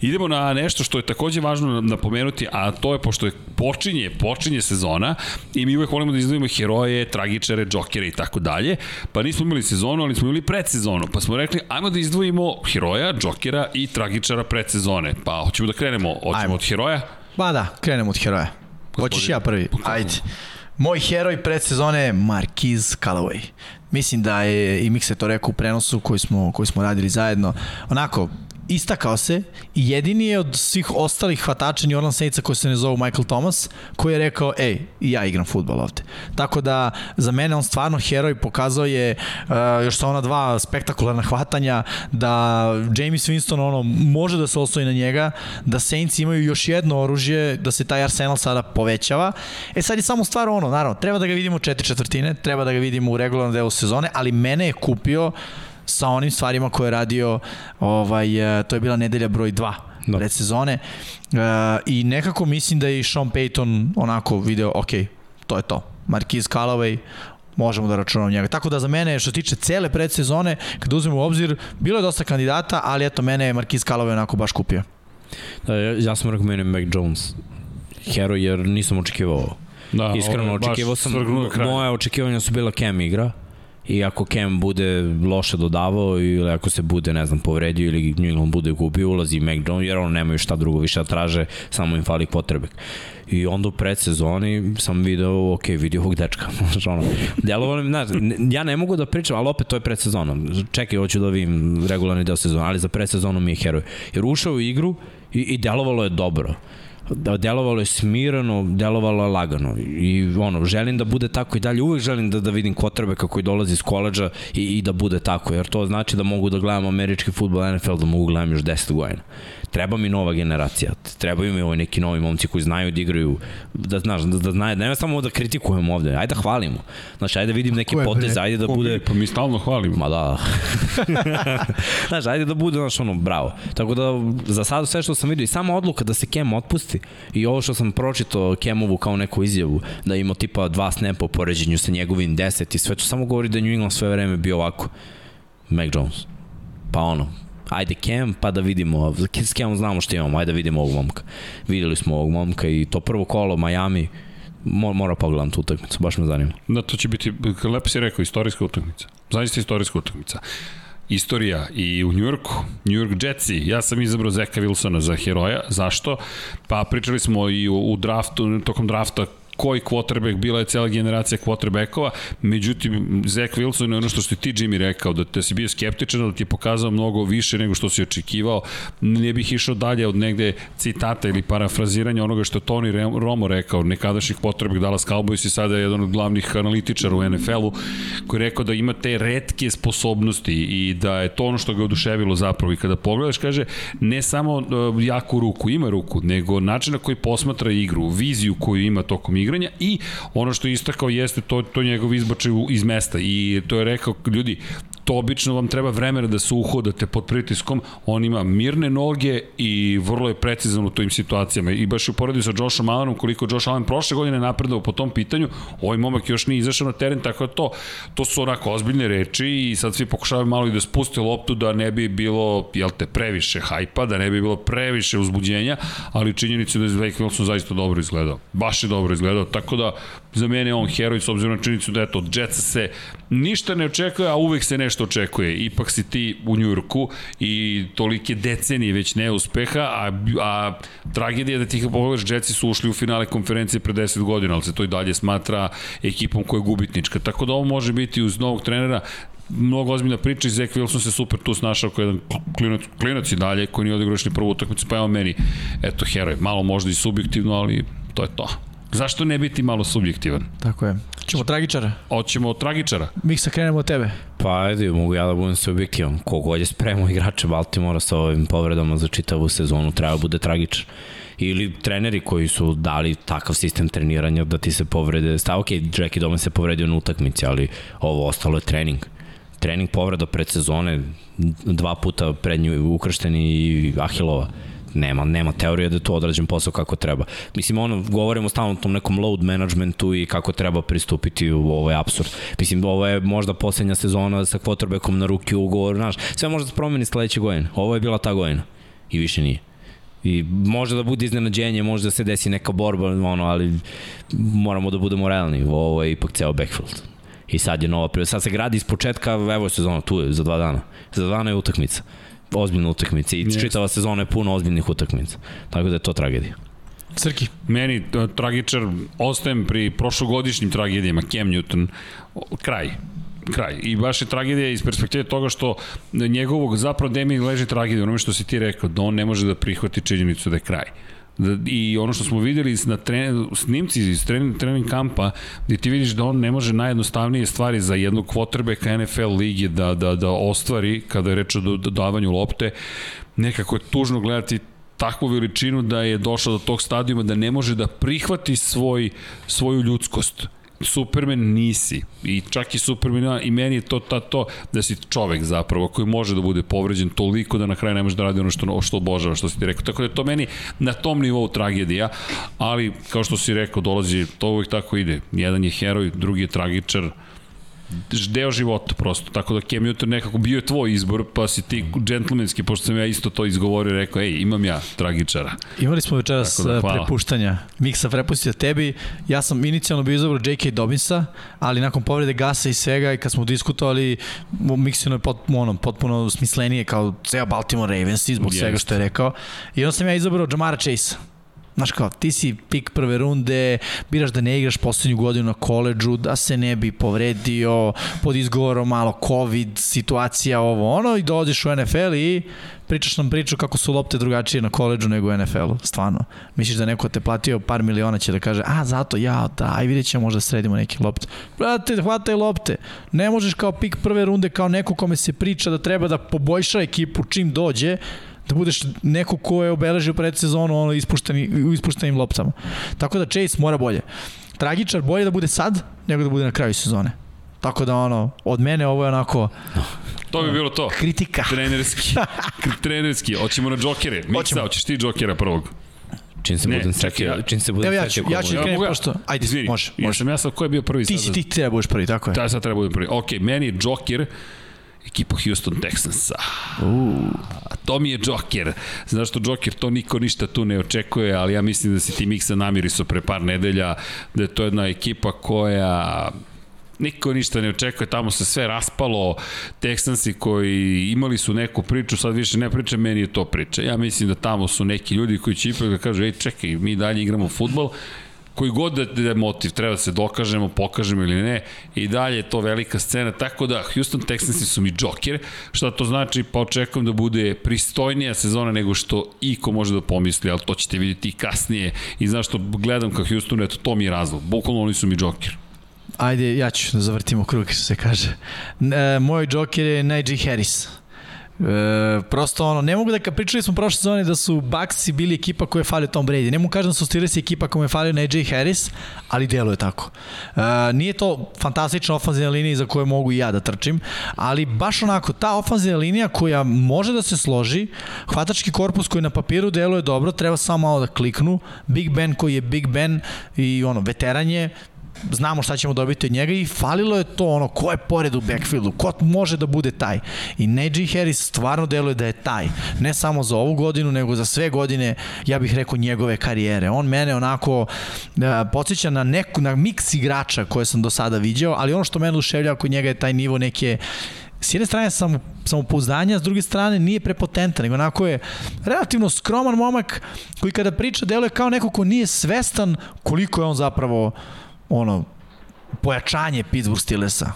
idemo na nešto što je takođe važno napomenuti, a to je pošto je počinje, počinje sezona i mi uvek volimo da izdvojimo heroje, tragičare, džokere i tako dalje, pa nismo imali sezonu, ali smo imali predsezonu, pa smo rekli ajmo da izdvojimo heroja, džokera i tragičara predsezone. Pa hoćemo da krenemo, hoćemo Ajmo. od heroja? Ba da, krenemo od heroja. Hoćeš ja prvi? Ajde. Moj heroj predsezone je Marquise Callaway. Mislim da je, i Mikse to rekao u prenosu koji smo, koji smo radili zajedno, onako, istakao se i jedini je od svih ostalih hvatača New Orleans Saintsa koji se ne zovu Michael Thomas, koji je rekao, ej, ja igram futbol ovde. Tako da, za mene on stvarno heroj pokazao je uh, još sa ona dva spektakularna hvatanja, da James Winston ono, može da se osvoji na njega, da Saints imaju još jedno oružje, da se taj arsenal sada povećava. E sad je samo stvar ono, naravno, treba da ga vidimo četiri četvrtine, treba da ga vidimo u regularnom delu sezone, ali mene je kupio sa onim stvarima koje je radio, ovaj, e, to je bila nedelja broj 2 Da. da. predsezone uh, i nekako mislim da je i Sean Payton onako video, ok, to je to. Marquise Callaway, možemo da računamo njega. Tako da za mene, što se tiče cele predsezone, kada uzmemo u obzir, bilo je dosta kandidata, ali eto, mene je Marquise Callaway onako baš kupio. Da, ja, ja sam rekao meni Mac Jones heroj jer nisam očekivao ovo. Da, Iskreno, očekivao sam, moje očekivanja su bila Cam igra i ako Cam bude loše dodavao ili ako se bude, ne znam, povredio ili New England bude gubio, ulazi Mac Jones jer ono nemaju šta drugo više da traže, samo im fali potrebek. I onda u predsezoni sam video, ok, vidio ovog dečka. (laughs) Ono, delovalo znaš, ja ne mogu da pričam, ali opet to je predsezona. Čekaj, hoću da vidim regularni deo sezona, ali za predsezonu mi je heroj. Jer ušao u igru i, i delovalo je dobro delovalo je smirano, delovalo je lagano i ono, želim da bude tako i dalje, uvek želim da, da vidim kotrbe kako dolazi iz koleđa i, i da bude tako, jer to znači da mogu da gledam američki futbol, NFL, da mogu gledam još 10 godina. Treba mi nova generacija, trebaju mi ovaj neki novi momci koji znaju da igraju, da, znaš, da, da znaju, ne samo da kritikujemo ovde, ajde da hvalimo. Znaš, ajde da vidim neke Ko je, bre? poteze, ajde da Ko bude... Pa mi stalno hvalimo. Ma da. (laughs) znaš, ajde da bude, znaš, ono, bravo. Tako da, za sad sve što sam vidio, i sama odluka da se Kem otpusti, i ovo što sam pročito Kemovu kao neku izjavu, da ima tipa dva snapa u poređenju sa njegovim 10 i sve to samo govori da New England sve vreme bio ovako. Mac Jones. Pa ono, ajde Cam, pa da vidimo, s Camom znamo što imamo, ajde da vidimo ovog momka. Videli smo ovog momka i to prvo kolo Miami, mora, mora pogledam tu utakmicu, baš me zanima. Da, to će biti, lepo si rekao, istorijska utakmica. Zaista istorijska utakmica. Istorija i u Njujorku, New York Jetsi, ja sam izabrao Zeka Wilsona za heroja, zašto? Pa pričali smo i u, u draftu, tokom drafta koji quarterback, bila je cela generacija quarterbackova, međutim, Zach Wilson je ono što si ti Jimmy rekao, da te si bio skeptičan, da ti je pokazao mnogo više nego što si očekivao, ne bih išao dalje od negde citata ili parafraziranja onoga što Tony Romo rekao, nekadašnjih quarterback Dallas Cowboys i sada je jedan od glavnih analitičara u NFL-u, koji je rekao da ima te retke sposobnosti i da je to ono što ga oduševilo zapravo. I kada pogledaš, kaže, ne samo uh, jaku ruku, ima ruku, nego način na koji posmatra igru, viziju koju ima tokom igranja i ono što je istakao jeste to, to njegov izbačaj iz mesta i to je rekao, ljudi, to obično vam treba vremena da se uhodate pod pritiskom, on ima mirne noge i vrlo je precizan u tojim situacijama i baš u poredi sa Joshom Allenom koliko Josh Allen prošle godine napredao po tom pitanju, ovaj momak još nije izašao na teren, tako da to, to su onako ozbiljne reči i sad svi pokušavaju malo i da spuste loptu da ne bi bilo, jel te, previše hajpa, da ne bi bilo previše uzbuđenja, ali činjenica je da je Zach Wilson zaista dobro izgledao. Baš je dobro izgledao, tako da za mene je on heroj s obzirom na činjenicu da eto, Jetsa se ništa ne očekuje, a uvek se nešto očekuje. Ipak si ti u Njurku i tolike decenije već neuspeha, a, a tragedija da ti pogledaš, Jetsi su ušli u finale konferencije pre 10 godina, ali se to i dalje smatra ekipom koja je gubitnička. Tako da ovo može biti uz novog trenera mnogo ozbiljna priča i Zach Wilson se super tu snašao kao jedan klinac, klinac i dalje koji nije odigrao još ni prvu utakmicu, pa evo meni, eto, heroj, malo možda i subjektivno, ali to je to. Zašto ne biti malo subjektivan? Tako je. Ćemo tragičara. Hoćemo od tragičara. Miksa, krenemo od tebe. Pa ajde, mogu ja da budem subjektivan. Kogod je spremao igrače Baltimora sa ovim povredama za čitavu sezonu, treba da bude tragičan. Ili treneri koji su dali takav sistem treniranja da ti se povrede. Sta, ok, Jackie Doman se povredio na utakmici, ali ovo ostalo je trening trening povreda predsezone, dva puta prednju ukršteni i Ahilova nema, nema teorije da je to posao kako treba. Mislim, ono, govorimo stalno o tom nekom load managementu i kako treba pristupiti u ovaj absurd. Mislim, ovo je možda poslednja sezona sa quarterbackom na ruki ugovor, znaš, sve može da se promeni sledeće godine. Ovo je bila ta godina i više nije. I može da bude iznenađenje, može da se desi neka borba, ono, ali moramo da budemo realni. Ovo je ipak ceo backfield. I sad je nova prilika. Sad se gradi iz početka, evo je sezona, tu je, za dva dana. Za dva dana je utakmica. Ozbiljna utakmica. I yes. čitava sezona je puno ozbiljnih utakmica. Tako da je to tragedija. Crki. Meni tragičar, ostajem pri prošlogodišnjim tragedijama, Cam Newton, kraj kraj. I baš je tragedija iz perspektive toga što njegovog zapravo demi leži tragedija, onome što si ti rekao, da on ne može da prihvati činjenicu da je kraj. I ono što smo videli na tren, snimci iz trening, trening kampa, gde ti vidiš da on ne može najjednostavnije stvari za jednog quarterbacka NFL ligi da, da, da ostvari kada je reč o dodavanju lopte, nekako je tužno gledati takvu veličinu da je došao do tog stadijuma da ne može da prihvati svoj, svoju ljudskost Superman nisi. I čak i Superman, i meni je to ta, to da si čovek zapravo koji može da bude povređen toliko da na kraju ne može da radi ono što, što obožava, što si ti rekao. Tako da je to meni na tom nivou tragedija, ali kao što si rekao, dolazi, to uvijek tako ide. Jedan je heroj, drugi je tragičar, deo života prosto, tako da Cam Newton nekako bio je tvoj izbor, pa si ti džentlmenski, pošto sam ja isto to izgovorio, rekao, ej, imam ja tragičara. Imali smo večeras da, prepuštanja. Miksa prepustio tebi, ja sam inicijalno bio izabrao J.K. Dobinsa, ali nakon povrede gasa i svega i kad smo diskutovali, Miksino je potpuno, ono, potpuno smislenije kao ceo Baltimore Ravens zbog svega što je rekao. I onda sam ja izabrao Jamara Chase Znaš kao, ti si pik prve runde, biraš da ne igraš poslednju godinu na koleđu, da se ne bi povredio, pod izgovorom malo COVID, situacija, ovo, ono, i dođeš u NFL i pričaš nam priču kako su lopte drugačije na koleđu nego u NFL-u, stvarno. Misliš da neko te platio par miliona će da kaže, a zato ja, da, aj vidjet ćemo možda sredimo neke lopte. Brate, hvataj lopte. Ne možeš kao pik prve runde, kao neko kome se priča da treba da poboljša ekipu čim dođe, da budeš neko ko je obeležio predsezonu ono ispušteni, ispuštenim loptama. Tako da Chase mora bolje. Tragičar bolje da bude sad nego da bude na kraju sezone. Tako da ono, od mene ovo je onako... To bi bilo to. Kritika. Trenerski. (laughs) trenerski. Hoćemo na džokere. Miksa, hoćeš ti džokera prvog. Čim se budem setio, čim se budem Evo ja ću, ja ću krenuti pošto, ajde, Izvini, može, može. Ja sam ja sad ko je bio prvi ti sad? Si, ti treba budeš prvi, tako je. Da, sad treba budem prvi. Ok, meni je Joker, ekipu Houston Texansa. Uh. To mi je Joker. Znaš što Joker, to niko ništa tu ne očekuje, ali ja mislim da si ti Miksa namiriso pre par nedelja, da je to jedna ekipa koja niko ništa ne očekuje, tamo se sve raspalo, Texansi koji imali su neku priču, sad više ne priča, meni je to priča. Ja mislim da tamo su neki ljudi koji će ipak da kažu, ej čekaj, mi dalje igramo futbol, koji god da, je motiv, treba da se dokažemo, pokažemo ili ne, i dalje je to velika scena, tako da Houston Texansi su mi džoker, šta to znači, pa očekujem da bude pristojnija sezona nego što iko može da pomisli, ali to ćete vidjeti i kasnije, i znaš što gledam ka Houstonu, eto, to mi je razlog, bukvalno oni su mi džoker. Ajde, ja ću da zavrtimo krug, što se kaže. E, moj džoker je Najee Harris E, prosto ono, ne mogu da ka pričali smo prošle sezone da su Bucksi bili ekipa koja je falio Tom Brady. Ne mogu kažem da su Steelers ekipa koja je falio na AJ Harris, ali deluje tako. E, nije to fantastična ofanzivna linija za koju mogu i ja da trčim, ali baš onako, ta ofanzivna linija koja može da se složi, hvatački korpus koji na papiru deluje dobro, treba samo malo da kliknu, Big Ben koji je Big Ben i ono, veteran je, znamo šta ćemo dobiti od njega i falilo je to ono, ko je pored u backfieldu, ko može da bude taj. I Najee Harris stvarno deluje da je taj. Ne samo za ovu godinu, nego za sve godine, ja bih rekao, njegove karijere. On mene onako uh, podsjeća na neku, na miks igrača koje sam do sada viđao, ali ono što mene uševlja kod njega je taj nivo neke s jedne strane sam samopouzdanja, s druge strane nije prepotentan, nego onako je relativno skroman momak koji kada priča deluje kao neko ko nije svestan koliko je on zapravo ono, pojačanje Pittsburgh Steelersa.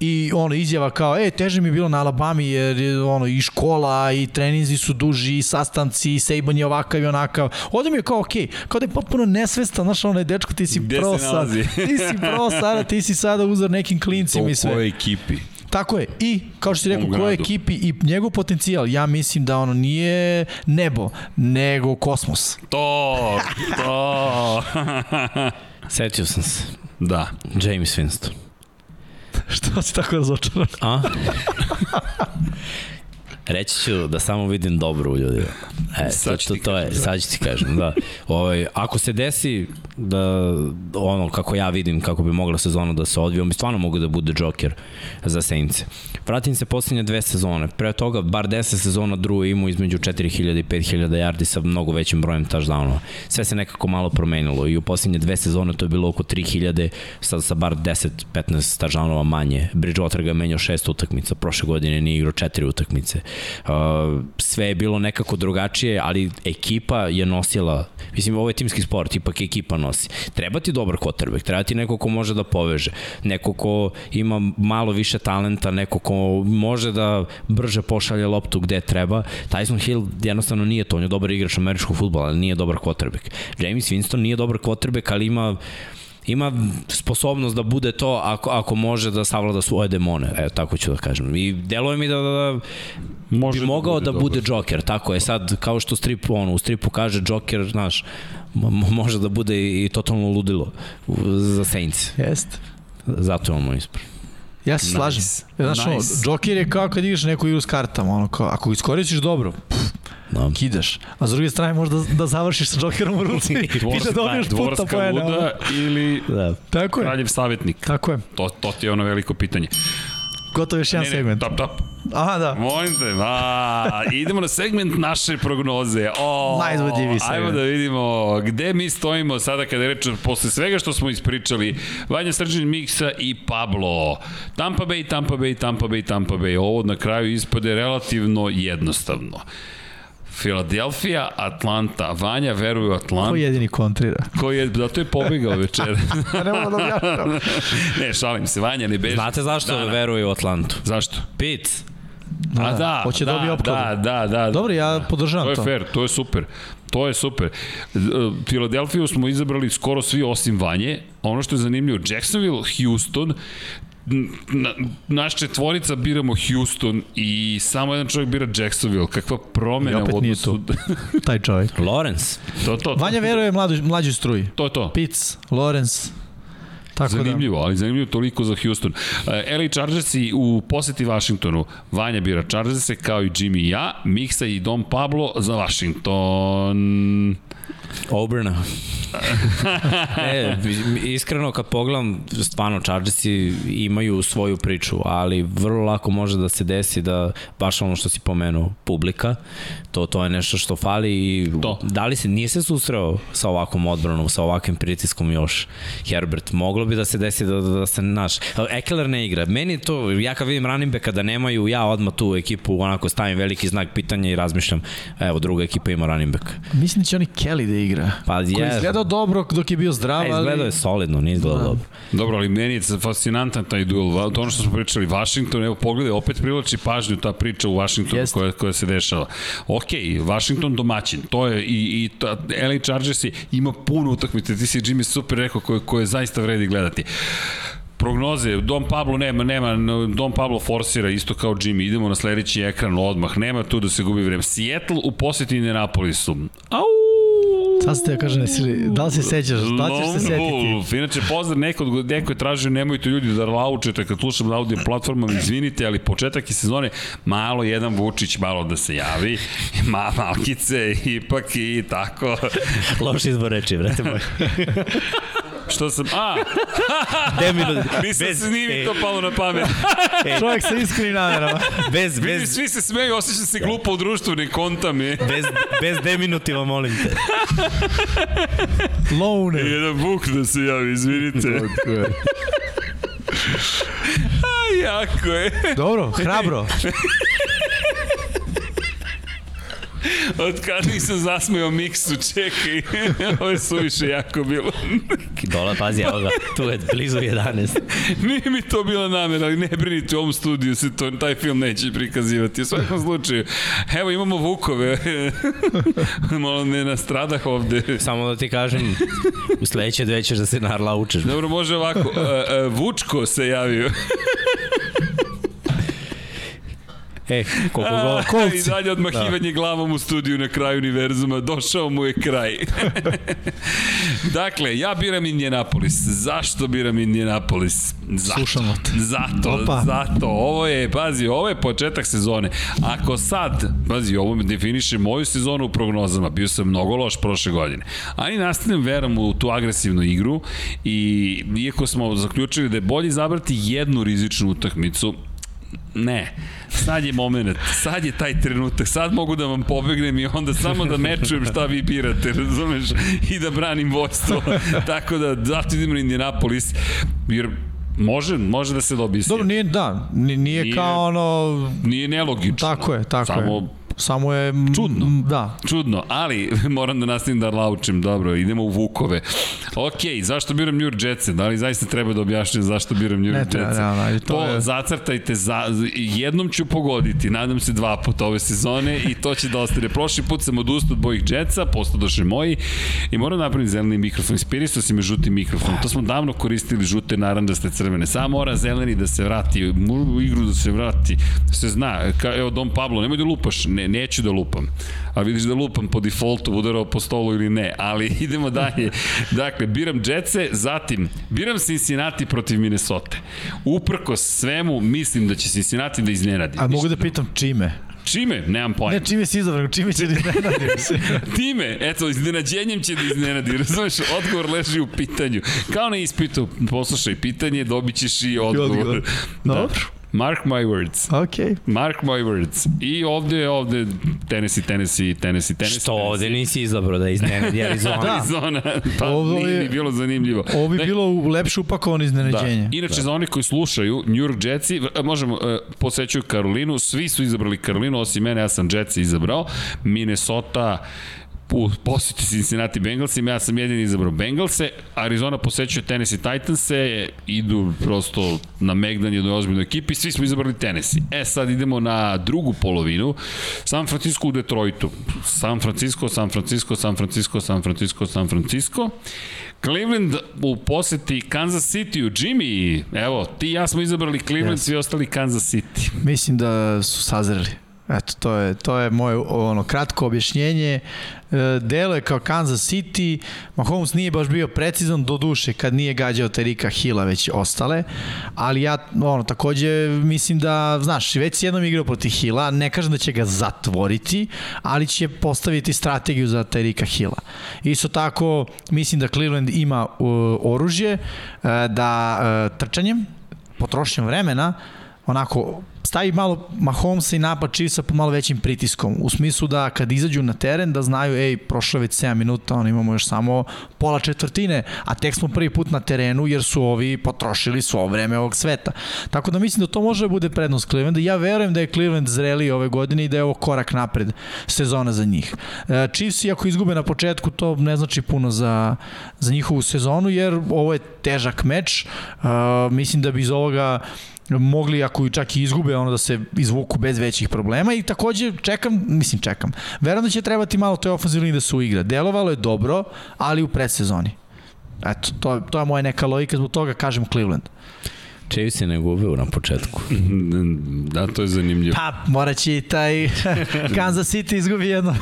I ono izjava kao, e, teže mi je bilo na Alabami jer je ono i škola i treninzi su duži i sastanci i Saban je ovakav i onakav. Ovde mi je kao, okej, okay, kao da je potpuno nesvestan, znaš, ono je dečko, ti si Gde pro sad, (laughs) ti si pro sada, ti si sada uzor nekim klincima i sve. To u kojoj ekipi? Tako je. I, kao što si rekao, koje ekipi i njegov potencijal, ja mislim da ono nije nebo, nego kosmos. To, to. (laughs) Setio sam se. Da. James Winston. (laughs) Što si tako razočaran? A? (laughs) Reći ću da samo vidim dobro u ljudima. E, Sad to, ću to, je, sad ću ti kažem, da. Ovaj, ako se desi da ono kako ja vidim kako bi mogla sezona da se odvije, on bi stvarno mogu da bude Joker za Saints. Pratim se posljednje dve sezone. Pre toga, bar 10 sezona drugo imao između 4000 i 5000 yardi sa mnogo većim brojem touchdownova. Sve se nekako malo promenilo i u posljednje dve sezone to je bilo oko 3000 sa, sa bar 10-15 touchdownova manje. Bridgewater ga menjao šest utakmica, prošle godine nije igrao četiri utakmice. Sve je bilo nekako drugačije, ali ekipa je nosila, mislim ovo je timski sport, ipak ekipa nosi. Treba ti dobar quarterback, treba ti neko ko može da poveže, neko ko ima malo više talenta, neko ko može da brže pošalje loptu gde treba. Tyson Hill jednostavno nije to, on je dobar igrač američkog futbola, ali nije dobar quarterback. James Winston nije dobar quarterback, ali ima ima sposobnost da bude to ako, ako može da savlada svoje demone, evo tako ću da kažem. I deluje mi da, da, da Može bi mogao da bude, dobar. Joker, tako je sad kao što strip, ono, u stripu kaže Joker, znaš, mo- može da bude i totalno ludilo za Saints. Jeste. Zato je on moj ispred. Ja se Nice. slažem. Znaš, Nice. nice. Joker je kao kad igraš neku igru s kartama, ono kao, ako iskoristiš dobro, pff, Da. kidaš. A s druge strane možda da završiš sa Jokerom u ruci (laughs) i da dobiješ puta poena. ono. luda ili Da. Tako je. kraljev savjetnik. Tako je. To, to ti je ono veliko pitanje. Gotovo još jedan Ne, ne, segment. top, top. Aha, da. Molim te, a, idemo na segment naše prognoze. O, Najizvodljiviji segment. Ajmo da vidimo gde mi stojimo sada kada je reč posle svega što smo ispričali. Vanja Srđan Miksa i Pablo. Tampa Bay, Tampa Bay, Tampa Bay, Tampa Bay. Ovo na kraju ispade relativno jednostavno. Filadelfija, Atlanta. Vanja veruje u Ko Atlantu. jedini kontrira? Koji je, zato je pobegao večer. (laughs) ne mogu da objašnjam. ne, šalim se, Vanja ne beži. Znate zašto Da, da. veruje u Atlantu? Zašto? Pitts. A da, Hoće da, dobije opkladu. da, da, da. Dobro, ja podržavam To je to. fair, to je super. To je super. E, Filadelfiju smo izabrali skoro svi osim Vanje. Ono što je zanimljivo, Jacksonville, Houston, na, naš četvorica biramo Houston i samo jedan čovjek bira Jacksonville. Kakva promena I opet u nije odnosu... Taj čovjek. (laughs) Lawrence. to, to, to, Vanja veruje mladu, mlađoj struji. to je to. Pitts, Lawrence. Tako Zanimljivo, ali zanimljivo toliko za Houston. Uh, LA Chargersi u poseti Washingtonu. Vanja bira Chargerse kao i Jimmy i ja, Miksa i Dom Pablo za Washington. Auburna. (laughs) e, iskreno kad pogledam, stvarno Chargersi imaju svoju priču, ali vrlo lako može da se desi da baš ono što si pomenuo, publika, to, to je nešto što fali i To. da li se nije se susreo sa ovakvom odbranom, sa ovakvim pritiskom još Herbert, moglo bi da se desi da, da, da se naš, Ekeler ne igra, meni to, ja kad vidim running backa da nemaju, ja odmah tu ekipu onako stavim veliki znak pitanja i razmišljam, evo druga ekipa ima running back. Mislim da će oni Kelly da igra. Pa Koji je je, izgledao dobro dok je bio zdrav, izgledao ali... je solidno, nije izgledao dobro. Dobro, ali meni je fascinantan taj duel. To ono što smo pričali, Washington, evo pogledaj, opet privlači pažnju ta priča u Washingtonu Jeste. koja, koja se dešava. Ok, Washington domaćin, to je i, i ta, LA Chargers je- ima puno utakmice, ti si Jimmy super rekao koje, koje zaista vredi gledati. Prognoze, Dom Pablo nema, nema, Dom Pablo forsira isto kao Jimmy, idemo na sledeći ekran odmah, nema tu da se gubi vreme. Seattle u poseti Indianapolisu. Au! Sad ste ja kažem, jesi li- da li se sećaš, da li ćeš se setiti? Wolf. Inače, pozdrav neko, neko je tražio, nemojte ljudi da laučete kad slušam na audio platformama, izvinite, ali početak je sezone, malo jedan Vučić malo da se javi, (laughs) ma, malkice, ipak i tako. Loš izbor reči, vrete moj. (laughs) Što sam, a, De minuti. nisam Bez- se nije mi e, to palo na pamet. (laughs) Čovjek sa iskrenim namerama. (laughs) Bez, Vidi, bez, svi se smeju, osjećam se glupo u društvu, ne konta mi. (laughs) bez, bez deminutiva, molim te. Loner. Jedan Vuk da se javi, izvinite. A, jako je. Dobro, hrabro. Od kada nisam zasmeo miksu, čekaj. (laughs) Ovo je suviše jako bilo. Dola, pazi, evo ga, tu je blizu 11. (laughs) Nije mi to bila namera, ali ne brinite, u ovom studiju se to, taj film neće prikazivati. U svakom slučaju, evo imamo Vukove. (laughs) Malo ne nastradah ovde. Samo da ti kažem, u sledeće dve ćeš da se narla učeš. Dobro, može ovako. E, e, Vučko se javio. E, koliko gola? I dalje odmahivanje da. glavom u studiju na kraju univerzuma, došao mu je kraj. (laughs) dakle, ja biram Indianapolis. Zašto biram Indianapolis? Zato. Slušamo te. Zato, Opa. zato. Ovo je, pazi, ovo je početak sezone. Ako sad, pazi, ovo me definiše moju sezonu u prognozama, bio sam mnogo loš prošle godine. Ali nastavljam veram u tu agresivnu igru i iako smo zaključili da je bolje izabrati jednu rizičnu utakmicu, Ne, sad je moment, sad je taj trenutak, sad mogu da vam pobegnem i onda samo da mečujem šta vi birate, razumeš, i da branim vojstvo. (laughs) Tako da, zato idemo na Indianapolis, jer Može, može da se dobije. Dobro, nije, da, nije, nije kao ono... Nije nelogično. Tako je, tako Samo je. Samo je... Čudno. Da. Čudno, ali (laughs) moram da nastavim da laučim. Dobro, idemo u Vukove. Ok, zašto biram New York Jets? Da li zaista treba da objašnjam zašto biram New York Jets? Ne treba, ne, ne, to, to je... zacrtajte, za, jednom ću pogoditi, nadam se dva puta ove sezone i to će da ostane. Prošli put sam odustao od bojih Jetsa, postao došli moji i moram napraviti zeleni mikrofon. Inspirisao si me žuti mikrofon. To smo davno koristili žute, naranđaste, crvene. Samo mora zeleni da se vrati, u igru da se vrati. Se zna, ka, evo Dom Pablo, nemoj da lupaš, ne, neću da lupam. A vidiš da lupam po defaultu, udarao po stolu ili ne. Ali (laughs) idemo dalje. Dakle, biram Jetse, zatim biram Cincinnati protiv Minnesota. Uprko svemu, mislim da će Cincinnati da iznenadi. A mogu da pitam čime? Čime? Nemam pojma. Ne, čime si izabrao, čime će da iznenadi? (laughs) Time, eto, iznenađenjem će da iznenadi. Razumeš, odgovor leži u pitanju. Kao na ispitu, poslušaj pitanje, dobit ćeš i odgovor. Da. Dobro. Mark my words. Ok. Mark my words. I ovde, ovde, Tennessee, Tennessee, Tennessee, Tennessee. Što ovde nisi izabrao da iznenadi Arizona? (laughs) da. Arizona, pa ovo nije je, bilo zanimljivo. Ovo bi bilo lepše upakovano iznenađenje. Da. Inače, da. za oni koji slušaju, New York Jetsi, možemo, uh, posećuju Karolinu, svi su izabrali Karolinu, osim mene, ja sam Jetsi izabrao. Minnesota, u poseti Cincinnati Bengalsima, ja sam jedini izabrao Bengalse, Arizona posećuje Tennessee Titanse, idu prosto na Megdan jednoj ozbiljnoj ekipi, svi smo izabrali Tennessee. E sad idemo na drugu polovinu, San Francisco u Detroitu. San Francisco, San Francisco, San Francisco, San Francisco, San Francisco. Cleveland u poseti Kansas City u Jimmy, evo, ti i ja smo izabrali Cleveland, yes. svi ostali Kansas City. Mislim da su sazreli. Eto, to je, to je moje ono, kratko objašnjenje. E, delo je kao Kansas City, Mahomes nije baš bio precizan do duše kad nije gađao Terika Hila već ostale, ali ja ono, takođe mislim da, znaš, već si jednom igrao protiv Hila, ne kažem da će ga zatvoriti, ali će postaviti strategiju za Terika Hila. Isto tako, mislim da Cleveland ima uh, oružje uh, da uh, trčanjem, potrošnjom vremena, onako stavi malo Mahomesa i napad Chiefsa po malo većim pritiskom. U smislu da kad izađu na teren da znaju, ej, prošlo već 7 minuta, on imamo još samo pola četvrtine, a tek smo prvi put na terenu jer su ovi potrošili svo vreme ovog sveta. Tako da mislim da to može da bude prednost Clevelanda. Ja verujem da je Cleveland zreli ove godine i da je ovo korak napred sezona za njih. E, Chiefs, ako izgube na početku, to ne znači puno za, za njihovu sezonu, jer ovo je težak meč. Uh, mislim da bi iz ovoga mogli ako čak i izgube ono da se izvuku bez većih problema i takođe čekam, mislim čekam, verujem da će trebati malo toj ofenzivni da se uigra. Delovalo je dobro, ali u predsezoni. Eto, to, to je moja neka logika, zbog toga kažem Cleveland. Chiefs se ne gube na početku. (laughs) Da, to je zanimljivo. Pa, mora će i taj (laughs) Kansas City izgubi jedno.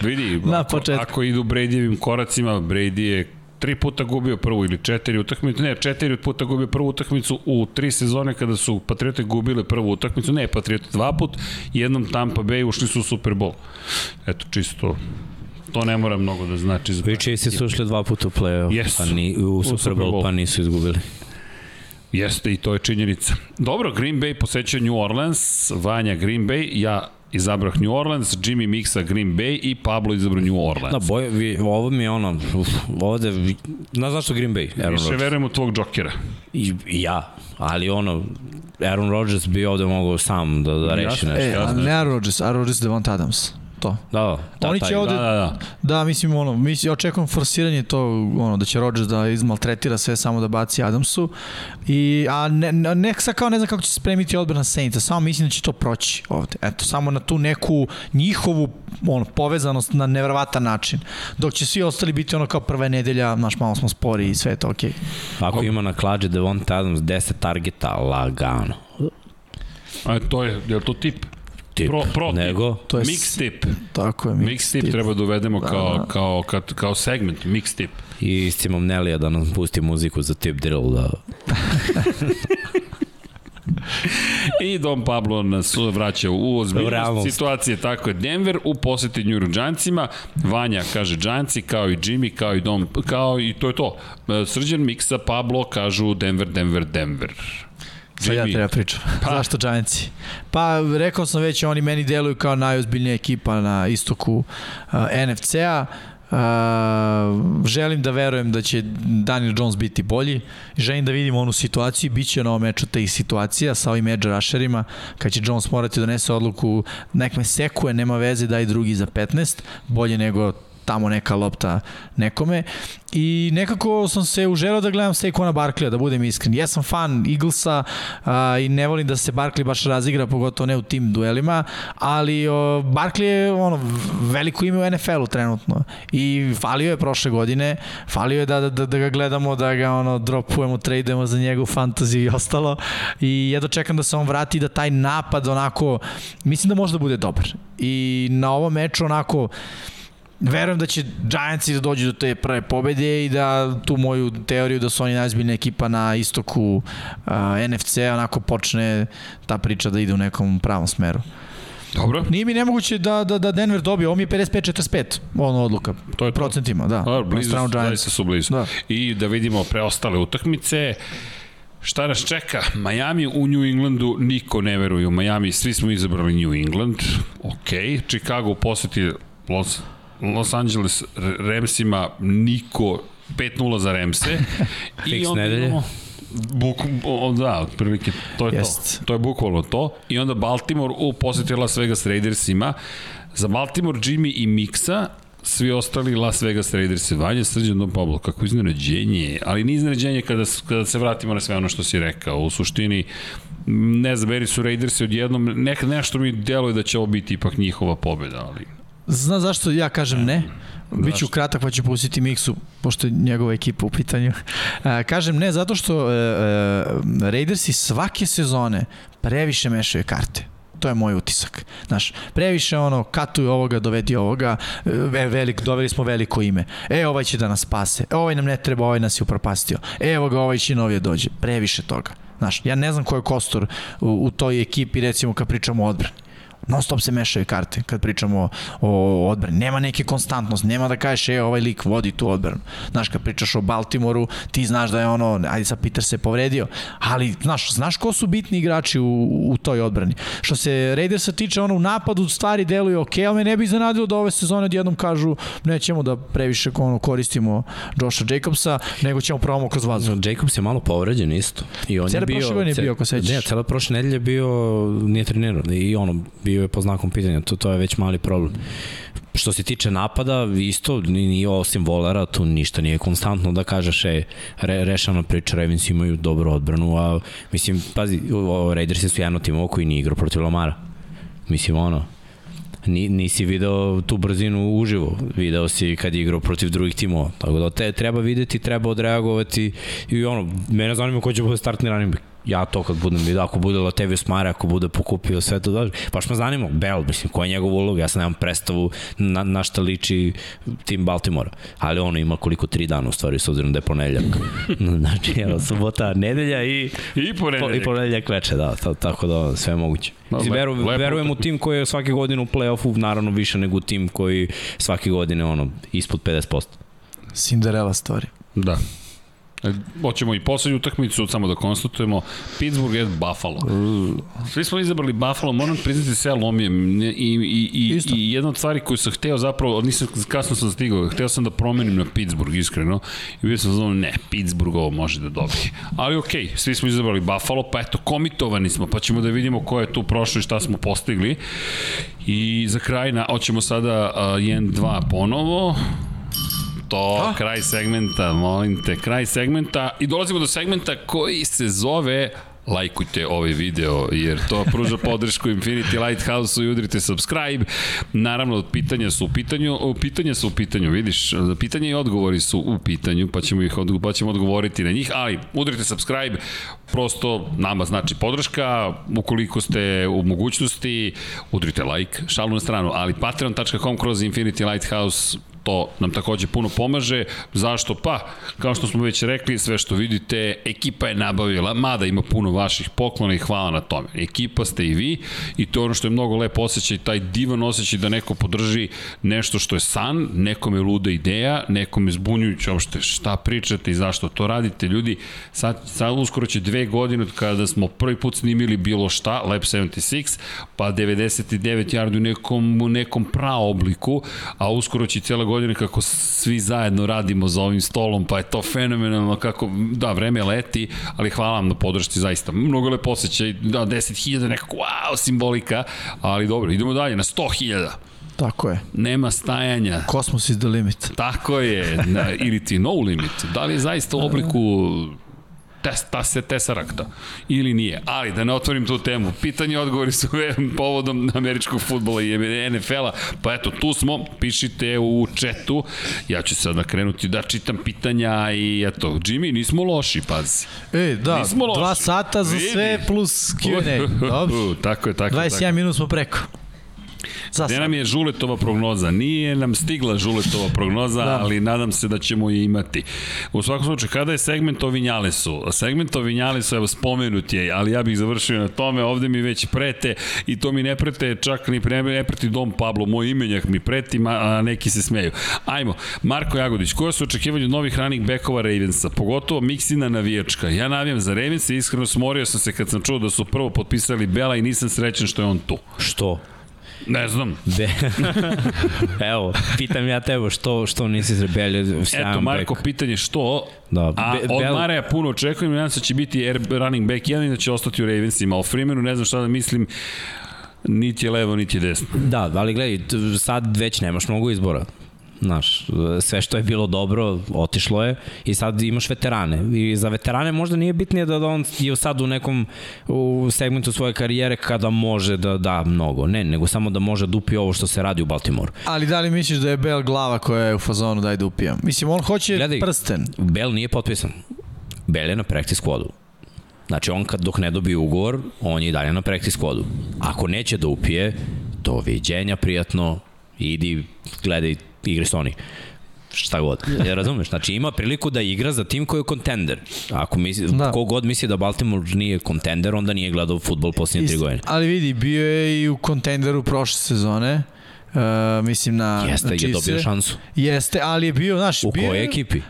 Vidi, na ako, početku. ako idu Bradyjevim koracima, Brady je tri puta gubio prvu ili četiri utakmicu, ne, četiri puta gubio prvu utakmicu u tri sezone kada su Patriote gubile prvu utakmicu, ne, Patriote dva put, jednom Tampa Bay ušli su u Super Bowl. Eto, čisto to ne mora mnogo da znači. Za Chiefs su ušli dva puta u play-off, yes. pa ni, u, u Super Bowl, Bowl, pa nisu izgubili. Jeste i to je činjenica. Dobro, Green Bay poseća New Orleans, Vanja Green Bay, ja izabrah New Orleans, Jimmy Mixa Green Bay i Pablo izabrao New Orleans. Da, boj, vi, ovo mi je ono, uf, ovde, znaš zašto Green Bay? Aaron Više verujem u tvog džokera. I, I ja, ali ono, Aaron Rodgers bi ovde mogao sam da, da reši nešto. E, ne Aaron Rodgers, Aaron Rodgers Devont Adams to. Da, da, Oni će ovde, da, da, da. da, mislim, ono, mislim, očekujem forsiranje to, ono, da će Rodgers da izmaltretira sve samo da baci Adamsu. I, a ne, ne, sad kao ne znam kako će se spremiti odbrana Saints, samo mislim da će to proći ovde. Eto, samo na tu neku njihovu ono, povezanost na nevrovatan način. Dok će svi ostali biti ono kao prva nedelja, znaš, malo smo spori i sve je to okej. Okay. Ako ima na klađe Devonta Adams 10 targeta, lagano. A to je, je to tip? Tip. Pro, pro Nego? To je Mix tip. Tako je. Mix tip treba da uvedemo Da, kao, da. kao, kao, kao segment, mix tip. I iscimam Nelija da nam pusti muziku za tip drill, da (laughs) I Don Pablo nas vraća u ozbiljnost situacije. Tako je Denver u poseti New York Giantsima. Vanja kaže Giantsi, kao i Jimmy, kao i Don, kao i to je to. E, Srđan Miksa, Pablo kažu Denver, Denver, Denver. Sad ja treba pričam. Pa. (laughs) Zašto Giantsi? Pa rekao sam već, oni meni deluju kao najozbiljnija ekipa na istoku uh, NFC-a. Uh, želim da verujem da će Daniel Jones biti bolji. Želim da vidimo onu situaciju. Biće na ovom meču tih situacija sa ovim edge rusherima. Kad će Jones morati da donese odluku nek me sekuje, nema veze, daj drugi za 15. Bolje nego tamo neka lopta nekome. I nekako sam se uželao da gledam Saquona Barkleya, da budem iskren. Ja sam fan Eaglesa a, i ne volim da se Barkley baš razigra, pogotovo ne u tim duelima, ali o, Barkley je ono, veliko ime u NFL-u trenutno. I falio je prošle godine, falio je da, da, da ga gledamo, da ga ono, dropujemo, tradujemo za njegov fantasy i ostalo. I jedno čekam da se on vrati da taj napad onako, mislim da može da bude dobar. I na ovom meču onako verujem da će Giantsi da dođu do te prve pobede i da tu moju teoriju da su oni najzbiljna ekipa na istoku uh, NFC onako počne ta priča da ide u nekom pravom smeru. Dobro. Nije mi nemoguće da, da, da Denver dobije, ovo mi je 55-45, ono odluka. To je to. Procentima, da. Dobro, blizu, zaista su blizu. Da. I da vidimo preostale utakmice. Šta nas čeka? Miami u New Englandu, niko ne veruje u Miami, svi smo izabrali New England, ok. Chicago poseti Los, Los Angeles Ramsima, niko 5-0 za Ramse. (laughs) Fiks nedelje. imamo Buk, o, da, otprilike, to je Jest. to. To je bukvalno to. I onda Baltimore u poseti Las Vegas Raidersima. Za Baltimore Jimmy i Mixa svi ostali Las Vegas Raiders i Vanja, Srđan Don Pablo, kako iznenađenje, ali nije iznenađenje kada, kada se vratimo na sve ono što si rekao. U suštini, ne znam, Beri su Raidersi odjednom, nek, nešto mi deluje da će ovo biti ipak njihova pobeda, ali Zna zašto ja kažem ne? Biću Zašto? kratak pa ću pustiti Miksu, pošto je njegova ekipa u pitanju. (laughs) Kažem ne, zato što e, e, Raidersi svake sezone previše mešaju karte. To je moj utisak. Znaš, previše ono, katuju ovoga, dovedi ovoga, e, velik, doveli smo veliko ime. E, ovaj će da nas spase. E, ovaj nam ne treba, ovaj nas je upropastio. E, evo ga, ovaj će novije dođe. Previše toga. Znaš, ja ne znam ko je kostor u, u toj ekipi, recimo kad pričamo o odbrani non stop se mešaju karte kad pričamo o, o odbrani. Nema neke konstantnost, nema da kažeš e, ovaj lik vodi tu odbranu. Znaš, kad pričaš o Baltimoru, ti znaš da je ono, ajde sad Peter se povredio, ali znaš, znaš ko su bitni igrači u, u toj odbrani. Što se Raidersa tiče, ono u napadu stvari deluju ok, ali me ne bi iznenadilo da ove sezone odjednom kažu nećemo da previše ono, koristimo Josha Jacobsa, nego ćemo probamo kroz vazduh. Jacobs je malo povređen isto. I on je bio, prošle godine je bio, ako sećaš. Ne, cela prošle nedelje je bio, nije trenirao. I ono, bio je po znakom pitanja. To, to je već mali problem. Što se tiče napada, isto, ni, ni osim volera, tu ništa nije konstantno da kažeš, e, re, rešana priča, Ravens imaju dobru odbranu, a mislim, pazi, Raidersi su jedno timo koji nije igrao protiv Lamara. Mislim, ono, ni, nisi video tu brzinu uživo, video si kad je igrao protiv drugih timova. Tako da te treba videti, treba odreagovati i ono, mene zanima ko će bude startni running back. Ja to kad budem vidio, ako bude Latavius Mare, ako bude pokupio sve to dobro. Baš me zanima, Bell, mislim, koja je njegova uloga, ja sam nemam predstavu na, na šta liči tim Baltimora. Ali ono ima koliko tri dana u stvari, s obzirom da je ponedeljak. (laughs) znači, evo, subota, nedelja i, i po, i ponedeljak. ponedeljak veče, da, ta, tako da sve je moguće. Mislim, veru, verujem u tim koji je svake godine u play-offu, naravno više nego u tim koji svake godine ono, ispod 50%. Cinderella story. Da. Hoćemo i poslednju utakmicu, samo da konstatujemo, Pittsburgh at Buffalo. Svi smo izabrali Buffalo, moram priznati se ja lomijem. I, i, i, Isto. i jedna od stvari koju sam hteo zapravo, nisam, kasno sam stigao, hteo sam da promenim na Pittsburgh, iskreno. I bio sam znao, ne, Pittsburgh ovo može da dobije. Ali okej, okay, svi smo izabrali Buffalo, pa eto, komitovani smo, pa ćemo da vidimo ko je tu prošao i šta smo postigli. I za kraj, na, hoćemo sada uh, 1-2 ponovo. To, A? kraj segmenta, molim te, kraj segmenta i dolazimo do segmenta koji se zove lajkujte ovaj video, jer to pruža (laughs) podršku Infinity Lighthouse-u i udrite subscribe. Naravno, pitanja su u pitanju, pitanja su u pitanju, vidiš, pitanja i odgovori su u pitanju, pa ćemo, ih odgo pa ćemo odgovoriti na njih, ali udrite subscribe, prosto nama znači podrška, ukoliko ste u mogućnosti, udrite like, šalu na stranu, ali patreon.com kroz Infinity Lighthouse to nam takođe puno pomaže. Zašto? Pa, kao što smo već rekli, sve što vidite, ekipa je nabavila, mada ima puno vaših poklona i hvala na tome. Ekipa ste i vi i to je ono što je mnogo lepo osjećaj, taj divan osjećaj da neko podrži nešto što je san, nekome luda ideja, nekome zbunjujući uopšte šta pričate i zašto to radite. Ljudi, sad, sad uskoro će dve godine od kada smo prvi put snimili bilo šta, Lab 76, pa 99 yardi u nekom, u nekom praobliku, a uskoro će cijela godine kako svi zajedno radimo za ovim stolom, pa je to fenomenalno kako, da, vreme leti, ali hvala vam na podršci, zaista. Mnogo lepo osjećaj, da, 10.000, nekako, wow, simbolika, ali dobro, idemo dalje, na 100.000. Tako je. Nema stajanja. Kosmos is the limit. Tako je, na, ili ti no limit. Da li je zaista u obliku tes, ta se tesarakta ili nije. Ali da ne otvorim tu temu, pitanje i odgovori su povodom američkog futbola i NFL-a, pa eto, tu smo, pišite u četu, ja ću sada krenuti da čitam pitanja i eto, Jimmy, nismo loši, pazi. E, da, nismo loši. dva sata za Vidi. sve plus Q&A. (laughs) Dobro. tako je, tako 21 tako. minut smo preko. Za Gde nam je Žuletova prognoza? Nije nam stigla Žuletova prognoza, da. ali nadam se da ćemo je imati. U svakom slučaju, kada je segment o Vinjalesu? Segment o Vinjalesu, evo, spomenut je, ali ja bih završio na tome, ovde mi već prete i to mi ne prete čak ni pre, ne preti Dom Pablo, moj imenjak mi preti, a neki se smeju. Ajmo, Marko Jagodić, koje su očekivanje novih ranih bekova Ravensa, pogotovo Miksina navijačka? Ja navijam za Ravensa, iskreno smorio sam se kad sam čuo da su prvo potpisali Bela i nisam srećen što je on tu. Što? Ne znam. (laughs) De... Evo, pitam ja tebe što, što nisi zrebelio Eto, Marko, back. pitanje što, da. a Be, od Bel... Mareja puno očekujem, nadam se da će biti air running back jedan i da će ostati u Ravensima. O Freemanu ne znam šta da mislim, niti je levo, niti je desno. Da, ali gledaj, sad već nemaš mnogo izbora. Znaš, sve što je bilo dobro, otišlo je i sad imaš veterane. I za veterane možda nije bitnije da on je sad u nekom u segmentu svoje karijere kada može da da mnogo. Ne, nego samo da može da upi ovo što se radi u Baltimoru. Ali da li misliš da je Bell glava koja je u fazonu daj da upijam? Mislim, on hoće Gledaj, prsten. Bell nije potpisan. Bell je na practice squadu. Znači, on kad dok ne dobije ugovor, on je i dalje na practice squadu. Ako neće da upije, to viđenja prijatno, idi, gledaj igre Sony šta god. Ja razumeš, znači ima priliku da igra za tim koji je kontender. Ako misli, da. kogod misli da Baltimore nije kontender, onda nije gledao futbol posljednje tri godine. Ali vidi, bio je i u kontenderu prošle sezone. Uh, mislim na Jeste, na je dobio šansu. Jeste, ali je bio, znaš, u bio kojoj ekipi?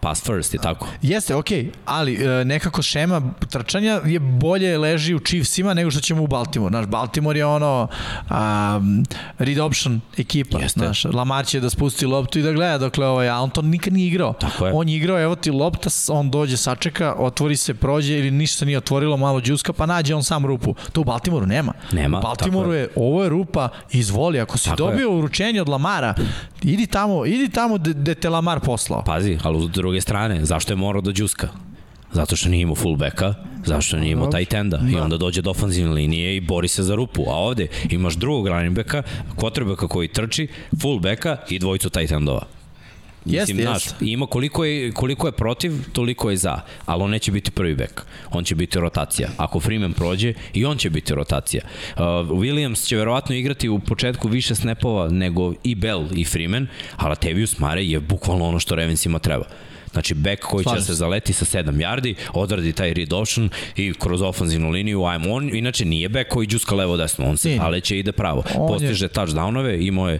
Pass first, je tako? Jeste, okej, okay, ali e, nekako šema trčanja je bolje leži u Chiefsima nego što ćemo u Baltimore. Naš Baltimore je ono um, read option ekipa. Jeste. Znaš, Lamar će da spusti loptu i da gleda dokle ovaj, a on to nikad nije igrao. Tako je. On je igrao, evo ti lopta, on dođe, sačeka, otvori se, prođe ili ništa nije otvorilo, malo džuska, pa nađe on sam rupu. To u Baltimoru nema. Nema. U Baltimoru je. je, ovo je rupa, izvoli. Ako si tako dobio je. uručenje od Lamara, idi tamo, idi tamo gde te Lamar poslao. Pazi, ali s druge strane, zašto je morao da džuska? Zato što nije imao fullbacka, zašto nije imao tight enda i da. onda dođe do ofenzivne linije i bori se za rupu. A ovde imaš drugog running backa, quarterbacka koji trči, fullbacka i dvojicu tight endova. Mislim, jest, znaš, jest. ima koliko je, koliko je protiv, toliko je za, ali on neće biti prvi bek. On će biti rotacija. Ako Freeman prođe, i on će biti rotacija. Uh, Williams će verovatno igrati u početku više snapova nego i Bell i Freeman, a Latavius Mare je bukvalno ono što Ravensima treba. Znači, back koji će da se zaleti sa 7 yardi, odradi taj read option i kroz ofanzivnu liniju, ajmo on, inače nije back koji džuska levo desno, on se ali će ide pravo. On Postiže je... touchdownove, imao je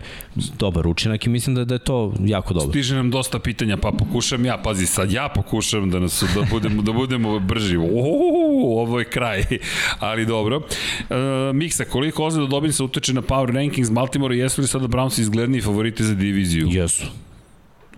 dobar učinak i mislim da, da je to jako dobro. Stiže nam dosta pitanja, pa pokušam ja, pazi, sad ja pokušam da nas da budemo da budemo brži. Uuu, ovo je kraj. (laughs) Ali dobro. E, Miksa, koliko ozljeda dobin se uteče na power rankings Baltimore, jesu li sada Browns izgledni favoriti za diviziju? Jesu.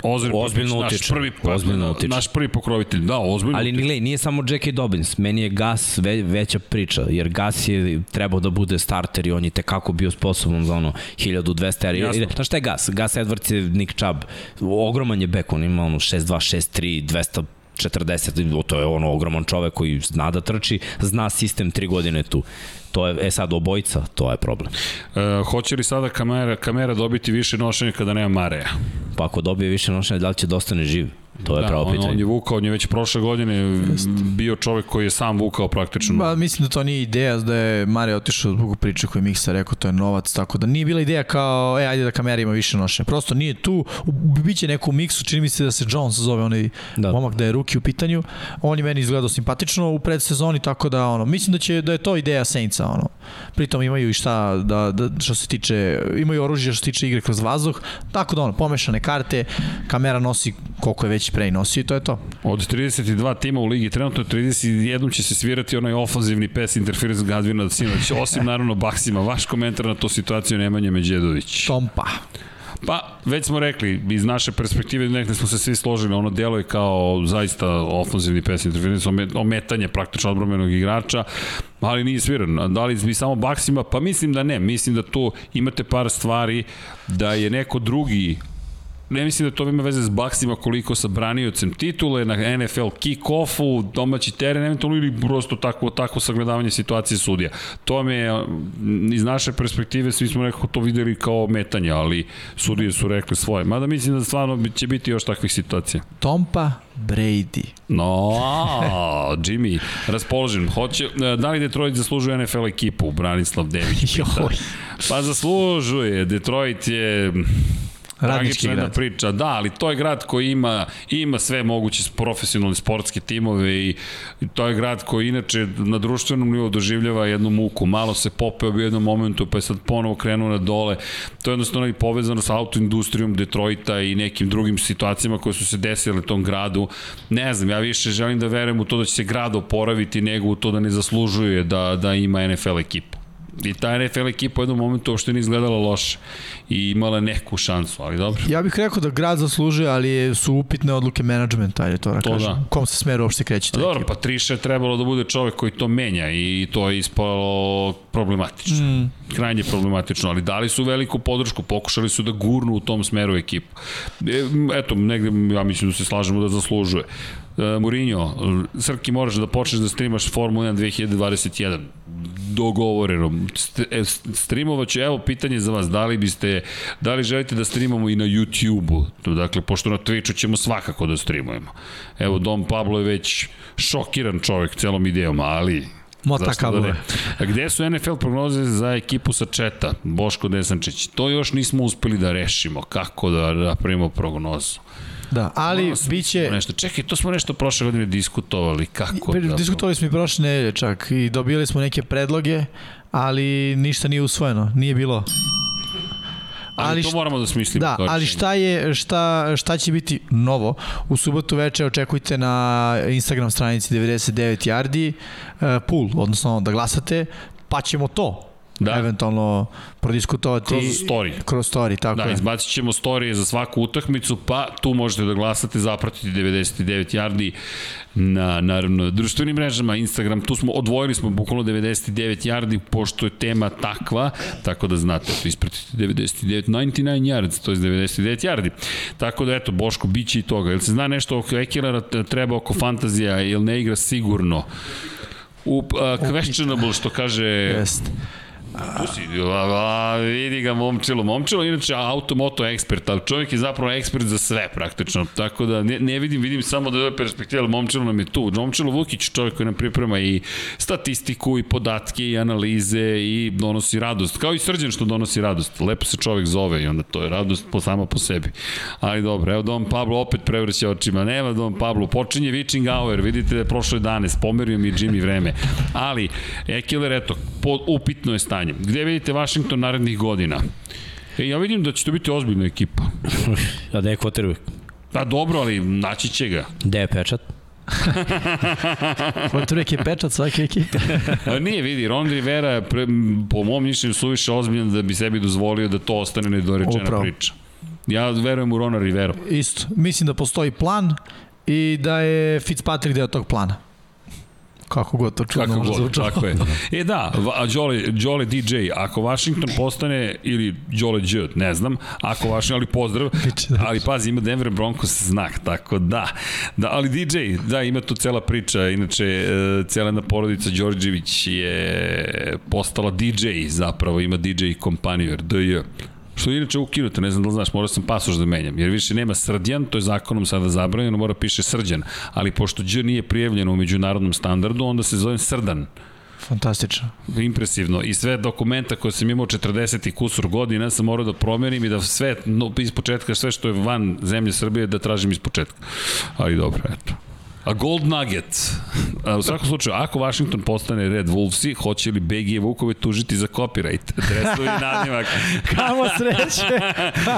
Ozbiljno, ozbiljno utiče. Naš prvi, ozbiljno utiče. Naš prvi pokrovitelj, da, ozbiljno Ali gledaj, nije samo Jackie Dobbins, meni je Gas ve, veća priča, jer Gas je trebao da bude starter i on je tekako bio sposoban za ono 1200 eri. Jasno. Znaš šta je Gas? Gas Edwards je Nick Chubb, ogroman je bek, on ima ono 6'2, 6'3, 200 40, to je ono ogroman čovek koji zna da trči, zna sistem 3 godine tu. To je, e sad, obojica, to je problem. E, hoće li sada kamera, kamera dobiti više nošenja kada nema Mareja? Pa ako dobije više nošenja, da li će da ostane živ? To je da, pravo on, pitanje. on je vukao, on je već prošle godine bio čovek koji je sam vukao praktično. Ba, mislim da to nije ideja, da je Mare otišao zbog priče koju Miksa rekao, to je novac, tako da nije bila ideja kao, e, ajde da kamera ima više nošenja. Prosto nije tu, biće neko u miksu, čini mi se da se Jones zove, onaj da. Da. momak da je ruki u pitanju. On je meni izgledao simpatično u predsezoni, tako da, ono, mislim da će da je to ideja Saintsa, ono. Pritom imaju i šta, da, da, što se tiče, imaju oružje što se tiče igre kroz vazduh, tako da, ono, pomešane karte, kamera nosi koliko je već pre i nosio i to je to. Od 32 tima u ligi, trenutno 31 će se svirati onaj ofanzivni pes interference Gadvina sinoć, osim naravno Baksima. Vaš komentar na tu situaciju Nemanja Međedović. Tompa. Pa, već smo rekli, iz naše perspektive nekde smo se svi složili, ono delo je kao zaista ofanzivni pes interference, ome- ometanje praktično odbromenog igrača, ali nije sviran. Da li bi samo Baksima? Pa mislim da ne. Mislim da tu imate par stvari da je neko drugi ne mislim da to ima veze s Baksima koliko sa braniocem titule na NFL kick-offu, domaći teren, eventualno ili prosto takvo, takvo sagledavanje situacije sudija. To me iz naše perspektive, svi smo nekako to videli kao metanje, ali sudije su rekli svoje. Mada mislim da stvarno će biti još takvih situacija. Tompa Brady. No, Jimmy, raspoložen. Hoće, da li Detroit zaslužuje NFL ekipu? Branislav Dević. (laughs) pita. Pa zaslužuje. Detroit je Radnički grad. priča. Da, ali to je grad koji ima, ima sve moguće profesionalne sportske timove i i to je grad koji inače na društvenom nivou doživljava jednu muku. Malo se popeo u jednom momentu, pa je sad ponovo krenuo na dole. To je jednostavno i povezano sa autoindustrijom Detroita i nekim drugim situacijama koje su se desile tom gradu. Ne znam, ja više želim da verujem u to da će se grad oporaviti nego u to da ne zaslužuje da, da ima NFL ekipu. I ta NFL ekipa u jednom momentu uopšte nije izgledala loše i imala neku šansu, ali dobro. Ja bih rekao da grad zaslužuje, ali su upitne odluke menadžmenta, ajde to da To kažem. da. U kom se smeru uopšte kreće ta Dobro, ekipa. pa Triša je trebalo da bude čovek koji to menja i to je ispalo problematično. Mm. Krajnje problematično, ali dali su veliku podršku, pokušali su da gurnu u tom smeru ekipu. E, eto, negde ja mislim da se slažemo da zaslužuje. E, Mourinho, Srki moraš da počneš da streamaš Formula 1 2021 dogovoreno. E, streamovat ću, evo pitanje za vas, da li biste, da li želite da streamamo i na YouTube-u? Dakle, pošto na Twitchu ćemo svakako da streamujemo. Evo, Dom Pablo je već šokiran čovek celom idejom, ali Mota da kablove. ne? A gde su NFL prognoze za ekipu sa četa? Boško Desančić. To još nismo uspeli da rešimo. Kako da napravimo prognozu? Da, ali Malo smo biće... Nešto. Čekaj, to smo nešto prošle godine diskutovali. Kako? Pre- da- Diskutovali smo i prošle nedelje čak i dobili smo neke predloge, ali ništa nije usvojeno, nije bilo. Ali, ali to moramo da smislimo. Da, ali šta je šta šta će biti novo? U subotu veče očekujte na Instagram stranici 99 yardi uh, pool, odnosno da glasate, pa ćemo to Da. eventualno prodiskutovati Kroz story. kroz story, tako Da, je. izbacit ćemo storije za svaku utakmicu, pa tu možete da glasate, zapratiti 99 yardi na, naravno, društvenim mrežama, Instagram, tu smo, odvojili smo bukvalno 99 yardi, pošto je tema takva, tako da znate, to ispratite 99, 99 yards, to je 99 yardi. Tako da, eto, Boško, bit će i toga. Jel se zna nešto oko Ekelera, treba oko fantazija, jel ne igra sigurno? U, uh, questionable, što kaže Jest. Tu si, a, a, vidi ga momčilo. Momčilo inače automoto ekspert, ali čovjek je zapravo ekspert za sve praktično. Tako da ne, ne vidim, vidim samo da je ove perspektive, ali momčilo nam je tu. Momčilo Vukić, čovjek koji nam priprema i statistiku i podatke i analize i donosi radost. Kao i srđan što donosi radost. Lepo se čovjek zove i onda to je radost po sama po sebi. Ali dobro, evo Don Pablo opet prevrće očima. Nema Don Pablo, počinje Witching Hour, vidite da je prošlo 11, pomerio mi Jimmy vreme. Ali, Ekeler, eto, po, upitno je stanje. Gde vidite Washington narednih godina? E, ja vidim da će to biti ozbiljna ekipa. (laughs) A da je quarterback? Pa dobro, ali naći će ga. Gde je pečat? (laughs) Quarterback je pečat svake ekipe. (laughs) A nije, vidi, Ron Rivera je, pre, po mom mišljenju, suviše ozbiljan da bi sebi dozvolio da to ostane nedorečena Upravo. priča. Ja verujem u Rona Rivera. Isto. Mislim da postoji plan i da je Fitzpatrick deo tog plana. Kako god to čudno Kako može god, zvučalo. tako je. (laughs) E da, a Đole DJ, ako Washington postane, ili Đole Đ, ne znam, ako Washington, ali pozdrav, (laughs) da. ali pazi, ima Denver Broncos znak, tako da, da, ali DJ, da, ima tu cela priča, inače, e, cela jedna porodica Đorđević je postala DJ zapravo, ima DJ kompaniju, DJ, Što je inače ukinuto, ne znam da li znaš, morao sam pasoš da menjam, jer više nema srđan, to je zakonom sada zabranjeno, mora piše srđan, ali pošto Đ nije prijavljeno u međunarodnom standardu, onda se zove srdan. Fantastično. Impresivno. I sve dokumenta koje sam imao 40 i kusur godina sam morao da promenim i da sve, no, iz početka, sve što je van zemlje Srbije da tražim iz početka. Ali dobro, eto. A Gold Nugget. A, u svakom slučaju, ako Washington postane Red Wolvesi, hoće li BG Vukove tužiti za copyright? Dresovi nadimak. (laughs) Kamo sreće, (laughs)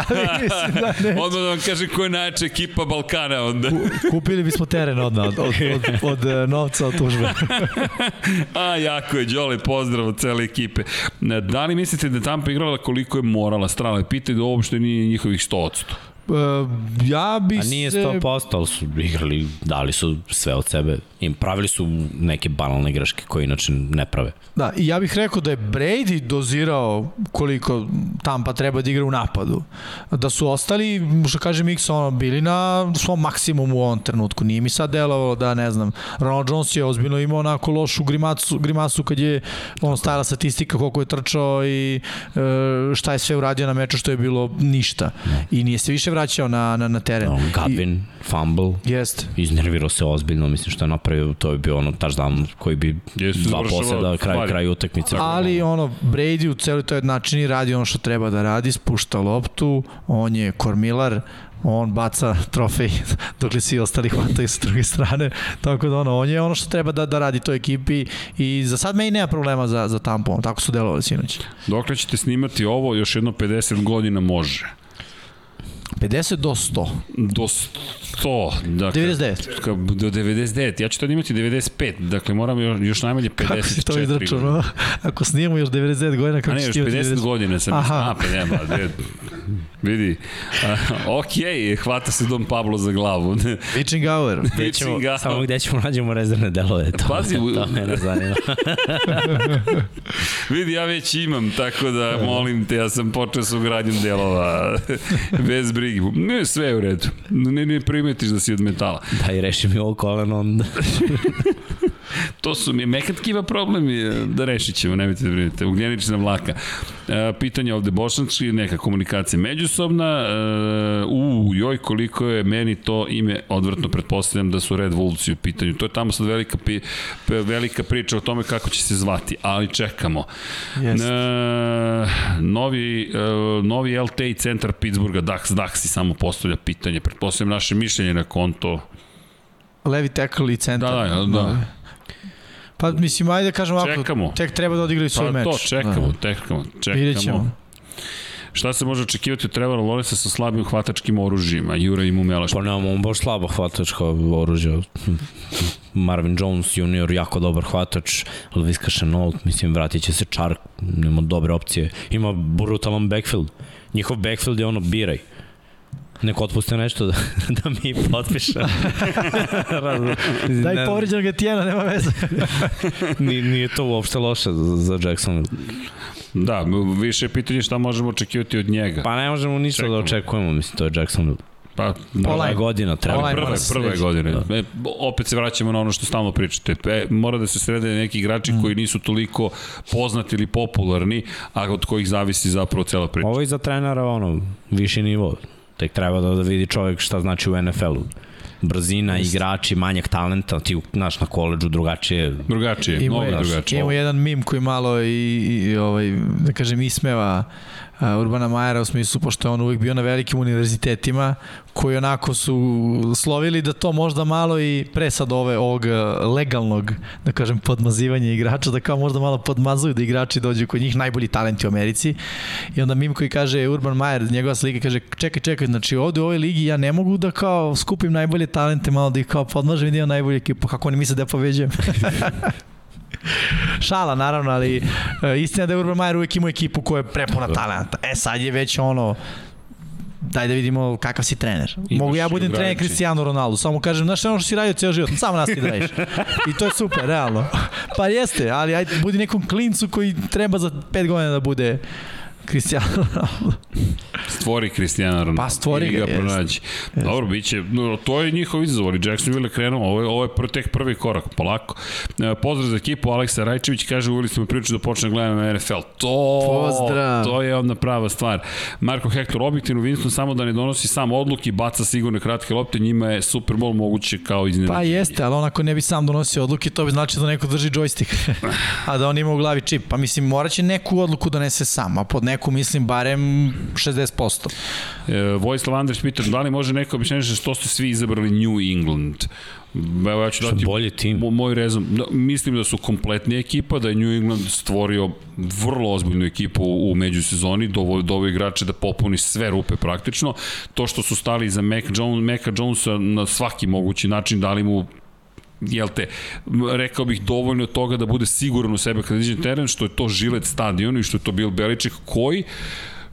ali mislim da ne. Odmah da vam kažem ko je najjača ekipa Balkana onda. Kupili bismo teren odmah od, od, od, od, od novca od tužbe. (laughs) A, jako je, Đole, pozdrav od cele ekipe. Da li mislite da je Tampa igrala koliko je morala strala? Pitaju da uopšte nije njihovih 100%. Uh, ja bi A nije se... 100%, ali su igrali, dali su sve od sebe. Im pravili su neke banalne greške koje inače ne prave. Da, i ja bih rekao da je Brady dozirao koliko Tampa treba da igra u napadu. Da su ostali, što kaže Mix, ono, bili na svom maksimumu u ovom trenutku. Nije mi sad delovalo da, ne znam, Ronald Jones je ozbiljno imao onako lošu grimasu, grimasu kad je on stajala statistika koliko je trčao i e, šta je sve uradio na meču što je bilo ništa. I nije se više vraćao na, na, na teren. No, Godwin, I, fumble, Jeste. iznervirao se ozbiljno, mislim što je napravio, to je bio ono touchdown koji bi Jesu dva poseda, kraj, stvari. kraj utakmice. Ali ono, Brady u celoj toj načini radi ono što treba da radi, spušta loptu, on je kormilar, on baca trofej (laughs) dok li svi ostali hvataju sa druge strane, tako da ono, on je ono što treba da, da radi toj ekipi i za sad meni nema problema za, za tampon, tako su delovali sinoć. Dokle ćete snimati ovo, još jedno 50 godina može. 50 do 100. Do 100. Dakle, 99. Ka- Do 99. Ja ću tad imati 95. Dakle, moram još, još najmanje 54 Kako si to izračunao? Ako snimamo još 99 godina, kako ne, ćeš još ti imati 50 90? godina sam. Aha. A, pa nema. Vidi. A, ok, hvata se Dom Pablo za glavu. Pitching hour. Pitching out. samo gde ćemo nađemo rezervne delove. To, Pazi, to mene zanima. (laughs) Vidi, ja već imam, tako da molim te, ja sam počeo sa ugradnjom delova. (laughs) Bez brigi. Ne, sve je u redu. Ne, ne primetiš da si od metala. da i reši mi ovo koleno, onda (laughs) To su mi mekat kiva problem je, da rešit ćemo, nemojte da brinete. Ugljenična vlaka. E, pitanje ovde bošnjački, neka komunikacija međusobna. E, u, joj, koliko je meni to ime odvrtno, pretpostavljam da su Red Wolvesi u pitanju. To je tamo sad velika, pi, velika priča o tome kako će se zvati, ali čekamo. Jeste. E, novi, e, novi LTA centar Pittsburgha, Dax, Dax i samo postavlja pitanje. Pretpostavljam naše mišljenje na konto. Levi tackle i centar. Da, da, da. Pa mislim, ajde da kažem ovako, Čekamo. tek treba da odigraju svoj Pa meč. to, čekamo, Da. čekamo, Vidjet ćemo. Šta se može očekivati od Trevora Lawrence sa slabim hvatačkim oružjima? Jura i Mumelaš. Pa nemamo on baš slabo hvatačko oružje. Marvin Jones junior, jako dobar hvatač, Elvis Chenault, mislim, vratit će se Čark, ima dobre opcije. Ima brutalan backfield. Njihov backfield je ono, biraj. Neko otpuste nešto da, (laughs) da mi potpišem. (laughs) Daj povređenog Etijena, nema veze. (laughs) Nije, nije to uopšte loše za, za Jackson. Da, više je pitanje šta možemo očekivati od njega. Pa ne možemo ništa Čekamo. da očekujemo, mislim, to je Jackson. Pa, Prva Online. je godina, treba. Online. prve, prve godine. E, opet se vraćamo na ono što stalno pričate. E, mora da se srede neki igrači Mm. koji nisu toliko poznati ili popularni, a od kojih zavisi zapravo cela priča. Ovo je za trenera ono, viši nivo. Tek treba da, da vidi čovjek šta znači u NFL-u. Brzina, igrači, manjak talenta, ti znaš na koleđu drugačije. Drugačije, mnogo je, drugačije. imamo jedan mim koji malo i, i, i ovaj, da kažem, ismeva a, Urbana Majera u smislu, pošto je on uvijek bio na velikim univerzitetima, koji onako su slovili da to možda malo i pre sad ove, ovog a, legalnog, da kažem, podmazivanja igrača, da kao možda malo podmazuju da igrači dođu kod njih, najbolji talenti u Americi. I onda mim koji kaže Urban Majer, njegova slika kaže, čekaj, čekaj, znači ovde u ovoj ligi ja ne mogu da kao skupim najbolje talente, malo da ih kao podmažem i da imam najbolju ekipu, kako oni misle da ja pobeđujem. (laughs) Šala, naravno, ali e, istina da je Urban Majer uvijek imao ekipu koja je prepuna talenta. E, sad je već ono, daj da vidimo kakav si trener. Imaš Mogu ja budem trener. Cristiano Ronaldo, samo kažem, znaš ono što si radio ceo život, samo nas ti da radiš. I to je super, realno. Pa jeste, ali ajde, budi nekom klincu koji treba za pet godina da bude Cristiano Ronaldo. Stvori Cristiano Ronaldo. Pa, stvori ga, ga pronađi. Dobro, bit će, no, to je njihov izazov, ali Jacksonville je krenuo, ovo je, ovo je pr, tek prvi korak, polako. E, pozdrav za ekipu, Aleksa Rajčević kaže, uvili smo priču da počne gledamo NFL. To, Pozdrav. to je onda prava stvar. Marko Hector, objektivno Winston samo da ne donosi sam odluke, baca sigurne kratke lopte, njima je Super Bowl moguće kao iznenađenje. Pa jeste, ali on ako ne bi sam donosio odluke, to bi znači da neko drži joystick. (laughs) a da on ima u glavi čip. Pa mislim, morat će neku odluku donese sam, a pod neku mislim barem 60%. E, Vojislav Andrić pita, da li može neko objašnjenje što ste svi izabrali New England? Evo ja ću dati bolji tim. mo- moj rezum. Da, mislim da su kompletnija ekipa, da je New England stvorio vrlo ozbiljnu ekipu u međusezoni, dovo, dovo igrače da popuni sve rupe praktično. To što su stali za Mac Jones, Maca Jonesa na svaki mogući način, dali mu jel te, rekao bih dovoljno toga da bude siguran u sebe kada iđe teren, što je to žilet stadion i što je to Bill Beliček koji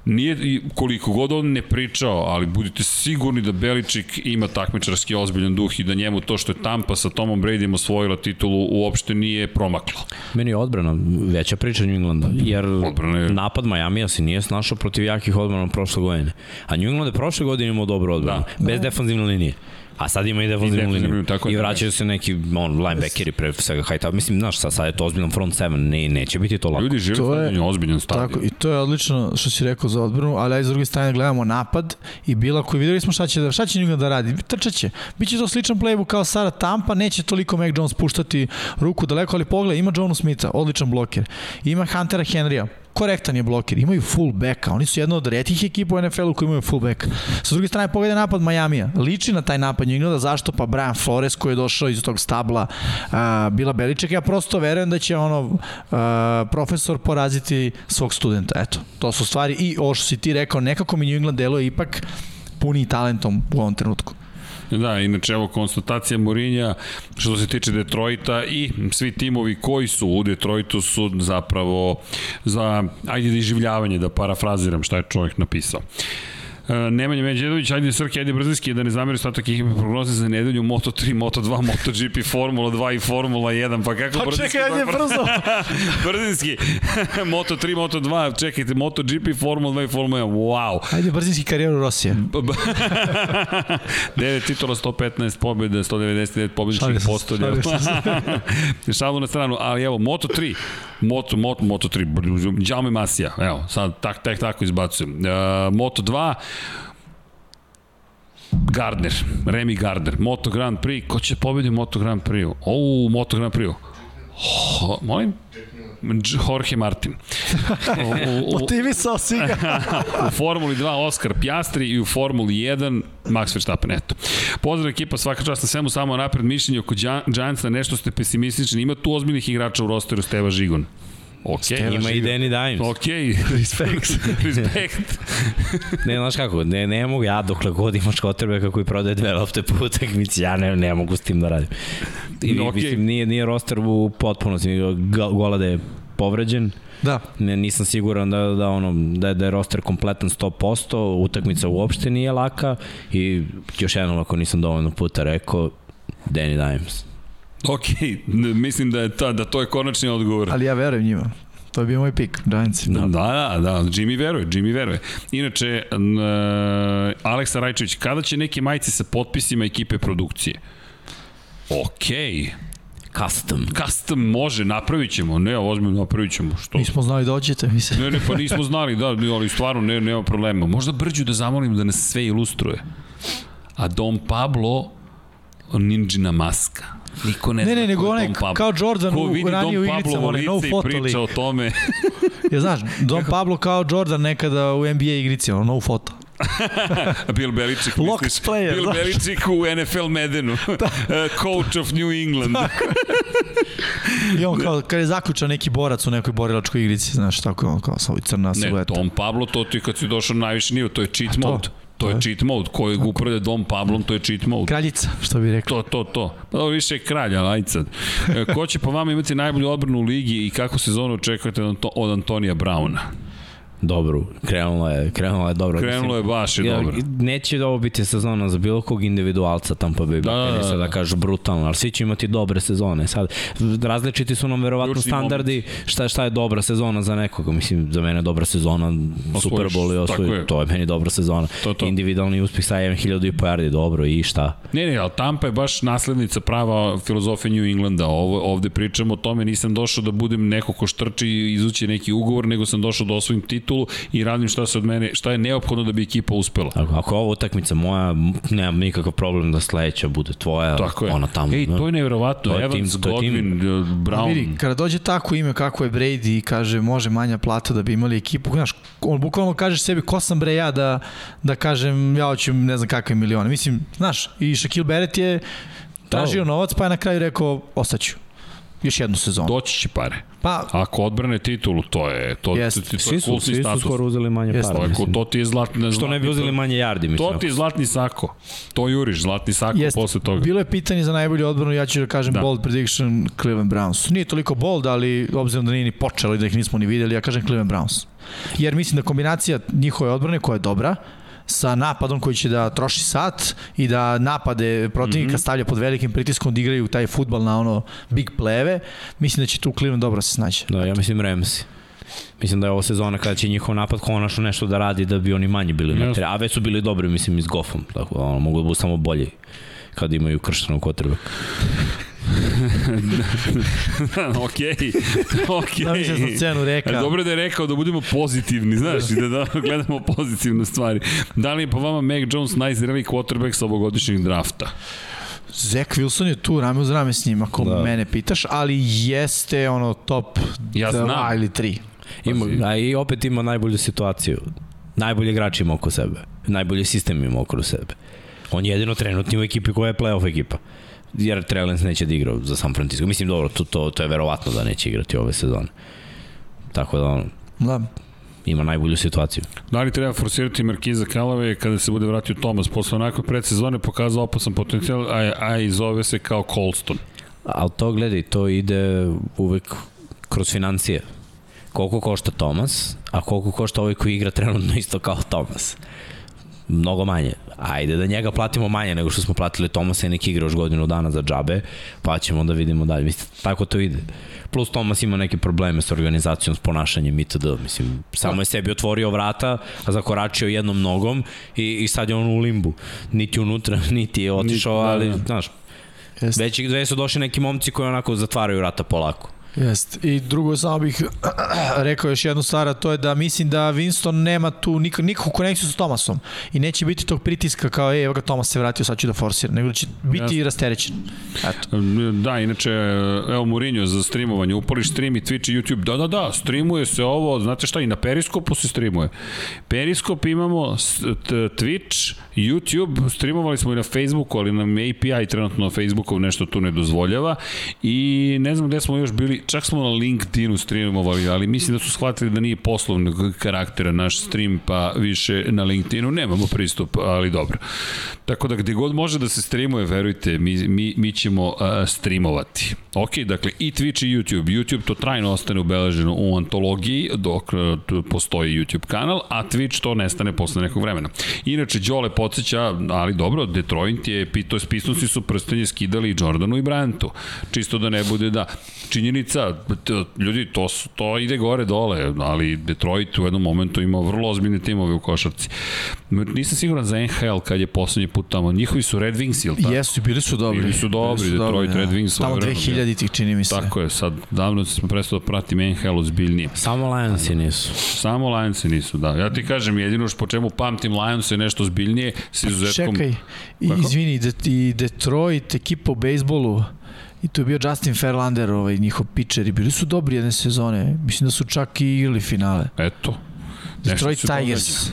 nije, koliko god on ne pričao, ali budite sigurni da Beličik ima takmičarski ozbiljan duh i da njemu to što je Tampa sa Tomom Bradyjem osvojila titulu uopšte nije promaklo. Meni je odbrana veća priča New Englanda, jer Odbrana je- napad Majamija se nije snašao protiv jakih odbrana prošle godine. A New England je prošle godine imao dobru odbranu, da. bez defanzivne linije. A sad ima i defanzivnu defanzivnu liniju. liniju, tako I vraćaju se neki on, linebackeri pre svega hajta. Mislim, znaš, sad, sad je to ozbiljan front seven, ne, neće biti to lako. Ljudi žive To je- ozbiljan stadion. Tako, i to je odlično što si rekao za odbranu, ali aj s druge strane gledamo napad i bila koji videli smo šta će, da, šta će njega da radi. Trčaće. Biće to sličan playbook kao Sara Tampa, neće toliko Mac Jones puštati ruku daleko, ali pogledaj, ima Jonu Smitha, odličan bloker. Ima Huntera Henrya, korektan je bloker, imaju full backa, oni su jedna od retkih ekipa u NFL-u koji imaju full back. Sa druge strane, pogledaj napad Majamija, liči na taj napad New Englanda, zašto? Pa Brian Flores koji je došao iz tog stabla a, Bila Beliček, ja prosto verujem da će ono a, profesor poraziti svog studenta, eto, to su stvari i ovo što si ti rekao, nekako mi New England deluje ipak puni talentom u ovom trenutku. Da, inače evo konstatacija Mourinja što se tiče Detroita i svi timovi koji su u Detroitu su zapravo za, ajde da iživljavanje, da parafraziram šta je čovjek napisao. E, Nemanja Međedović, ajde Srke, ajde Brzinski, da ne zameri ostatak ekipe prognoze za nedelju, Moto3, Moto2, MotoGP, Formula 2 i Formula 1, pa kako Brzinski? brzo. (laughs) Brzinski, (laughs) Moto3, Moto2, čekajte, MotoGP, Formula 2 i Formula 1, wow. Ajde brzinski karijeru Rosije. (laughs) 9 titula, 115 pobjede, 199 pobjedičnih Šalim se, postolja. Šalu na stranu, ali evo, Moto3, Moto, Moto, Moto3, Đaume Masija, evo, sad tak, tak, tako izbacujem. Uh, Moto2, Gardner, Remy Gardner, Moto Grand Prix, ko će pobedi Moto Grand Prix? O, Moto Grand Prix. Ho, molim? Jorge Martin. U, (laughs) Motivisao si ga. (laughs) u Formuli 2 Oskar Pjastri i u Formuli 1 Max Verstappen, eto. Pozdrav ekipa, svaka čast na svemu, samo napred mišljenje oko Gia- Giantsa, nešto ste pesimistični, ima tu ozbiljnih igrača u rosteru Steva Žigon. Ok, Ima i Danny Dimes. ok, (laughs) respekt, (laughs) respekt. Ne, znaš kako, ne, ne mogu ja dokle god imaš Kotrbeka koji prodaje dve lopte po utakmici, ja ne, ne mogu s tim da radim. I, No, okay. Mislim, nije, nije roster u potpunosti, Golade je povređen, Da. ne, nisam siguran da, da, ono, da, je, da je roster kompletan 100%, utakmica uopšte nije laka i još jednom ako nisam dovoljno puta rekao, Danny Dimes. Ok, mislim da je ta, da to je konačni odgovor. Ali ja verujem njima. To je bio moj pik, Giants. Da, da, da, Jimmy veruje, Jimmy veruje. Inače, n, e, Aleksa Rajčević, kada će neke majice sa potpisima ekipe produkcije? Okej, Custom. custom može, napravit ćemo, ne, ozbiljno napravit ćemo, što? Nismo znali dođete, mislim. Ne, ne, pa nismo znali, da, ali stvarno ne, nema problema. Možda Brđu da zamolim da nas sve ilustruje. A Dom Pablo, ninjina maska. Niko ne, Ne, ne, nego onaj kao Jordan u- ranije u igricama, onaj no photo priča lik. o tome. (laughs) Ja znaš, Don Pablo kao Jordan nekada u NBA igrici, ono, no photo. (laughs) Bill Belichick, Locked misliš? player, Bill znaš. Belichick u NFL Medenu. (laughs) da. Coach of New England. I on kao, kad je zaključao neki borac u nekoj borilačkoj igrici, znaš, tako je on kao sa ovoj crna ne, silueta. Dom Pablo, to ti kad si došao na najviši nivo, to je cheat mode. To je je. cheat mode. Kojeg upravlja Dom Pablom, to je cheat mode. Kraljica, što bi rekao. To, to, to. Pa dobro, više je kralj, ali ajde sad. E, Ko će po vama imati najbolju odbranu u ligi i kako sezonu očekujete od Antonija Brauna? Dobru. Krenulo je, krenulo je dobro. Krenulo je baš i Ja, dobro. Neće ovo biti sezona za bilo kog individualca Tampa Bay Da, da, da, da, da. kažu brutalno, ali svi će imati dobre sezone. Sad, različiti su nam verovatno Ključni standardi šta, šta je dobra sezona za nekoga. Mislim, za mene je dobra sezona Super Bowl i osvoji. je. To je meni dobra sezona. To to. Individualni uspeh sa 1000 i po yardi, dobro i šta? Ne, ne, ali Tampa je baš naslednica prava filozofije New Englanda. Ovo, ovde pričamo o tome, nisam došao da budem neko ko štrči i izući neki ugovor, nego sam došao da osvojim titulu i radim šta se od mene, šta je neophodno da bi ekipa uspela. Ako, ako je ovo utakmica moja, nemam nikakav problem da sledeća bude tvoja, Tako je. ona tamo. Ej, to je nevjerovatno. To je Evans, tim- to je tim. Godwin, Brown. Vidi, kada dođe tako ime kako je Brady i kaže može manja plata da bi imali ekipu, znaš, on bukvalno kažeš sebi ko sam bre ja da, da kažem ja hoću ne znam kakve milione. Mislim, znaš, i Shaquille Barrett je tražio novac pa je na kraju rekao ostaću. Još jednu sezonu. Doći će pare. Pa, Ako odbrane titulu, to je to, Jeste. to, to, to Svi su, svi su status. skoro uzeli manje Jeste. To, para. Mislim. to ti je zlatni, Što ne bi uzeli manje jardi, mislim. To ti je zlatni sako. To juriš, zlatni sako Jeste. posle toga. Bilo je pitanje za najbolju odbranu, ja ću da kažem Da. da. bold prediction Cleveland Browns. Nije toliko bold, ali obzirom da nije ni počelo i da ih nismo ni videli, ja kažem Cleveland Browns. Jer mislim da kombinacija njihove odbrane koja je dobra, sa napadom koji će da troši sat i da napade protivnika mm -hmm. stavlja pod velikim pritiskom da igraju taj futbal na ono big pleve, mislim da će tu Cleveland dobro se snaći. Da, ja mislim Ramsey. Mislim da je ovo sezona kada će njihov napad konačno nešto da radi da bi oni manje bili na Jasno. terenu. A već su bili dobri, mislim, i s Goffom. Tako da ono, mogu da budu samo bolji kad imaju krštenog kotrbe. (laughs) Okej. Da mislim sam cenu reka. Ali dobro da je rekao da budemo pozitivni, znaš, i da, da gledamo pozitivne stvari. Da li je po vama Mac Jones najzreliji quarterback sa ovogodišnjeg drafta? Zach Wilson je tu rame uz rame s njim, ako Da. mene pitaš, ali jeste ono top Ja znam. 2 ili 3. Ima, a i opet ima najbolju situaciju. Najbolji igrač ima oko sebe. Najbolji sistem ima oko sebe. On je jedino trenutni u ekipi koja je playoff ekipa. Jer Trellens neće da igra za San Francisco. Mislim, dobro, to, to, to je verovatno da neće igrati ove sezone. Tako da on Da. ima najbolju situaciju. Da li treba forsirati Markiza Kalave kada se bude vratio Thomas? Posle onakve predsezone pokazao opasan potencijal, a, a i zove se kao Colston. Ali to gledaj, to ide uvek kroz financije. Koliko košta Tomas, a koliko košta ovaj koji igra trenutno isto kao Tomas. Mnogo manje. Ajde da njega platimo manje nego što smo platili Tomasa i neki igra još godinu dana za džabe, pa ćemo da vidimo dalje. Mislim, tako to ide. Plus Tomas ima neke probleme sa organizacijom, s ponašanjem itd. Mislim, samo je sebi otvorio vrata, a zakoračio jednom nogom i, i sad je on u limbu. Niti unutra, (laughs) niti je otišao, Niti- da, ali, da. znaš, Jeste. Već gde su došli neki momci koji onako zatvaraju vrata polako. Jest. I drugo samo bih (clears throat) rekao još jednu stvar, a to je da mislim da Winston nema tu nik nikakvu konekciju sa Tomasom i neće biti tog pritiska kao, ej, evo ga Tomas se vratio, sad ću da forsiram, nego da će biti Jasno. rasterećen. Eto. Da, inače, evo Mourinho za streamovanje, upališ stream i Twitch i YouTube, da, da, da, streamuje se ovo, znate šta, i na Periskopu se streamuje. Periskop imamo, Twitch, YouTube, streamovali smo i na Facebooku, ali nam API trenutno na Facebooku nešto tu ne dozvoljava i ne znam gde smo još bili, čak smo na LinkedInu streamovali, ali mislim da su shvatili da nije poslovnog karaktera naš stream, pa više na LinkedInu nemamo pristup, ali dobro. Tako da gde god može da se streamuje, verujte, mi, mi, mi ćemo uh, streamovati. Ok, dakle i Twitch i YouTube. YouTube to trajno ostane ubeleženo u antologiji dok uh, postoji YouTube kanal, a Twitch to nestane posle nekog vremena. Inače, Đole podsjeća, ali dobro, Detroit je, to je spisnusi su prstenje skidali i Jordanu i Bryantu. Čisto da ne bude da. Činjenica, t- ljudi, to, su, to ide gore dole, ali Detroit u jednom momentu ima vrlo ozbiljne timove u košarci. Nisam siguran za NHL kad je poslednji put tamo. Njihovi su Red Wings, ili tako? Jesu, bili su dobri. Bili su dobri, Detroit Red Wings Tamo svojevremeno, 2000 tih čini mi se. Tako je, sad davno smo prestao da pratim NHL ozbiljnije. Samo Lionsi nisu. Samo Lionsi nisu, da. Ja ti kažem, jedino što po čemu pamtim Lions je nešto zbiljnije, s izuzetkom... Čekaj, i, Kako? izvini, de, i Detroit, ekipa u bejsbolu, i tu je bio Justin Verlander, ovaj, njihov pitcher, i bili su dobri jedne sezone. Mislim da su čak i igrali finale. Eto. Detroit. Tigers.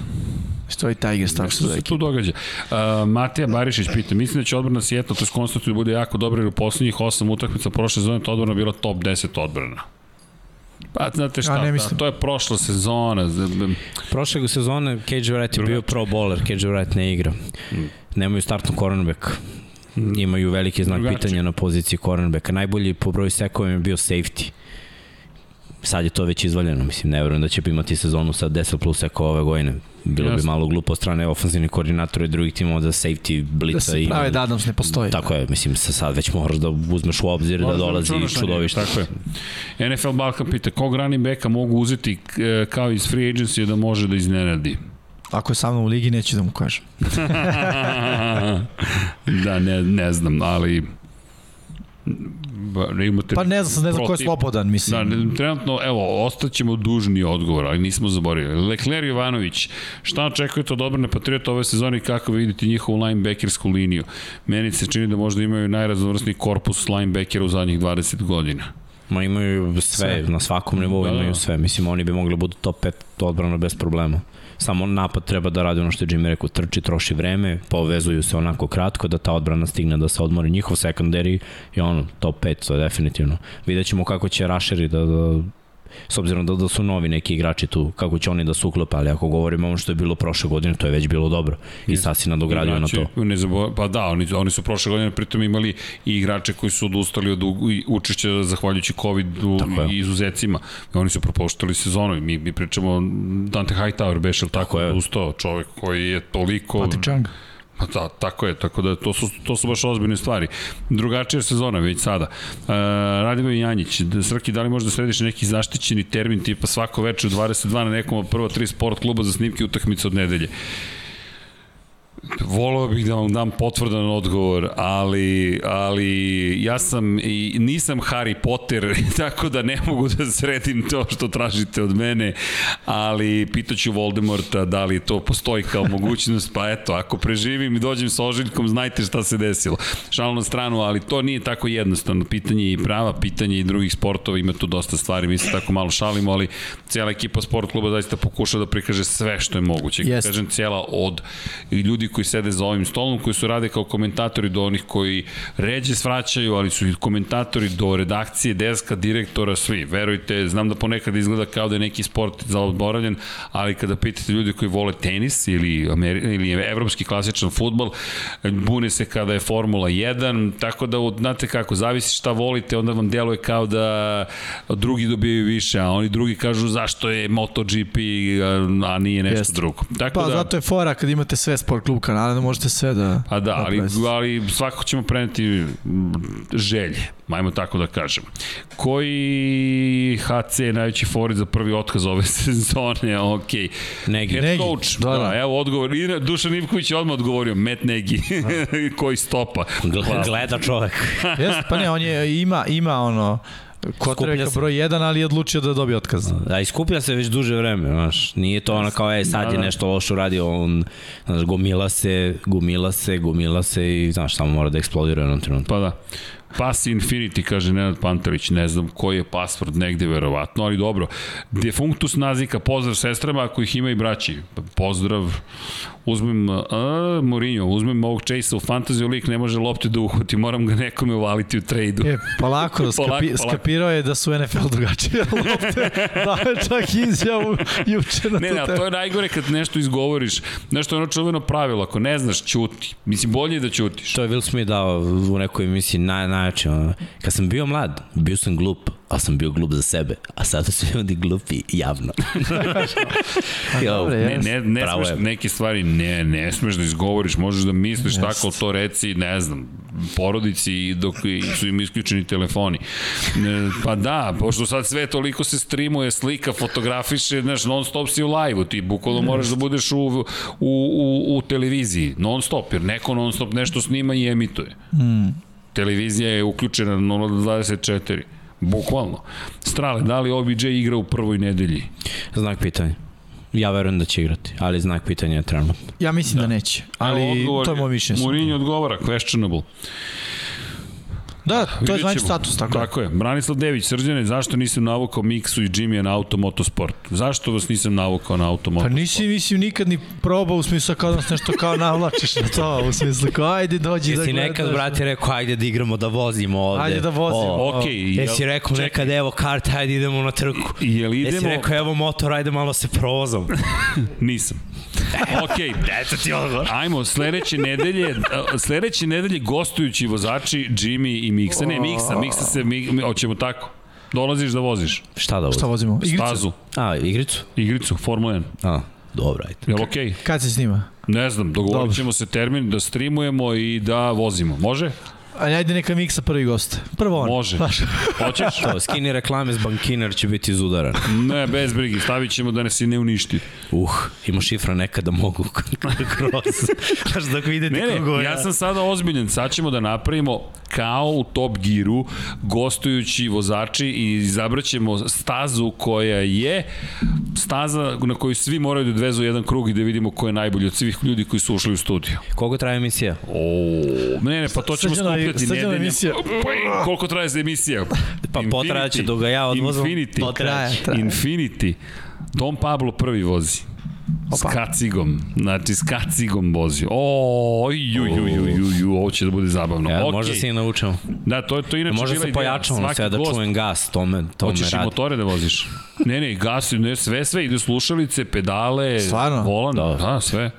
Detroit Tigers, tako se Nešto zove. se tu događa. Uh, Matija Barišić pita, mislim da će odbrana Sjetla, to je konstatuju da bude jako dobro, jer u poslednjih 8 utakmica prošle sezone to odbrana bila top 10 odbrana. Pa, znate šta, A, ne da, mislim. to je prošla sezona. Prošle sezone Cage Wright je bio pro bowler, Cage Wright ne igra. Nemaju startnu cornerback. Imaju veliki znak Drugačije. pitanja na poziciji cornerbacka. Najbolji po broju sekova je bio safety. sad je to već izvaljeno, mislim, ne verujem da će imati sezonu sa 10 plus eko ove godine. Bilo Jasne. bi malo glupo strane ofenzivnih koordinatora i drugih timova da safety blica da se prave da Adams ne postoji. Tako je, mislim, sa sad već moraš da uzmeš u obzir Možda da dolazi čudovište. Tako je. NFL Balkan pita, kog running backa mogu uzeti e, kao iz free agency da može da iznenadi? Ako je sa mnom u ligi, neću da mu kažem. (laughs) da, ne, ne znam, ali Ba, imate pa ne znam, ne znam ko je slobodan, mislim. Da, trenutno, evo, ostaćemo dužni odgovor, ali nismo zaboravili. Lekler Jovanović, šta očekujete od obrane Patriota ove sezone i kako vidite njihovu linebackersku liniju? Meni se čini da možda imaju najraznovrsni korpus linebackera u zadnjih 20 godina. Ma imaju sve, sve. na svakom nivou da, imaju da. sve. Mislim, oni bi mogli da budu top 5 odbrana bez problema. Samo napad treba da radi ono što je Jimmy rekao, trči, troši vreme, povezuju se onako kratko da ta odbrana stigne da se odmori. Njihov secondary je ono, top 5, to je definitivno. Vidjet ćemo kako će Rusheri da, da s obzirom da, da su novi neki igrači tu, kako će oni da se uklope, ali ako govorimo ono što je bilo prošle godine, to je već bilo dobro i sad si nadogradio na to. Ne zabo, pa da, oni, oni su prošle godine pritom imali i igrače koji su odustali od učešća zahvaljujući COVID-u i izuzecima. I oni su propoštali sezonu. Mi, mi pričamo Dante Hightower, beš ili tako, tako je. odustao čovek koji je toliko... Pati Chang. Pa da, tako je, tako da to su, to su baš ozbiljne stvari. Drugačija sezona već sada. E, Radimo i Janjić, Srki, da li možda središ neki zaštićeni termin tipa svako večer u 22 na nekom od prvo tri sport kluba za snimke utakmice od nedelje? Volao bih da vam dam potvrdan odgovor, ali, ali ja sam i nisam Harry Potter, (laughs) tako da ne mogu da sredim to što tražite od mene, ali pitaću Voldemorta da li to postoji kao mogućnost, pa eto, ako preživim i dođem sa ožiljkom, znajte šta se desilo. Šalno na stranu, ali to nije tako jednostavno. Pitanje i prava, pitanje i drugih sportova, ima tu dosta stvari, mi se tako malo šalimo, ali cijela ekipa sport kluba zaista pokuša da prikaže sve što je moguće. Yes. Kažem, cijela od ljudi koji sede za ovim stolom, koji su rade kao komentatori do onih koji ređe svraćaju, ali su i komentatori do redakcije, deska, direktora, svi. Verujte, znam da ponekad izgleda kao da je neki sport zaoboravljen, ali kada pitate ljudi koji vole tenis ili, Ameri ili evropski klasičan futbol, bune se kada je Formula 1, tako da, znate kako, zavisi šta volite, onda vam deluje kao da drugi dobijaju više, a oni drugi kažu zašto je MotoGP, a nije nešto Jest. drugo. Tako pa da, zato je fora kad imate sve sport klub kanale, da možete sve da... Pa da, ali, ali svako ćemo preneti želje, majmo tako da kažem. Koji HC je najveći favorit za prvi otkaz ove (laughs) sezone? Ok. Negi. Head Negi. coach, da, da. da, evo odgovor. I Dušan Ivković je odmah odgovorio, Met Negi. (laughs) Koji stopa. Gleda čovek. Jes, pa ne, on je, ima, ima ono, Kotreka broj 1, ali je odlučio da dobije otkaz. Da, iskuplja se već duže vreme, znaš. Nije to ono kao, e, sad da, je da. nešto loše uradio, on, znaš, gomila se, gomila se, gomila se i, znaš, samo mora da eksplodira jednom trenutku. Pa da. Pas Infinity, kaže Nenad Pantović, ne znam koji je password negde verovatno, ali dobro. Defunctus nazika, pozdrav sestrama ako ih ima i braći. Pozdrav, uzmem uh, Mourinho, uzmem ovog Chase u fantasy lik, ne može lopte da uhvati, moram ga nekome uvaliti u trejdu. E, polako, (laughs) skapi, polako, skapirao je da su NFL drugačije (laughs) lopte, da je čak izjavu juče na ne, ne, to je najgore kad nešto izgovoriš, nešto je ono čuveno pravilo, ako ne znaš, ćuti. Mislim, bolje je da ćutiš. To je Will Smith dao u nekoj emisiji naj, najjače. Kad sam bio mlad, bio sam glup, a sam bio glup za sebe, a sada su ljudi glupi javno. (laughs) jo, ne, ne, ne smeš neke stvari, ne, ne smeš da izgovoriš, možeš da misliš yes. tako, to reci, ne znam, porodici dok su im isključeni telefoni. Pa da, pošto sad sve toliko se streamuje, slika, fotografiše, znaš, non stop si u live-u, ti bukvalno moraš da budeš u, u, u, u televiziji, non stop, jer neko non stop nešto snima i emituje. Mm. Televizija je uključena na 0.24. Bukvalno. Strale, da li OBJ igra u prvoj nedelji? Znak pitanja. Ja verujem da će igrati, ali znak pitanja je trenutno. Ja mislim da, da neće, ali Evo, to je moj mišljenje. Mourinho odgovara, questionable. Da, to je zvanični status, tako, tako je. Branislav Dević, srđane, zašto nisam navukao Miksu i Jimmy na automotosport? Zašto vas nisam navukao na automotosport? Pa nisi, mislim, nikad ni probao u smislu kao nas nešto kao navlačiš na to, u smislu kao ajde dođi Jesi da nekad, brate, rekao ajde da igramo, da vozimo ovde. Ajde da vozimo. O, ok. Jesi rekao čekaj. nekad evo karte, ajde idemo na trku. Jel idemo... Jesi rekao evo motor, ajde malo se provozom. (laughs) nisam. Ok, eto ti odgovor. Ajmo, sledeće nedelje, sledeće nedelje gostujući vozači Jimmy i Miksa. Ne, Miksa, Miksa se, mi, mi, hoćemo tako. Dolaziš da voziš. Šta da Šta vozim? vozimo? Igricu? Stazu, A, igricu? igricu, Formula 1. A, dobro, ajde. Jel okej? Okay? Kad se snima? Ne znam, dogovorit ćemo se termin da streamujemo i da vozimo. Može? A ajde neka miksa prvi gost. Prvo on. Može. Znaš. Hoćeš? To, skini reklame s bankiner će biti izudaran. Ne, bez brigi, stavit ćemo da ne si ne uništi. Uh, ima šifra nekada mogu (laughs) kroz. Znaš, dok vidite Ne, kogo ne, ja sam sada ozbiljen. Sad ćemo da napravimo kao u Top Gearu, gostujući vozači i izabraćemo stazu koja je staza na koju svi moraju da odvezu jedan krug i da vidimo ko je najbolji od svih ljudi koji su ušli u studiju. Koliko traje emisija? O, ne, ne, pa to ćemo Srđana- Srđana nedeljom. emisija. Koliko traje za emisija? Pa potrajaće dok ga ja odvozam. Infinity. Traje, traje. Infinity. Dom Pablo prvi vozi. S Opa. kacigom. Znači, s kacigom vozi. O, ju, ju, ju, ju, ju, ovo će da bude zabavno. Ja, okay. Možda si i naučio. Da, to je to inače Možda se pojačamo sve da gost- čujem gas, to me, to me Hoćeš i radi. motore da voziš? Ne, ne, gas, ne, sve, sve, ide slušalice, pedale, Stvarno? volan, Da. da, sve.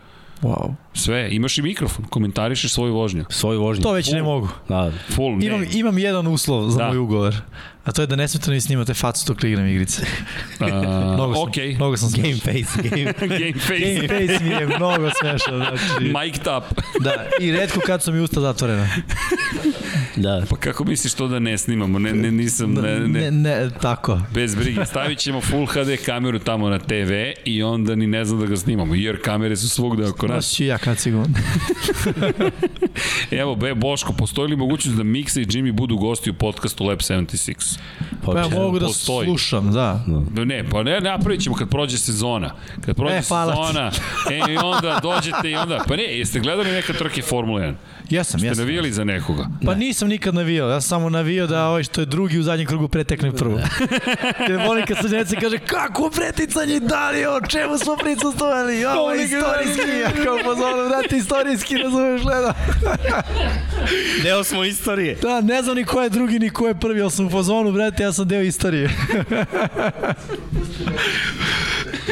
Wow. Sve, imaš i mikrofon, komentarišeš svoju vožnju. Svoju vožnju. To već ne mogu. Da, Full, ne. Imam, imam jedan uslov za Da. moj ugovor. A to je da nesmetano mi snimate facu dok igram igrice. A, (laughs) Mnogo sam, ok, mnogo sam game smešan. face, game. (laughs) game face, Game face mi je mnogo smešan. Znači, mic'd up. (laughs) da, i redko kad su mi usta zatvorena. da. Pa kako misliš to da ne snimamo? Ne, ne, nisam, ne, ne, ne, ne tako. Bez brige, stavit ćemo Full HD kameru tamo na TV i onda ni ne znam da ga snimamo, jer kamere su svugde oko nas. Noći ću i ja kad sigurno. (laughs) Evo, be, Boško, postoji li mogućnost da Miksa i Jimmy budu gosti u podcastu Lab 76? Pa ja Hoće. mogu da postoji. slušam, da. Ne, pa ne, napravit ćemo kad prođe sezona. Kad prođe E, ti. sezona, (laughs) e, i onda dođete i onda... Pa ne, jeste gledali neka trke Formule 1? Jesam, Ste jesam. navijali za nekoga? Pa nisam nikad navijao, ja sam samo navijao da ovaj što je drugi u zadnjem krugu pretekne prvo. (laughs) Jer volim kad se kaže kako preticanje da li o čemu smo prisustovali, ovo je istorijski, ja kao pozorno, brate, istorijski, razumeš, gleda. (laughs) Deo smo istorije. Da, ne znam ni ko je drugi, ni ko je prvi, ali sam u fazonu, brate, ja sam deo istorije. (laughs)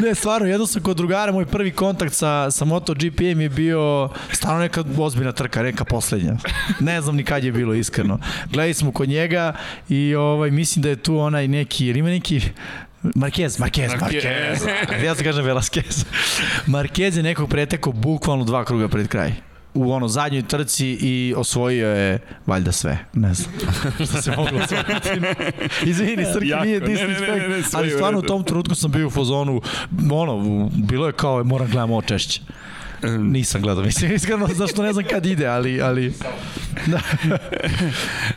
ne, stvarno, jedno sam kod drugara, moj prvi kontakt sa, sa MotoGP-em je bio stvarno neka ozbiljna trka, neka poslednja. Ne znam ni kad je bilo, iskreno. Gledali smo kod njega i ovaj, mislim da je tu onaj neki, jer ima neki Marquez, Marquez, Marquez. Marquez. ja se kažem Velasquez. Marquez je nekog pretekao bukvalno dva kruga pred kraj u ono zadnjoj trci i osvojio je valjda sve. Ne znam (laughs) šta se moglo osvojiti. Izvini, Srki, Jako. nije Ne, ne, ne, disrespect, ne, ne, sve ali stvarno u tom trenutku sam bio u fazonu, ono, bilo je kao, moram gledam ovo češće. Nisam gledao, mislim, iskreno, zašto ne znam kad ide, ali, ali, (laughs) da.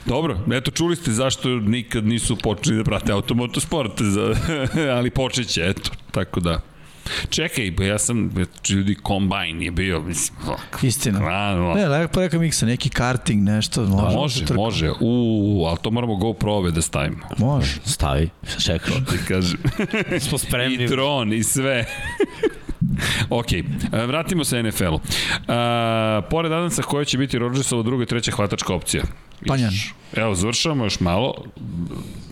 Dobro, eto čuli ste zašto nikad nisu počeli da prate automotosport, za, (laughs) ali počeće, eto, tako da. Čekaj, pa ja sam, ljudi, kombajn je bio, mislim, ovako. Istina. Rano. Ne, lepo rekao Miksa, neki karting, nešto, može. Pa Može, trka. može. U, ali to moramo GoPro-ove da stavimo. Može. Stavi, čekaj. Ti kažem. Smo spremni. I dron i sve. (laughs) (laughs) ok, e, vratimo se NFL-u. Uh, pored Adamsa, koja će biti Rodgersova druga i treća hvatačka opcija? Panjan. Evo, završavamo još malo.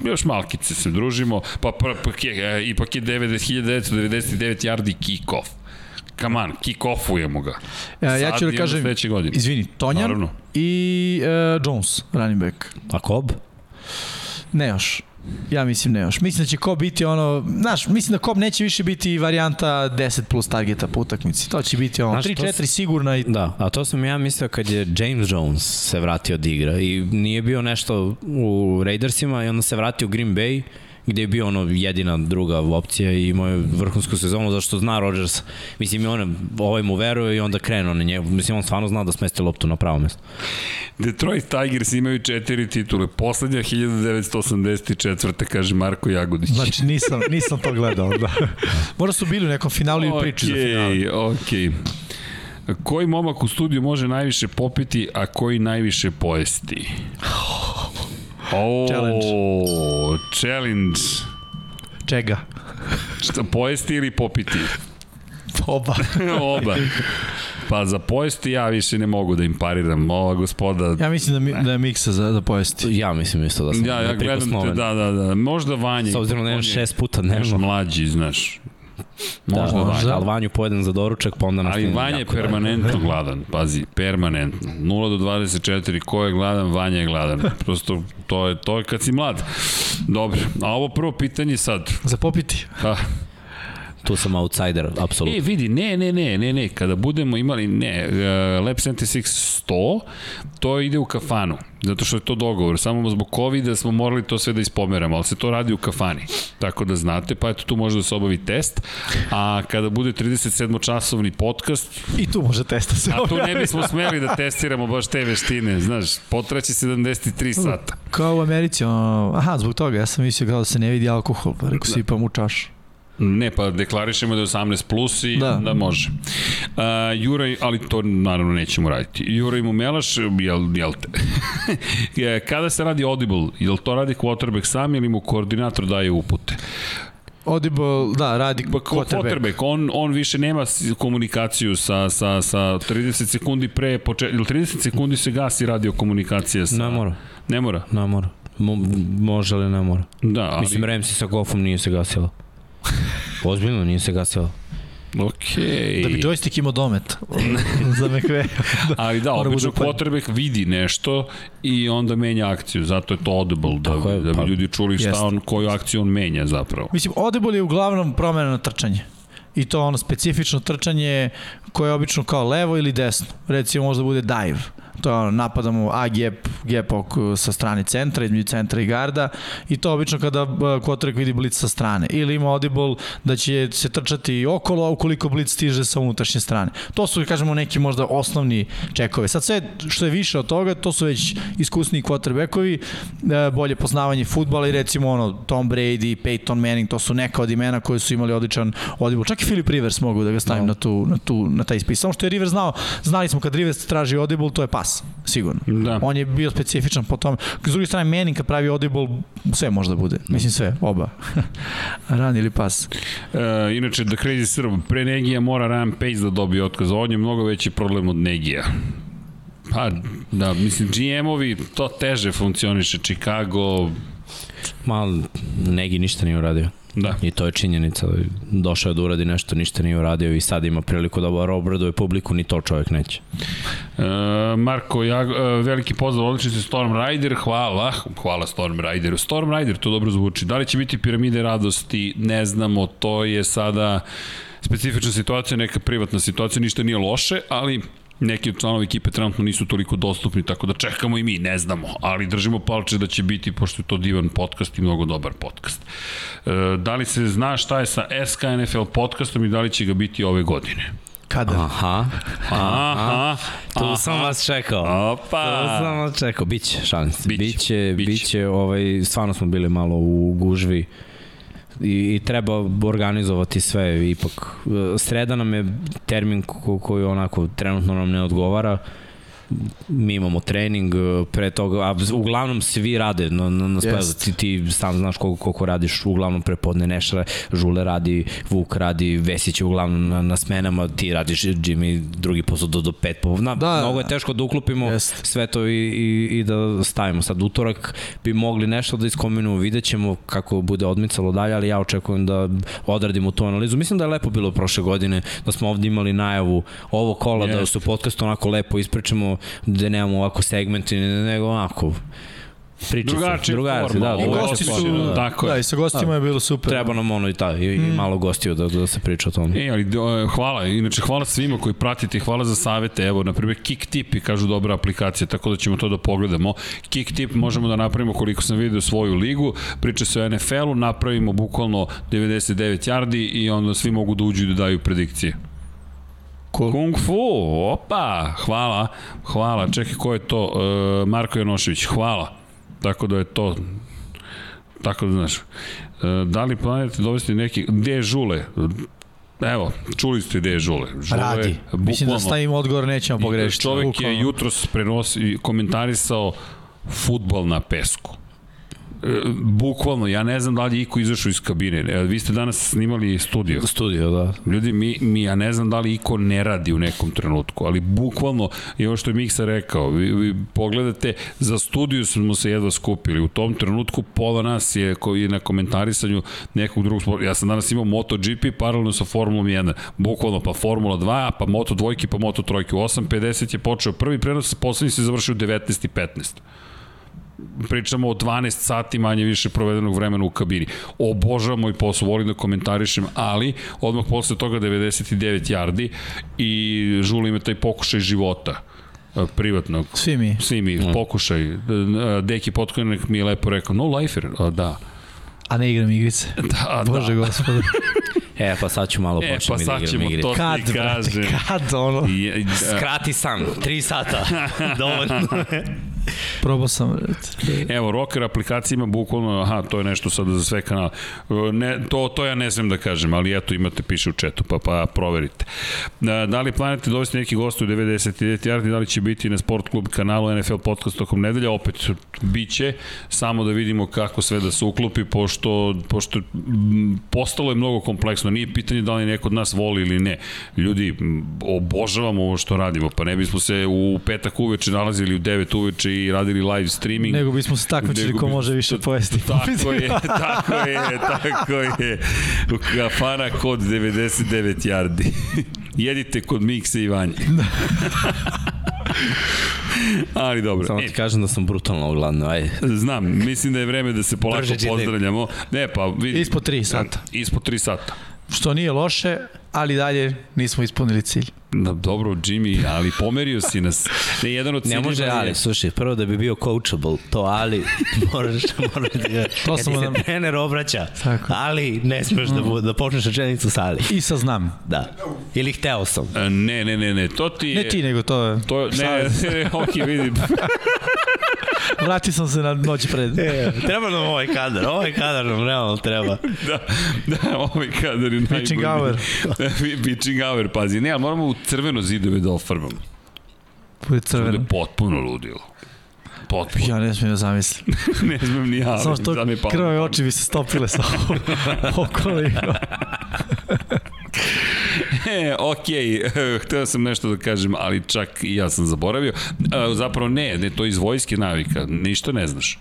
Još malkice se družimo. Pa, pa, pa je, ipak je 1999 yardi kick-off. Come on, kick-offujemo ga. Ja, ja ću da kažem, izvini, Tonjan Naravno. i uh, Jones, running back. A Kob? Ne još. Ja mislim ne još. Mislim da će Cobb biti ono, znaš, mislim da Cobb neće više biti varijanta 10 plus targeta po utakmici. To će biti ono, Znaš, to 3-4 s- sigurna i Da, a to sam ja mislio kad je James Jones se vratio od igra i nije bio nešto u Raidersima i onda se vratio u Green Bay gde je bio ono jedina druga opcija i imao je vrhunsku sezonu zašto zna Rodgers mislim i on ovaj mu veruje i onda krenuo na njegu mislim on stvarno zna da smesti loptu na pravo mesto Detroit Tigers imaju četiri titule. Poslednja 1984. kaže Marko Jagodić. Znači nisam, nisam to gledao, da. Možda su bili u nekom finalu i u priči za finale. Okej, Koji momak u studiju može najviše popiti, a koji najviše pojesti? Oh, Challenge. Challenge. Čega? Šta, pojesti ili popiti? Oba. (laughs) Oba. Pa za pojesti ja više ne mogu da im pariram. Ova gospoda... Ja mislim da, mi, da je miksa za, da pojesti. ja mislim isto da sam Ja, ja gledam te, da, da, da. Možda Vanja. s obzirom da on imam je šest puta Još dnevno mlađi, znaš. Možda da, Vanja. Ali Vanju pojedem za doručak, pa onda Ali nastavim Vanja je dalje. permanentno gladan, pazi, permanentno. 0 do 24, ko je gladan, Vanja je gladan. Prosto, to je, to je kad si mlad. Dobro, a ovo prvo pitanje sad. Za popiti. Ha, Tu sam outsider, apsolutno. E, vidi, ne, ne, ne, ne, ne, kada budemo imali, ne, uh, Lab 76 100, to ide u kafanu, zato što je to dogovor, samo zbog COVID-a smo morali to sve da ispomeramo, ali se to radi u kafani, tako da znate, pa eto tu može da se obavi test, a kada bude 37-časovni podcast, I tu može testa se a tu ne bismo smeli da testiramo baš te veštine, znaš, potraći 73 sata. Kao u Americi, ono, aha, zbog toga, ja sam mislio kao da se ne vidi alkohol, pa rekao sipam u čašu. Ne, pa deklarišemo da je 18 plus i da, Da. može. Uh, Juraj, ali to naravno nećemo raditi. Juraj Mumelaš, jel, jel te? Je, (laughs) Kada se radi audible, jel to radi quarterback sam ili mu koordinator daje upute? Audible, da, radi Pa quarterback. quarterback, on, on više nema komunikaciju sa, sa, sa 30 sekundi pre početka, ili 30 sekundi se gasi radio komunikacija sa... Ne mora, Ne mora, ne mora. Mo, može li ne mora. da, ali... Mislim, Ramsey sa Goffom nije se gasila. Ozbiljno nije se gasila. Okej. Da bi joystick imao domet (laughs) za McVay. Ali da, obično quarterback vidi nešto i onda menja akciju, zato je to audible, da, Tako je, da bi pa- ljudi čuli šta Jeste. on, koju akciju on menja zapravo. Mislim, audible je uglavnom promena na trčanje. I to ono specifično trčanje koje je obično kao levo ili desno. Recimo možda bude dive. To je ono, napadamo A gap, gap ok sa strane centra, između centra i garda i to obično kada quarterback vidi blic sa strane. Ili ima audible da će se trčati okolo, a ukoliko blic stiže sa unutrašnje strane. To su, kažemo, neki možda osnovni čekove. Sad sve što je više od toga, to su već iskusni quarterbackovi, e, bolje poznavanje futbala i recimo ono Tom Brady, Peyton Manning, to su neka od imena koji su imali odličan audible. Čak i Philip Rivers mogu da ga stavim No. na, tu, na, tu, na taj spis. Samo što je Rivers znao, znali smo kad Rivers traži audible, to je pas, sigurno. Da. On je bio specifičan po tome. S druge strane, Manning kad pravi audible, sve može da bude. Mislim sve, oba. (laughs) Ran ili pas. E, inače, da Crazy Srb, pre Negija mora Ryan Pace da dobije otkaz, on je mnogo veći problem od Negija. Pa, da, mislim, GM-ovi to teže funkcioniše, Chicago, Mal, Negi ništa nije uradio. Da. I to je činjenica. Došao je da uradi nešto, ništa nije uradio i sad ima priliku da obraduje publiku, ni to čovjek neće. E, Marko, ja, e, veliki pozdrav, odlični ste Storm Rider, hvala, hvala Storm Rideru. Storm Rider, to dobro zvuči. Da li će biti piramide radosti, ne znamo, to je sada specifična situacija, neka privatna situacija, ništa nije loše, ali neki od članova ekipe trenutno nisu toliko dostupni, tako da čekamo i mi, ne znamo, ali držimo palče da će biti, pošto je to divan podcast i mnogo dobar podcast. E, da li se zna šta je sa SK NFL podcastom i da li će ga biti ove godine? Kada? Aha, Aha, tu sam vas čekao. Opa! To sam vas čekao, biće, šalim se. Biće, Biće, biće. biće, ovaj, stvarno smo bili malo u gužvi i, i treba organizovati sve ipak. e, Sreda nam je termin ko, koji onako trenutno nam ne odgovara mi imamo trening e, pre toga, a uglavnom svi rade na, na, na Jest. ti, ti sam znaš koliko, koliko radiš, uglavnom prepodne Nešra, Žule radi, Vuk radi, Vesić je uglavnom na, na smenama, ti radiš Jimmy drugi posao do, do pet popodne. Da, Da, mnogo je teško da uklopimo Jest. sve to i, i, i da stavimo. Sad utorak bi mogli nešto da iskombinujemo, vidjet ćemo kako bude odmicalo dalje, ali ja očekujem da odradimo tu analizu. Mislim da je lepo bilo prošle godine, da smo ovde imali najavu ovo kola, da Jest. su podcast onako lepo ispričamo, da nemamo ovako segmenti, nego onako. Drugačija drugačije, forma. da, drugačija gosti forma, su, da. Tako da, i sa gostima je bilo super. Treba nam ono i, ta, i, i malo gostiju da, da se priča o tome. E, ali do, hvala, inače hvala svima koji pratite, hvala za savete, evo, na primjer Kick Tip i kažu dobra aplikacija, tako da ćemo to da pogledamo. Kick Tip možemo da napravimo koliko sam vidio svoju ligu, priča se o NFL-u, napravimo bukvalno 99 yardi i onda svi mogu da uđu i da daju predikcije. Cool. Kung Fu, opa, hvala, hvala, čekaj ko je to, e, Marko Janošević, hvala, tako da je to, tako da znaš, e, da li planete dovesti neki, gde je Žule? Evo, čuli ste gde je Žule. Žule Radi. Mislim da bukvalno- stavimo odgovor, nećemo pogrešiti. Čovek je Bukvalno. jutros prenosi, komentarisao futbol na pesku. Bukvalno, ja ne znam da li je Iko izašao iz kabine. E, vi ste danas snimali studio. Studio, da. Ljudi, mi, mi, ja ne znam da li Iko ne radi u nekom trenutku, ali bukvalno, i ovo što je Miksa rekao, vi, vi pogledate, za studiju smo se jedva skupili. U tom trenutku pola nas je koji je na komentarisanju nekog drugog sporta. Ja sam danas imao MotoGP paralelno sa Formulom 1. Bukvalno, pa Formula 2, pa Moto dvojki, pa Moto trojki. U 8.50 je počeo prvi prenos, poslednji se završio u 19.15 pričamo o 12 sati manje više provedenog vremena u kabini. Obožavam moj posao, volim da komentarišem, ali odmah posle toga 99 yardi i Žuli ima taj pokušaj života e, privatnog. Svi mi. Svi mi, mm. pokušaj. E, Deki Potkonek mi je lepo rekao, no lifer, da. A ne igram igrice. (laughs) Da, Bože da. gospode. E, pa sad ću malo E, početi pa da igram igre. to Kad, ti brate, kažem. kad ono? I, i, Skrati san, 3 sata. (laughs) Dovoljno. (laughs) Probao sam. Evo, Rocker aplikacija ima bukvalno, aha, to je nešto sada za sve kanale. Ne, to, to ja ne znam da kažem, ali eto, imate, piše u četu, pa, pa proverite. Da, da li planete dovesti neki gost u 99 yardi, da li će biti na Sport klub kanalu NFL podcast tokom nedelja, opet biće, samo da vidimo kako sve da se uklopi, pošto, pošto postalo je mnogo kompleksno, nije pitanje da li neko od nas voli ili ne. Ljudi, obožavamo ovo što radimo, pa ne bismo se u petak uveče nalazili u 9 uveče i radili live streaming. Nego bismo se takmičili ko može više pojesti. Tako je, tako je, tako je. U kafana kod 99 yardi. (laughs) Jedite kod Mikse i Vanje. (laughs) Ali dobro. Samo E, ti kažem da sam brutalno ogladno, ajde. znam, mislim da je vreme da se polako pozdravljamo. Ne, pa vidi. Ispod tri sata. Ispod 3 sata. Što nije loše, ali dalje nismo ispunili cilj. Da, dobro, Jimmy, ali pomerio si nas. Ne, jedan od Ne može je- ali, slušaj, prvo da bi bio coachable, to ali moraš, (laughs) moraš da ga, To kad sam ti se nam- trener obraća, Tako. ali ne smeš da, bu- da počneš rečenicu sa ali. I sa znam. Da. Ili hteo sam. E, Ne, ne, ne, ne, to ti je... Ne ti, nego to je... To, ne, ne, (laughs) ne, ok, vidim. (laughs) Vratio sam se na noć pred. E, treba nam ovaj kadar, ovaj kadar nam realno treba. (laughs) da, da, ovaj kadar je najbolji. Pitching hour. (laughs) Pitching hour, pazi. Ne, ali moramo u crveno zidove da ofarbamo. Bude To crveno. je potpuno ludilo. Potpuno. Ja ne smijem da zamislim. (laughs) ne znam ni ja, Samo što da krvave oči bi se stopile sa (laughs) okoliko. E, okej, (laughs) hteo sam nešto da kažem, ali čak i ja sam zaboravio. E, zapravo ne, ne, to je iz vojske navika, ništa ne znaš.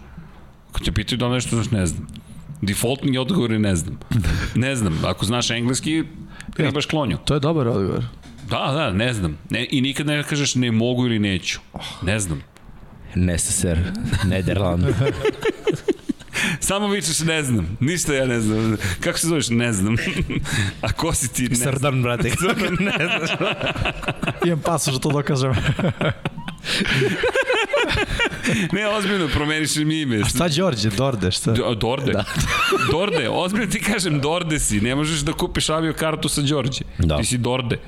Ako te pitaju da li nešto znaš, ne znam. Defaultni odgovor je ne znam. Ne znam, ako znaš engleski, imaš klonju. To je dobar odgovor. Da, da, ne znam. Ne, I nikad ne kažeš ne mogu ili neću. Ne znam. Neseser, Nederland. (laughs) Samo vičeš ne znam. Ništa ja ne znam. Kako se zoveš? Ne znam. (laughs) A ko si ti? Ne znam. (laughs) Srdan, brate, ne znaš. Imam pasoš da to dokažem. Ne, ozbiljno, promeniš mi ime. Šta Đorđe, Dorde, šta? D- Dorde. Da. Dorde, ozbiljno ti kažem Dorde si. Ne možeš da kupiš avio kartu sa Đorđe. Da. Ti si Dorde.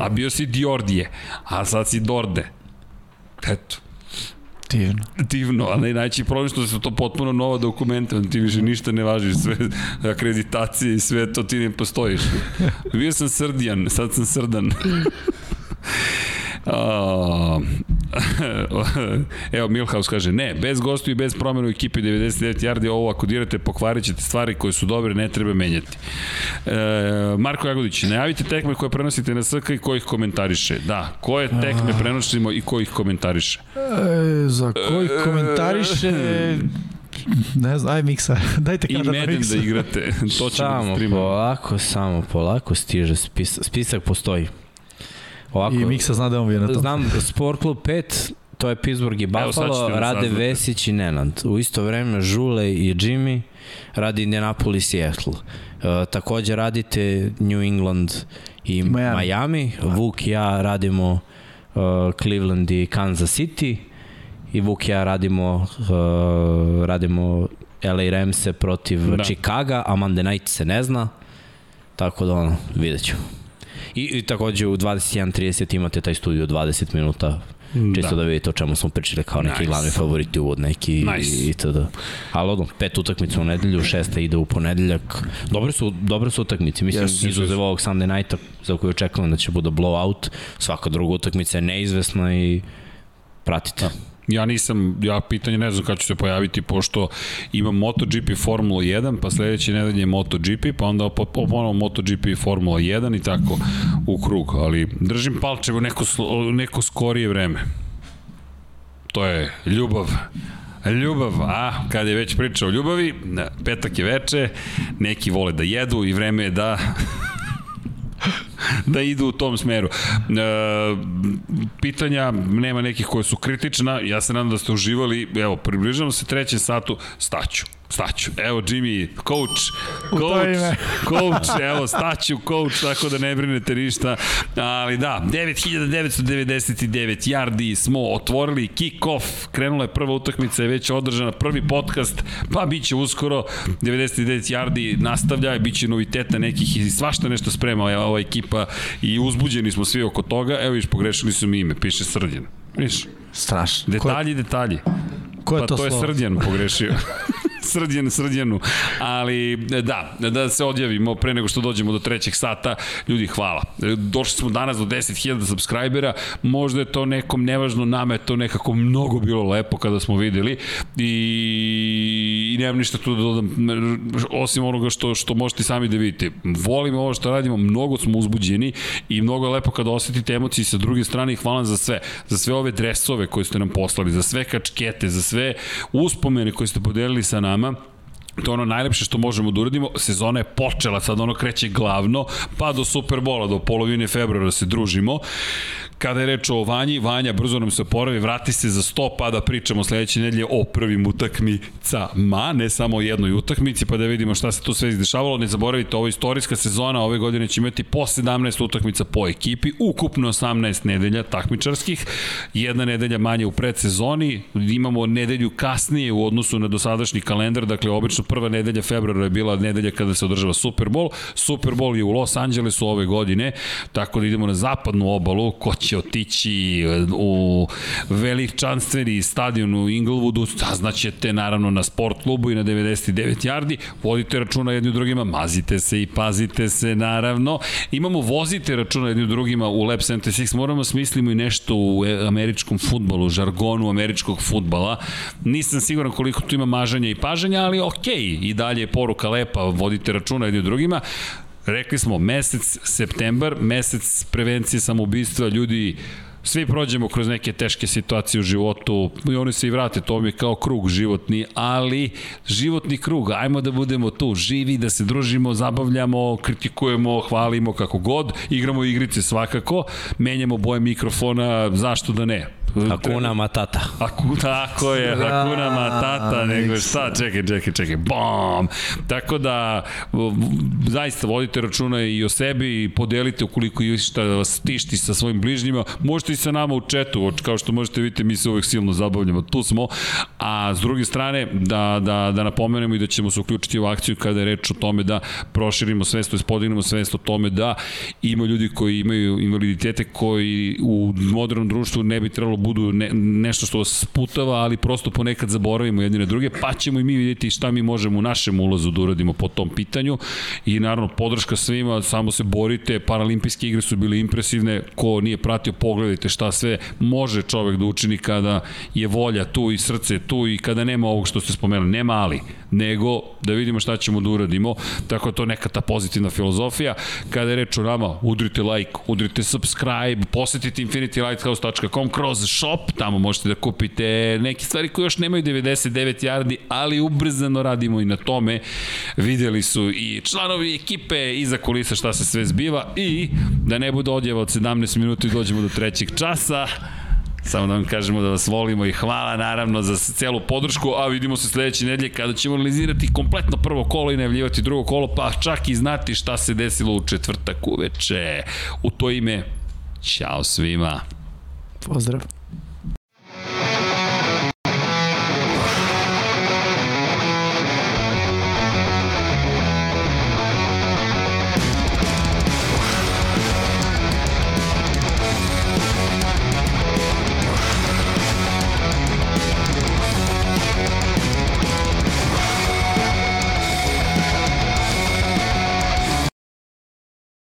A bio si Diordije. A sad si Dorde. Eto. Divno. divno, ali najveći problem što su to potpuno nova dokumenta, ti više ništa ne važiš, sve akreditacije i sve to ti ne postojiš. Bio sam srdijan, sad sam srdan. (laughs) (laughs) Evo Milhaus kaže ne, bez gostu i bez promjena u ekipi 99 yardi ovo ako dirate pokvarit ćete stvari koje su dobre ne treba menjati e, Marko Jagodić najavite tekme koje prenosite na SK i ko ih komentariše da, koje tekme prenosimo i ko ih komentariše E, za koji komentariše... Ne znam, aj miksa. (laughs) Dajte i kada Madden miksa. da igrate (laughs) to ćemo da Samo polako, samo polako stiže spis, spisak postoji. Ovako, I miksa zna da on bio na tom. znam Sport Club 5, to je Pittsburgh i Buffalo, da rade. Vesić i Nenad. U isto vreme Žule i Jimmy radi Indianapolis i Seattle. Uh, takođe radite New England i Miami. Miami. Vuk i ja radimo uh, Cleveland i Kansas City i Vuk i ja radimo uh, radimo LA Ramse protiv Da. da. Chicaga, a Monday Night se ne zna. Tako da ono, vidjet ću. I, i takođe u 21.30 imate taj studio 20 minuta čisto da. da vidite o čemu smo pričali kao neki Nice. glavni favoriti uvod neki Nice. i, i tada. Ali odno, pet utakmica u nedelju, šesta ide u ponedeljak. Dobre su, dobre su utakmice, mislim, Yes, izuzev ovog Sunday nighta za koju očekujem da će bude blowout, svaka druga utakmica je neizvesna i pratite. Ja nisam, ja pitanje ne znam kada ću se pojaviti, pošto imam MotoGP Formula 1, pa sledeće nedelje je MotoGP, pa onda ponovo MotoGP Formula 1 i tako u krug, ali držim palčevo neko, neko skorije vreme. To je ljubav. Ljubav, a kad je već priča o ljubavi, petak je veče, neki vole da jedu i vreme je da (laughs) da idu u tom smeru. E, pitanja, nema nekih koje su kritična, ja se nadam da ste uživali, evo, približamo se trećem satu, staću. Staću. Evo Jimmy, coach, coach, (laughs) coach, evo staću coach, tako da ne brinete ništa. Ali da, 9999 yardi smo otvorili kick-off, krenula je prva utakmica, je već održana, prvi podcast, pa bit će uskoro 99 yardi nastavlja, bit će noviteta nekih i svašta nešto sprema ova ekipa i uzbuđeni smo svi oko toga. Evo viš, pogrešili su mi ime, piše Srđan. Viš? Strašno. Detalji, detalji. Ko je pa to, to je Srđan pogrešio. (laughs) srđan, srđanu. Ali da, da se odjavimo pre nego što dođemo do trećeg sata. Ljudi, hvala. Došli smo danas do 10.000 subscribera. Možda je to nekom nevažno, nama je to nekako mnogo bilo lepo kada smo videli i, i nemam ništa tu da dodam osim onoga što, što možete sami da vidite. Volimo ovo što radimo, mnogo smo uzbuđeni i mnogo je lepo kada osetite emocije sa druge strane i hvala za sve. Za sve ove dresove koje ste nam poslali, za sve kačkete, za sve uspomene koje ste podelili sa nama nama. To je ono najlepše što možemo da uradimo. Sezona je počela, sad ono kreće glavno, pa do Superbola, do polovine februara se družimo. Kada je reč o Vanji, Vanja brzo nam se oporavi, vrati se za 100 pa da pričamo sledeće nedelje o prvim utakmicama, ne samo o jednoj utakmici, pa da vidimo šta se tu sve izdešavalo. Ne zaboravite, ovo je istorijska sezona, ove godine će imati po 17 utakmica po ekipi, ukupno 18 nedelja takmičarskih, jedna nedelja manje u predsezoni, imamo nedelju kasnije u odnosu na dosadašnji kalendar, dakle obično prva nedelja februara je bila nedelja kada se održava Super Bowl, Super Bowl je u Los Angelesu ove godine, tako da idemo na zapadnu obalu, ko će će otići u veličanstveni stadion u Inglewoodu, saznaćete naravno na sport klubu i na 99 yardi, vodite računa jedni u drugima, mazite se i pazite se naravno. Imamo vozite računa jedni u drugima u Lab 76, moramo smislimo i nešto u američkom futbolu, žargonu američkog futbala. Nisam siguran koliko tu ima mažanja i pažanja, ali okej, okay. i dalje je poruka lepa, vodite računa jedni u drugima. Rekli smo, mesec septembar, mesec prevencije samoubistva, ljudi svi prođemo kroz neke teške situacije u životu i oni se i vrate, to mi je kao krug životni, ali životni krug, ajmo da budemo tu, živi, da se družimo, zabavljamo, kritikujemo, hvalimo kako god, igramo igrice svakako, menjamo boje mikrofona, zašto da ne? Hakuna Matata. Aku, tako je, da, Hakuna Matata, nego šta, čekaj, čekaj, čekaj, bom! Tako da, zaista vodite računa i o sebi i podelite ukoliko je šta da vas tišti sa svojim bližnjima. Možete i sa nama u četu, kao što možete vidjeti, mi se uvek silno zabavljamo, tu smo. A s druge strane, da, da, da napomenemo i da ćemo se uključiti u akciju kada je reč o tome da proširimo svest, to je podignemo svest o tome da ima ljudi koji imaju invaliditete koji u modernom društvu ne bi trebalo budu ne, nešto što vas sputava, ali prosto ponekad zaboravimo jedni na druge, pa ćemo i mi vidjeti šta mi možemo u našem ulazu da uradimo po tom pitanju. I naravno podrška svima, samo se borite, paralimpijske igre su bile impresivne, ko nije pratio pogledajte šta sve može čovek da učini kada je volja tu i srce tu i kada nema ovog što ste spomenuli, nema ali, nego da vidimo šta ćemo da uradimo, tako da to neka ta pozitivna filozofija, kada je reč o nama, udrite like, udrite subscribe, posetite infinitylighthouse.com kroz shop, tamo možete da kupite neke stvari koje još nemaju 99 yardi, ali ubrzano radimo i na tome. Videli su i članovi ekipe iza kulisa šta se sve zbiva i da ne bude odjeva od 17 minuta i dođemo do trećeg časa. Samo da vam kažemo da vas volimo i hvala naravno za celu podršku, a vidimo se sledeće nedelje kada ćemo analizirati kompletno prvo kolo i najavljivati drugo kolo, pa čak i znati šta se desilo u četvrtak uveče. U to ime, ćao svima. Pozdrav.